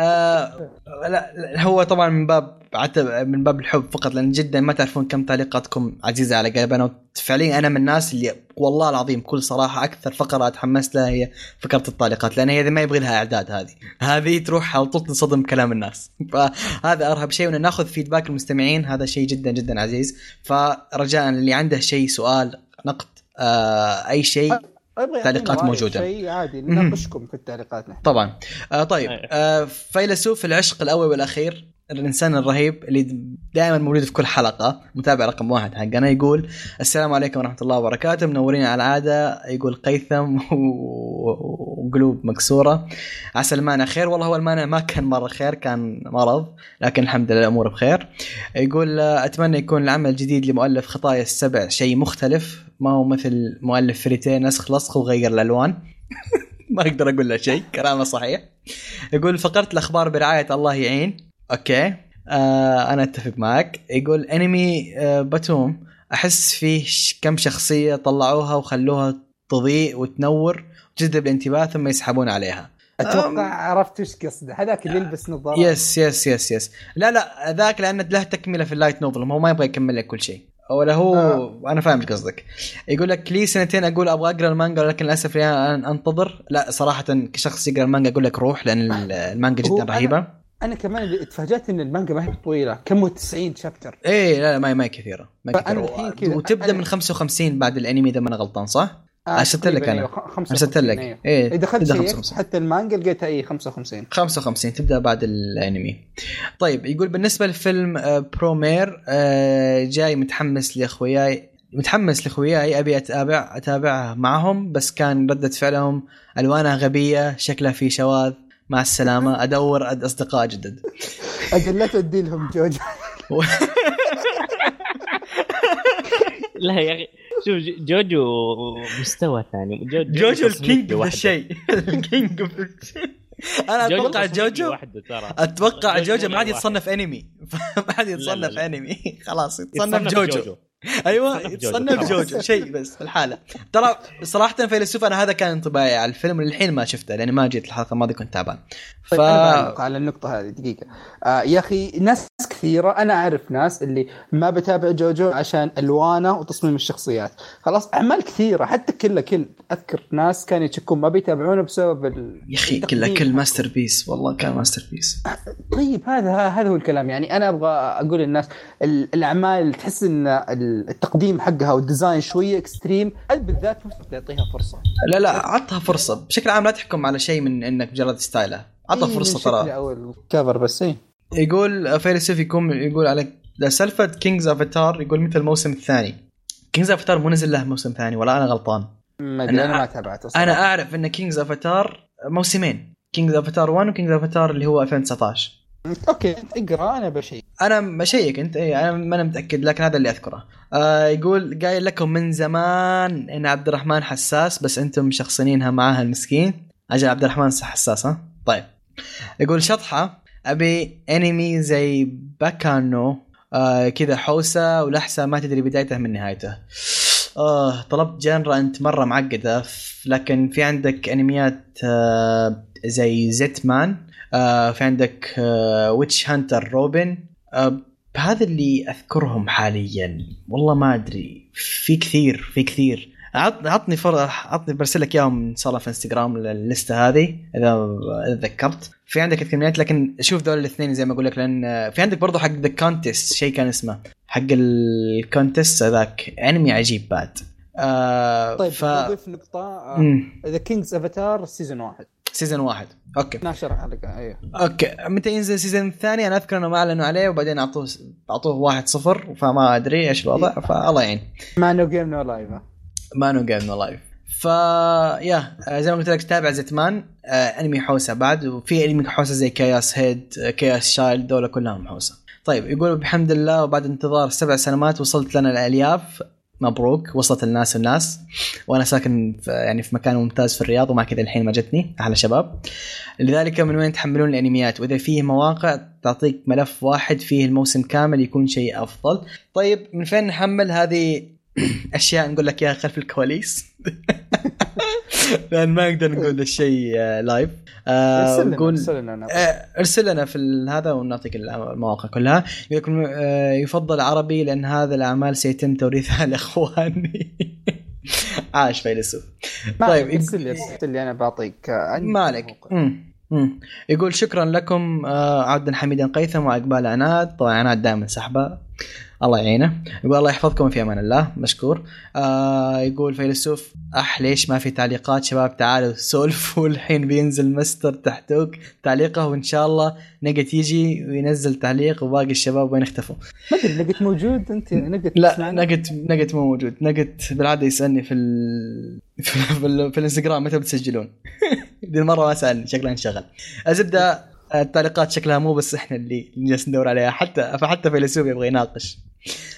آه لا, لا هو طبعا من باب عتب من باب الحب فقط لأن جدا ما تعرفون كم تعليقاتكم عزيزة على قلب أنا فعليا أنا من الناس اللي والله العظيم كل صراحة أكثر فقرة أتحمس لها هي فقرة التعليقات لأن هي ما يبغي لها إعداد هذه. هذه تروح على طول تنصدم كلام الناس. فهذا أرهب شيء وإن نأخذ فيدباك المستمعين هذا شيء جدا جدا عزيز. فرجاء اللي عنده شيء سؤال نقد آه أي شيء أبغى تعليقات موجودة. شيء عادي نناقشكم في التعليقات نحن. طبعا. آه طيب. آه فيلسوف العشق الأول والأخير الإنسان الرهيب اللي دائما موجود في كل حلقة متابع رقم واحد حقنا يقول السلام عليكم ورحمة الله وبركاته. منورين على العادة يقول قيثم <laughs> وقلوب مكسورة. عسى المانع خير. والله هو المانع ما كان مرة خير كان مرض لكن الحمد لله الأمور بخير. يقول آه، أتمنى يكون العمل الجديد لمؤلف خطايا السبع شيء مختلف. ما هو مثل مؤلف فريتين نسخ لصق وغير الألوان. <laughs> ما أقدر أقول له شيء كلامه صحيح. يقول فقرت الأخبار برعاية الله يعين. أوكي. آه أنا أتفق معك. يقول انمي آه باتوم أحس فيه كم شخصية طلعوها وخلوها تضيء وتنور وتجذب الانتباه ثم يسحبون عليها. أتوقع عرفت إيش قصده. هذاك اللي يلبس نظارات يس يس يس يس لا لا ذاك لأن له تكملة في ال light novel هو ما يبغى يكمل لك كل شيء. ولا هو آه. أنا فاهم إيش قصدك. يقول لك لي سنتين أقول أبغى أقرأ المانجا ولكن للأسف لي أن- أنتظر. لا صراحة كشخص يقرأ المانجا أقول لك روح لأن ال- المانجا جدا أنا- رهيبة. أنا كمان اللي اتفاجات إن المانجا ما هي طويله كم هو 90 chapter إيه لا لا ما هي ما هي كثيرة. ما هي كثيرة. وتبدأ أنا- من 55 بعد الأنمي إذا ما أنا غلطان صح؟ آه، ارسلت لك تقريباً أنا. أيوة، خ- 55 ارسلت لك اذا دخلت تبدأ شيء 55. حتى المانجا لقيتها اي 55 55 تبدأ بعد الأنمي. طيب يقول بالنسبة لفيلم آه، برومير آه، جاي متحمس لأخوياي متحمس لأخوياي. أبي أتابع أتابعه معهم بس كان ردة فعلهم الوانها غبية شكلها في شواذ. مع السلامة. <laughs> أدور أصدقاء جدد. أجل لا تودي لهم جوجو. <laughs> لا يا أخي. شوف جوجو مستوى ثاني. جو- جوجو ال king لوحده. الشيء. <laughs> ال king of الشيء. أنا جوجو أتوقع جوجو أتوقع جوجو ما عاد. يتصنف أنمي. <laughs> ما عاد يتصنف. أنمي. <laughs> خلاص يتصنف جوجو. <laughs> أيوه يتصنف جوجو. شيء بس في الحالة. ترى صراحة فيلسوف أنا هذا كان انطباعي على الفيلم للحين ما شفته لأني ما جيت الحلقة الماضيه كنت تعبان. ف طيب بعلق على النقطة هذه دقيقة. آه يا أخي ناس كثيرة أنا أعرف ناس اللي ما بتابع جوجو عشان ألوانه وتصميم الشخصيات. خلاص أعمال كثيرة حتى كلها كل أذكر ناس كانوا يشكون ما بيتابعونه بسبب ال... يا أخي كله. كل masterpiece والله كان masterpiece. طيب هذا هذا هو الكلام. يعني أنا أبغى أقول للناس ال- الأعمال تحس إن ال- التقديم حقها وال design شوية extreme هذه بالذات مفترض تعطيها فرصة؟ لا لا عطها فرصة. بشكل عام لا تحكم على شيء من إنك مجرد style ه. عطها إيه، فرصة ترى. ال cover بس إيه. يقول فيلسوف يكون يقول عليك سالفه King's Avatar يقول متى الموسم الثاني. King's Avatar مو نزل له موسم ثاني ولا أنا غلطان. ما أدري أنا- أنا ما تابعته صراحة. أنا أعرف إن King's Avatar موسمين. King's Avatar 1 و King's Avatar اللي هو 2019 okay اقرأ أنا بشيء أنا مشيك أنت اي أنا ما أنا متأكد لكن هذا اللي أذكره. آه يقول قايل لكم من زمان إن عبد الرحمن حساس بس أنتم مشخصنينها معاه المسكين. أجل عبد الرحمن حساس ها؟ طيب. يقول شطحة. أبي أنمي زي Baccano آه كذا حوسة ولحسة ما تدري بدايته من نهايته. آه طلبت genre أنت مرة معقدة لكن في عندك أنميات آه زي Zetman. في عندك آه Witch Hunter Robin آه هذا اللي أذكرهم حاليا. والله ما أدري. في كثير في كثير. عط عطني فر عطني برسل لك إياهم إن شاء الله في إنستغرام الليسته هذه إذا تذكرت في عندك اثنينات لكن شوف دول الاثنين زي ما أقول لك لأن آه، في عندك برضو حق ذا كونتست شيء كان اسمه. حق الكونتست هذاك أنمي عجيب بعد. آه طيب ف... بضيف نقطة. ذا كينجز افاتار سيزون واحد. سيزون واحد. okay. 12 حلقة أيوه. okay. متى ينزل ال season الثاني؟ أنا أذكر إنه أعلنوا عليه وبعدين أعطوه أعطوه واحد صفر فما أدري إيش الوضع فالله يعين. مع No Game No Life. ما No Game No Life. ف يا زي ما قلت لك تابع Zetman. آه أنمي حوسة بعد وفي أنمي حوسة زي Chaos Head Chaos Child دول كلهم حوسة. طيب يقول بحمد الله وبعد انتظار سبع سنوات وصلت لنا الألياف. مبروك وصلت الناس والناس وأنا ساكن في يعني في مكان ممتاز في الرياض ومع كذا الحين ما جتني أحلى شباب لذلك من وين تحملون الأنميات؟ وإذا فيه مواقع تعطيك ملف واحد فيه الموسم كامل يكون شيء أفضل. طيب من فين نحمل هذه <clears throat> اشياء نقول لك إياها خلف الكواليس. <laughs> لأن ما نقدر نقول الشيء آه، لايف آه، ارسل لنا نقول ارسل لنا. آه، ارسل لنا في هذا ونعطيك المواقع كلها. يقول آه، يفضل عربي لأن هذا الأعمال سيتم توريثها <laughs> لإخواني. عاش فيلسوف. طيب، ارسل لي ارسل لي أنا بعطيك آه، مم. يقول شكرا لكم آه، عبدا حميدا قيثم وعقبال عناد. طبعا عناد دائما سحبه. الله يعينه. يقول الله يحفظكم في أمان الله. مشكور. آه يقول فيلسوف أح ليش ما في تعليقات؟ شباب تعالوا سولفوا <laughs> الحين بينزل مستر تحتوك تعليقه وإن شاء الله نقت يجي وينزل تعليق وباقي الشباب وين اختفوا. ما أدري نقت موجود؟ أنت نقت لا؟ نقت نقت مو موجود. نقت بالعادة يسألني في ال... في, <laughs> في, ال... في الإنستغرام متى بتسجلون. <laughs> دي المرة ما سألني شكلها انشغل. الزبدة التعليقات شكلها مو بس إحنا اللي جالسين ندور عليها حتى فحتى فيلسوف يبغى يناقش.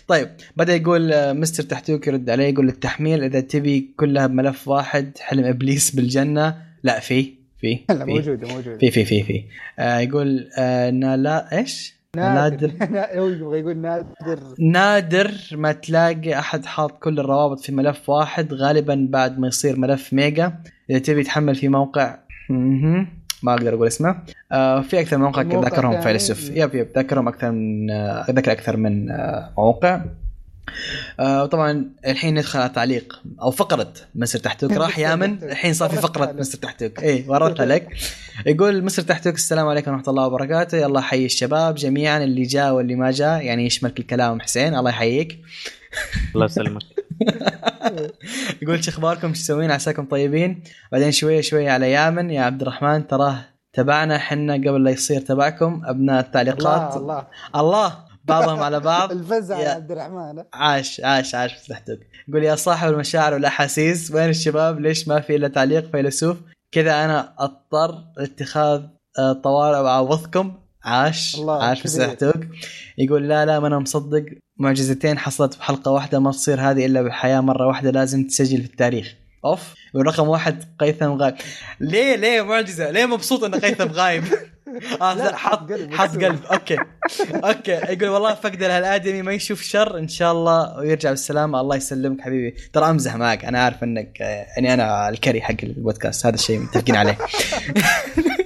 طيب بدأ يقول آه، مستر تحتوك يرد عليه يقول التحميل إذا تبي كلها بملف واحد حلم إبليس بالجنة. لا في في لا في. موجودة موجودة. في في في, في. آه يقول آه نالا إيش؟ نادر. <laughs> هو يبغى يقول نادر. نادر ما تلاقي أحد حاط كل الروابط في ملف واحد غالبا بعد ما يصير ملف ميجا. إذا تبي تحمل في موقع. ما أقدر أقول اسمه. آه في أكثر من موقع ذكرهم. فيلسوف يب يب ذكرهم أكثر من آه ذكر أكثر من آه موقع. آه طبعا الحين ندخل على تعليق أو فقرة مستر تحتوك. <laughs> راح يامن <laughs> الحين صار في فقرة مستر تحتوك. اي ورطها لك يقول مستر تحتوك السلام عليكم ورحمة الله وبركاته. يلا حي الشباب جميعا اللي جاء واللي ما جاء. يعني يشمل كل كلام حسين. الله يحييك. الله يسلمك. <laughs> يقول شو أخباركم؟ إيش تسوين؟ عساكم طيبين؟ بعدين شوية شوية على يامن. يا عبد الرحمن تراه تبعنا. حنا قبل لا يصير تبعكم أبناء التعليقات. الله الله. الله بعضهم على بعض. <laughs> الفزع يا- عبد الرحمن. عاش عاش عاش. تحتك يقول يا صاحب المشاعر والأحاسيس وين الشباب؟ ليش ما في إلا تعليق فيلسوف؟ كذا أنا أضطر لاتخاذ آه، طوارئ وأعوضكم. عاش الله عاش. تحتك يقول لا لا ما أنا مصدق معجزتين حصلت بحلقه واحدة ما تصير هذه إلا بالحياة مرة واحدة لازم تسجل في التاريخ. أوف. ورقم واحد قيثم غايب. ليه ليه معجزة؟ ليه مبسوط إن قيثم غايب؟ <laughs> آه لا، حط حط قلب حط مكسور. قلب. okay. okay. يقول والله فقد الادمي ما يشوف شر. إن شاء الله. ويرجع بالسلامه الله يسلمك حبيبي. ترى أمزح معك أنا عارف إنك آه، يعني أنا ال carry حق البودكاست. هذا الشيء متفقين عليه. <laughs>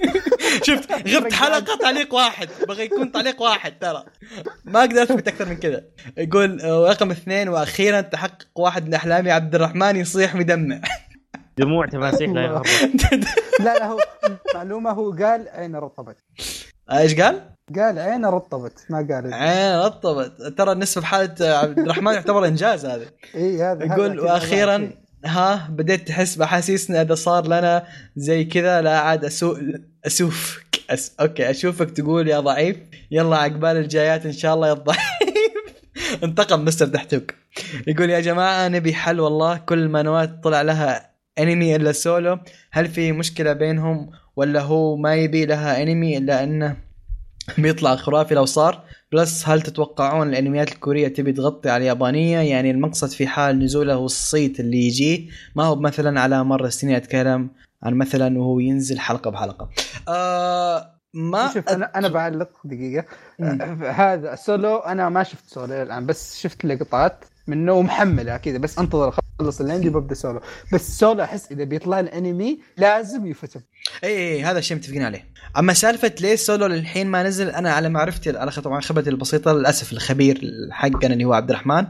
شفت <laughs> غبت حلقة تعليق واحد. بغى يكون تعليق واحد ترى. ما أقدر اثبت أكثر من كذا. يقول آه، رقم اثنين وأخيرا تحقق واحد من أحلامي عبد الرحمن يصيح مدمع دموع تماسيح لا يغرق <laughs> لا لا هو معلومة هو قال عينه رطبت. إيش قال؟ قال عينه رطبت ما قال. عين رطبت. ترى النسبة بحاله عبد الرحمن يعتبر إنجاز هذا. إي هذا يقول وأخيرا. ها بديت تحس بأحاسيسنا إذا صار لنا زي كذا لا عاد أسوء اشوفك أس... okay أشوفك تقول يا ضعيف يلا عقبال الجايات إن شاء الله يا الضعيف. <laughs> انتقم مستر دحتوك. يقول يا جماعة نبي حل والله كل المانوات طلع لها انمي إلا سولو. هل في مشكلة بينهم ولا هو ما يبي لها انمي إلا إنه بيطلع خرافي لو صار؟ plus هل تتوقعون الأنميات الكورية تبي تغطي على اليابانية؟ يعني المقصد في حال نزوله والصيت اللي يجيه ما هو مثلا على مر السنين أتكلم عن مثلا وهو ينزل حلقة بحلقة. آه ما شوف أنا أنا بعلق دقيقة. مم. هذا سولو أنا ما شفت سولو الآن بس شفت لقطات. منه ومحمله كذا بس انتظر اخلص اللي عندي ببدا سولو بس سولو أحس إذا بيطلع الانمي لازم يفتم اي اي هذا الشيء متفقين عليه. أما سالفة ليه سولو للحين ما نزل أنا على معرفتي على طبعا خبرتي البسيطة للأسف الخبير حقنا اللي هو عبد الرحمن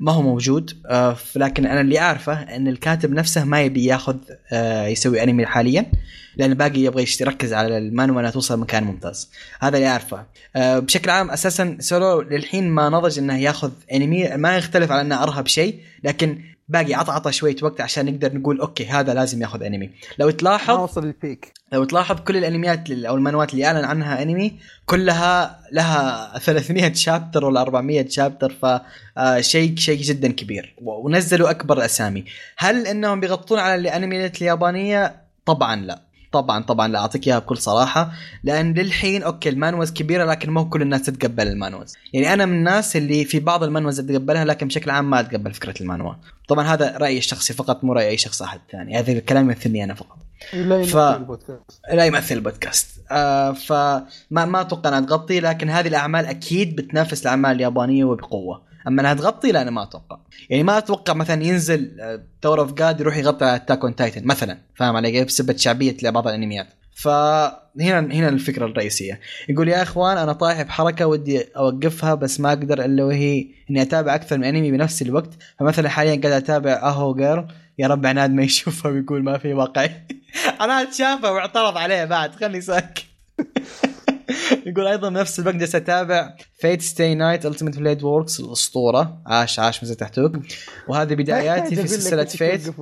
ما هو موجود. آه لكن أنا اللي أعرفه إن الكاتب نفسه ما يبي ياخذ آه يسوي انمي حاليا. لأن باقي يبغى يركز على المانوا انها توصل مكان ممتاز. هذا اللي أعرفه. آه بشكل عام أساسا سولو للحين ما نضج إنه ياخذ أنمي ما يختلف على إنه أرهب شيء لكن باقي عطى عطى شوية وقت عشان نقدر نقول okay هذا لازم ياخذ أنمي. لو ما تلاحظ وصل ال peak. لو تلاحظ كل الأنميات أو المانوات اللي أعلن عنها أنمي كلها لها 300 chapter ولا 400 chapter فشيء شيء جدا كبير. ونزلوا أكبر الاسامي هل إنهم بيغطون على الأنميات اليابانية؟ طبعا لا. طبعا طبعا لا أعطيك إياها بكل صراحة لأن للحين okay ال manhwas كبيرة لكن مو كل الناس تتقبل ال manhwas. يعني أنا من الناس اللي في بعض ال manhwas أتقبلها لكن بشكل عام ما أتقبل فكرة ال manhwa طبعا هذا رأيي الشخصي فقط مو رأي أي شخص أحد ثاني. هذا الكلام يمثلني أنا فقط. لا ف- يمثل البودكاست. لا يمثل البودكاست. آه فما ما أتوقع انها تغطي لكن هذه الأعمال أكيد بتنافس الأعمال اليابانية وبقوة. أما أنها تغطي لا أنا ما أتوقع. يعني ما أتوقع مثلا ينزل Tower of God يروح يغطي على Attack on Titan مثلا فاهم علي كيف؟ بسبب شعبية بعض الأنميات. فهنا هنا الفكرة الرئيسية. يقول يا أخوان أنا طايح بحركة ودي أوقفها بس ما أقدر إلا وهي إني أتابع أكثر من أنمي بنفس الوقت. فمثلا حاليا قاعد أتابع اهو جيرل يا رب عناد ما يشوفها ويقول ما في واقعي <laughs> عناد شافها واعترض عليه بعد خلي ساك <laughs> <laughs> يقول أيضا نفس الوقت جالس أتابع فيت ستي نايت التيمت بليد ووركس الأسطورة. عاش عاش مزة تحتوك وهذه بداياتي في سلسلة فيت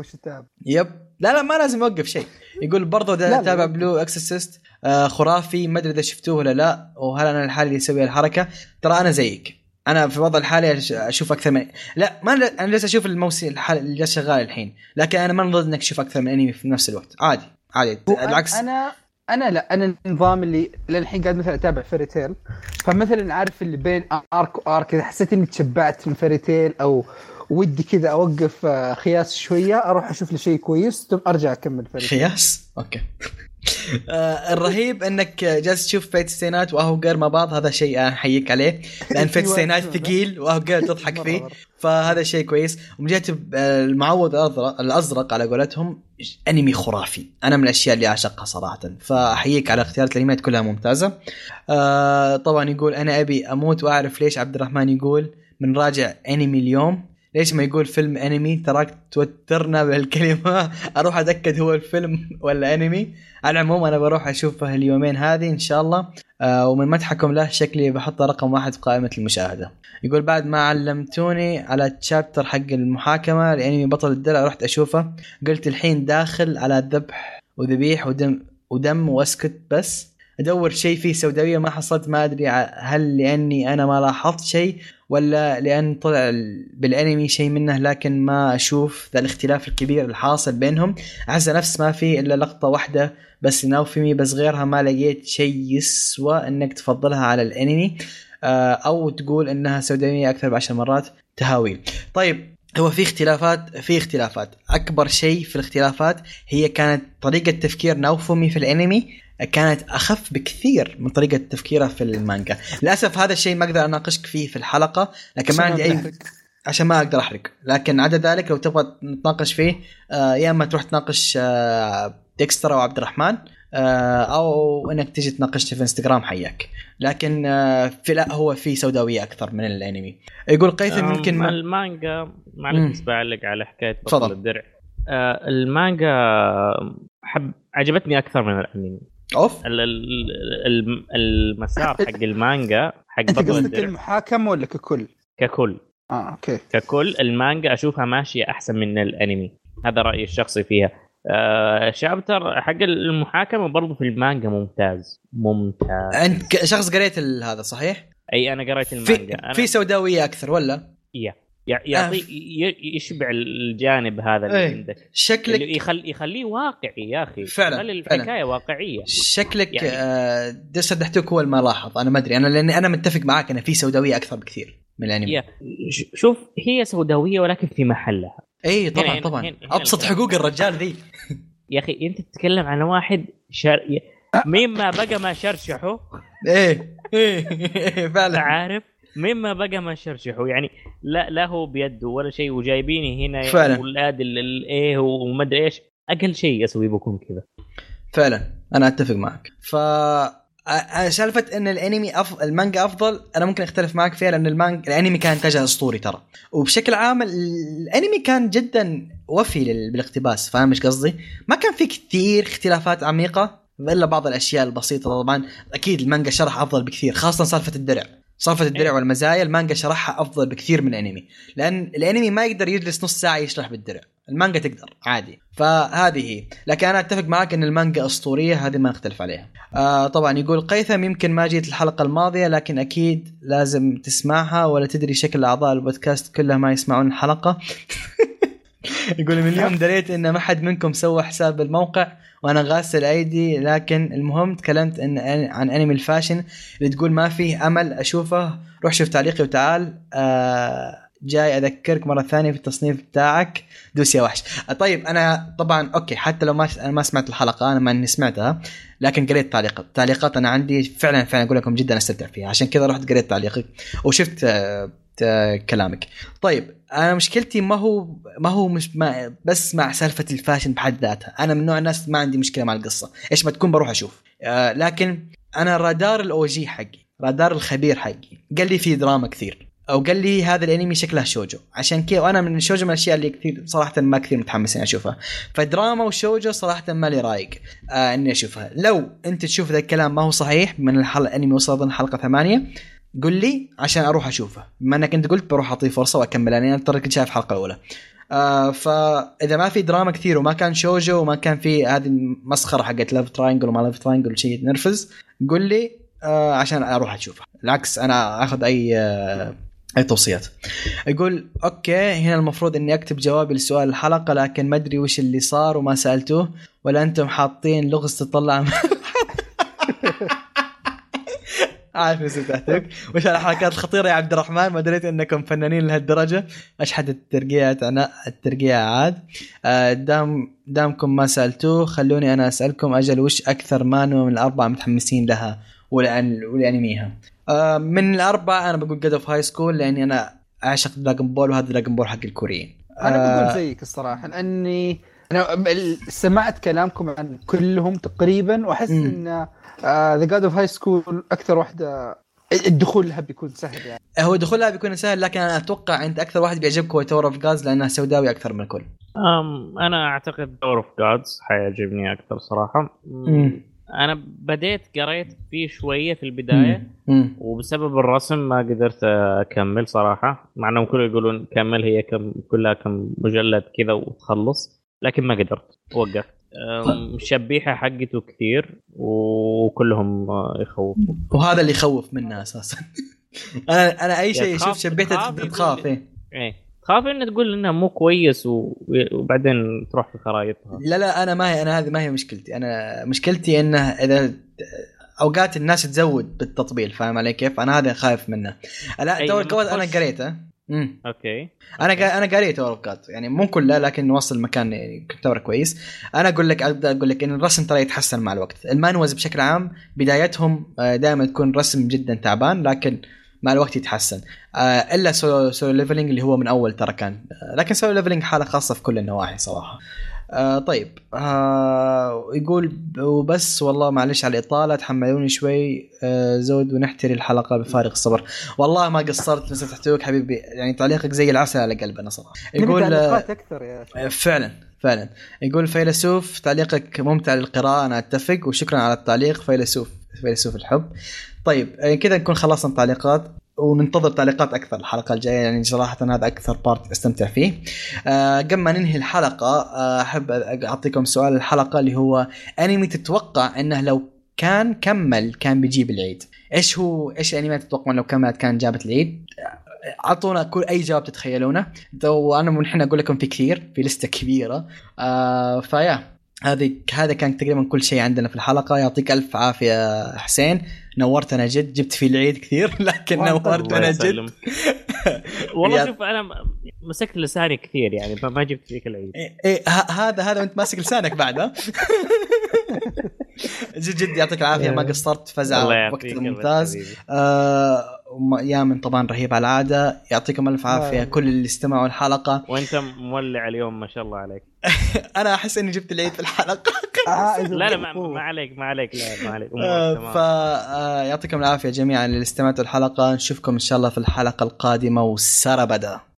يب. لا لا ما لازم يوقف شيء. يقول لا، أتابع. بلو اكسسست آه خرافي. ما أدري إذا شفتوه ولا لا. وهل أنا الحالي اللي يسوي الحركة؟ ترى أنا زيك. أنا في الوضع الحالي أشوف أكثر من لا ما أنا جالس أشوف الموسم الحالي اللي جالس شغال الحين. لكن أنا ما ضد إنك تشوف أكثر من أنمي في نفس الوقت. عادي عادي. بالعكس أنا أنا لا أنا النظام اللي للحين قاعد مثلا أتابع Fairy Tail فمثلا عارف اللي بين arc و arc إذا حسيت إني تشبعت من Fairy Tail أو ودي كذا أوقف آه، hiatus شوية أروح أشوف لي شيء كويس ثم أرجع أكمل Fairy hiatus؟ okay. الرهيب إنك جالس تشوف Fate/stay night و Aho Girl مع بعض هذا شيء أنا أحييك عليه. لأن Fate/stay <laughs> night ثقيل و Aho Girl تضحك فيه. فهذا شيء كويس. آه، المعوذ الأزرق على قولتهم أنمي خرافي. أنا من الأشياء اللي أعشقها صراحة. فأحييك على اختيارات الأنميات كلها ممتازة. آه طبعا يقول أنا أبي أموت وأعرف ليش عبد الرحمن يقول من راجع أنمي اليوم. ليش ما يقول فيلم أنمي؟ تراك توترنا بهالكلمه <laughs> أروح أتأكد هو الفيلم ولا أنمي. على العموم أنا بروح أشوفه اليومين هذه إن شاء الله. آه ومن مدحكم له شكلي بحطه رقم واحد في قائمة المشاهدة. يقول بعد ما علمتوني على التشابتر حق المحاكمة لأنمي بطل الدرع رحت أشوفه. قلت الحين داخل على ذبح وذبيح ودم ودم واسكت بس. أدور شيء فيه سوداوية ما حصلت ما أدري هل لأني أنا ما لاحظت شيء ولا لأن طلع ال- بالأنمي شيء منه لكن ما أشوف ذا الاختلاف الكبير الحاصل بينهم. أحس نفس ما في إلا لقطة واحدة بس ناوفيمي بس غيرها ما لقيت شيء يسوى إنك تفضلها على الأنمي. آه، أو تقول إنها سوداوية أكثر بعشر مرات تهاويل طيب هو في اختلافات في اختلافات. أكبر شيء في الاختلافات هي كانت طريقة تفكير ناوفومي في الأنمي كانت أخف بكثير من طريقة تفكيرها في المانجا للأسف هذا الشيء ما أقدر أناقشك فيه في الحلقة لكن ما عشان عندي أي. عشان ما أقدر احرق لكن عدا ذلك لو تبغى نتناقش فيه آه يا إما تروح تناقش آه ديكستر أو عبد الرحمن آه أو إنك تجي تناقشني في إنستغرام حياك لكن آه في لا هو في سوداوية أكثر من الأنمي يقول قيثم أم، يمكن ما المانجا. معلش بس بعلق على حكاية. بطل الدرع آه المانجا حب عجبتني أكثر من الأنمي أوف. ال- ال- ال- المسار <laughs> حق المانجا حق أنت قصدك الدرع المحاكم ولا ككل؟ ككل. آه okay. ككل. المانجا أشوفها ماشية أحسن من الأنمي. هذا رأيي الشخصي فيها. آه chapter حق المحاكمة برضو في المانجا ممتاز. ممتاز. أنت شخص قريت هذا صحيح؟ أي أنا قريت في المانجا. أنا في سوداوية أكثر ولا؟ يع- يعطي ي- يشبع الجانب هذا اللي إيه. عندك. شكلك اللي يخل يخليه واقعي يا أخي. فعلاً، خلي فعلاً. الحكاية واقعية. شكلك يعني- آه دحتوك هو اللي ما لاحظ أنا ما أدري. أنا لأني أنا متفق معاك إن في سوداوية أكثر بكثير من الأنمي. شوف هي سوداوية ولكن في محلها. اي طبعا هنا- طبعا. هنا- هنا. أبسط. حقوق الرجال ذي. يا أخي أنت تتكلم عن واحد شر... ي- مما بقى ما شرشحه. إيه إيه فعلا. عارف مما بقى ما شرشحه. يعني لا لا هو بيده ولا شيء وجايبيني هنا فعلا. ولاد ال- الايه وما ادري إيش. أقل شيء أسوي بكون كذا. فعلا. أنا أتفق معك. ف سالفة إن الأنمي أف... المانجا أفضل أنا ممكن أختلف معك فيها لأن المانجا الأنمي كان انتاجها أسطوري ترى. وبشكل عام الأنمي كان جدا وفي لل... بالاقتباس. فاهم إيش قصدي؟ ما كان في كثير اختلافات عميقة إلا بعض الأشياء البسيطة طبعا. أكيد المانجا شرح أفضل بكثير خاصة سالفة الدرع. سالفه الدرع إيه. والمزايا المانجا شرحها أفضل بكثير من الأنمي. لأن الأنمي ما يقدر يجلس نص ساعة يشرح بالدرع. المانجا تقدر عادي. فهذه هي. لكن أنا أتفق معك إن المانجا أسطورية هذه ما نختلف عليها. آه طبعا يقول قيثم يمكن ما جيت الحلقة الماضية لكن أكيد لازم تسمعها ولا تدري شكل أعضاء البودكاست كلها ما يسمعون الحلقة. <laughs> <laughs> يقول من اليوم دريت إن ما حد منكم سوى حساب الموقع وأنا غاسل أيدي لكن المهم تكلمت إن عن انمي الفاشن اللي تقول ما فيه أمل أشوفه. روح شوف تعليقي وتعال. آه جاي أذكرك مرة ثانية في التصنيف بتاعك. دوس يا وحش. طيب أنا طبعا okay حتى لو ما أنا ما سمعت الحلقة أنا ما إني سمعتها لكن قريت تعليقات تعليقات أنا عندي فعلا فعلا أقول لكم جدا أستمتع فيها. عشان كذا رحت قريت تعليقك وشفت آه، كلامك. طيب أنا مشكلتي ما هو ما هو مش ما بس مع سالفة ال fashion بحد ذاتها. أنا من نوع الناس ما عندي مشكلة مع القصة. إيش ما تكون بروح أشوف. آه لكن أنا رادار ال OG حقي رادار الخبير حقي. قال لي في دراما كثير. أو قال لي هذا الأنمي شكله شوجو. عشان كذا وأنا من الشوجو من الأشياء اللي كثير صراحة ما كثير متحمس اني أشوفها. فدراما وشوجو صراحة ما لي رايق آه إني أشوفها. لو أنت تشوف ذا الكلام ما هو صحيح من الحلقة الأنمي وصل اظن حلقة ثمانية قل لي عشان أروح أشوفه. بما إنك أنت قلت بروح أعطيه فرصة وأكمل أنا ترى كنت شايف الحلقة الأولى. آه فإذا ما في دراما كثير وما كان شوجو وما كان في هذه المسخرة حقت love triangle وما love triangle شيء نرفز قل لي آه عشان أروح أشوفه. العكس أنا آخذ أي آه أي توصيات. يقول okay هنا المفروض إني أكتب جوابي لسؤال الحلقة لكن ما أدري وش اللي صار وما سألتوه ولا أنتم حاطين لغز تطلع عارف إيش تحتك وش الحركات الخطيرة يا عبد الرحمن ما دريت إنكم فنانين لهالدرجة. اشحد الترقيع عناء الترقيع عاد. آه، دام دامكم ما سألتوه خلوني أنا أسألكم أجل وش أكثر manhwa من الأربعة متحمسين لها ولأن ولأنميها. آه، من الأربعة أنا بقول God of High School لأني أنا أعشق Dragon Ball وهذا Dragon Ball حق الكوريين. أنا آه، بقول زيك الصراحة لأني أنا ال- سمعت كلامكم عن كلهم تقريبا وأحس. إن ذا God of High School أكثر واحدة الدخول لها بيكون سهل يعني هو دخولها بيكون سهل لكن أنا أتوقع أنت أكثر واحد بيعجبك هو Tower of God لانها سوداوي أكثر من الكل أم أنا أعتقد Tower of God حيعجبني أكثر صراحة مم. أنا بديت قريت فيه شوية في البداية مم. وبسبب الرسم ما قدرت أكمل صراحة مع إنهم كلهم يقولون كمل هي كم كلها كم مجلد كذا وتخلص لكن ما قدرت وقفت أم، الشبيحه حقته كثير وكلهم آه، يخوفوا وهذا اللي يخوف منها أساسا. <laughs> أنا أنا أي شيء أشوف شبيته تخاف إيه. إيه. تخاف إنه تقول إنه مو كويس. وبعدين تروح في خرائطها. لا لا أنا ما هي أنا هذه ما هي مشكلتي. أنا مشكلتي إنه إذا أوقات الناس تزود بالتطبيل فاهم علي كيف؟ أنا هذا خايف منه. لا أي Tower of God أنا قريته. امم okay. أنا قا... أنا قاريت Tower of God يعني مو كلها لكن وصل مكان يعني كويس. أنا أقول لك أقدر أقول لك إن الرسم ترى يتحسن مع الوقت. ال manhwas بشكل عام بدايتهم دائما تكون رسم جدا تعبان لكن مع الوقت يتحسن. آه، إلا Solo Solo Leveling اللي هو من أول ترى كان. آه، لكن Solo Leveling حالة خاصة في كل النواحي صراحة. آه طيب آه يقول وبس والله معلش على الإطالة تحملوني شوي آه زود ونحتري الحلقة بفارغ الصبر. والله ما قصرت بس تحتويك حبيبي يعني تعليقك زي العسل على قلبنا صراحة. يقول تعليقات أكثر يا آه فعلا فعلا. يقول فيلسوف تعليقك ممتع للقراءة أنا أتفق وشكرا على التعليق فيلسوف فيلسوف الحب. طيب آه، كذا نكون خلصنا التعليقات وننتظر تعليقات أكثر الحلقة الجاية يعني صراحة هذا أكثر بارت أستمتع فيه. آه قبل ما ننهي الحلقة آه أحب أعطيكم سؤال الحلقة اللي هو أنمي تتوقع إنه لو كان كمل كان بيجيب العيد. إيش هو إيش الأنمي تتوقع لو كملت كان جابت العيد؟ أعطونا كل أي جواب تتخيلونه وأنا من الحين أقول لكم في كثير في لستة كبيرة آه فيا هذه هذا كان تقريبا كل شيء عندنا في الحلقة. يعطيك ألف عافية حسين. نورتنا جد. جبت في العيد كثير <laughs> لكن نورتنا جد. <laughs> والله شوف أنا مسكت لساني كثير يعني ما جبت فيك العيد. إيه, إيه هذا هذا وانت ماسك لسانك بعد <laughs> جد جد يعطيك العافية. ما قصرت فزع وقت ممتاز آه يامن طبعا رهيب على العادة. يعطيكم ألف عافية آه. كل اللي استمعوا الحلقة. <laughs> وأنت مولع اليوم ما شاء الله عليك. <laughs> أنا أحس إني جبت العيد في الحلقة. <laughs> آه لا لا ما, عليك ما عليك لا ما عليك. آه فيعطيكم العافية جميعا اللي استمعتوا الحلقة. نشوفكم إن شاء الله في الحلقة القادمة والسربده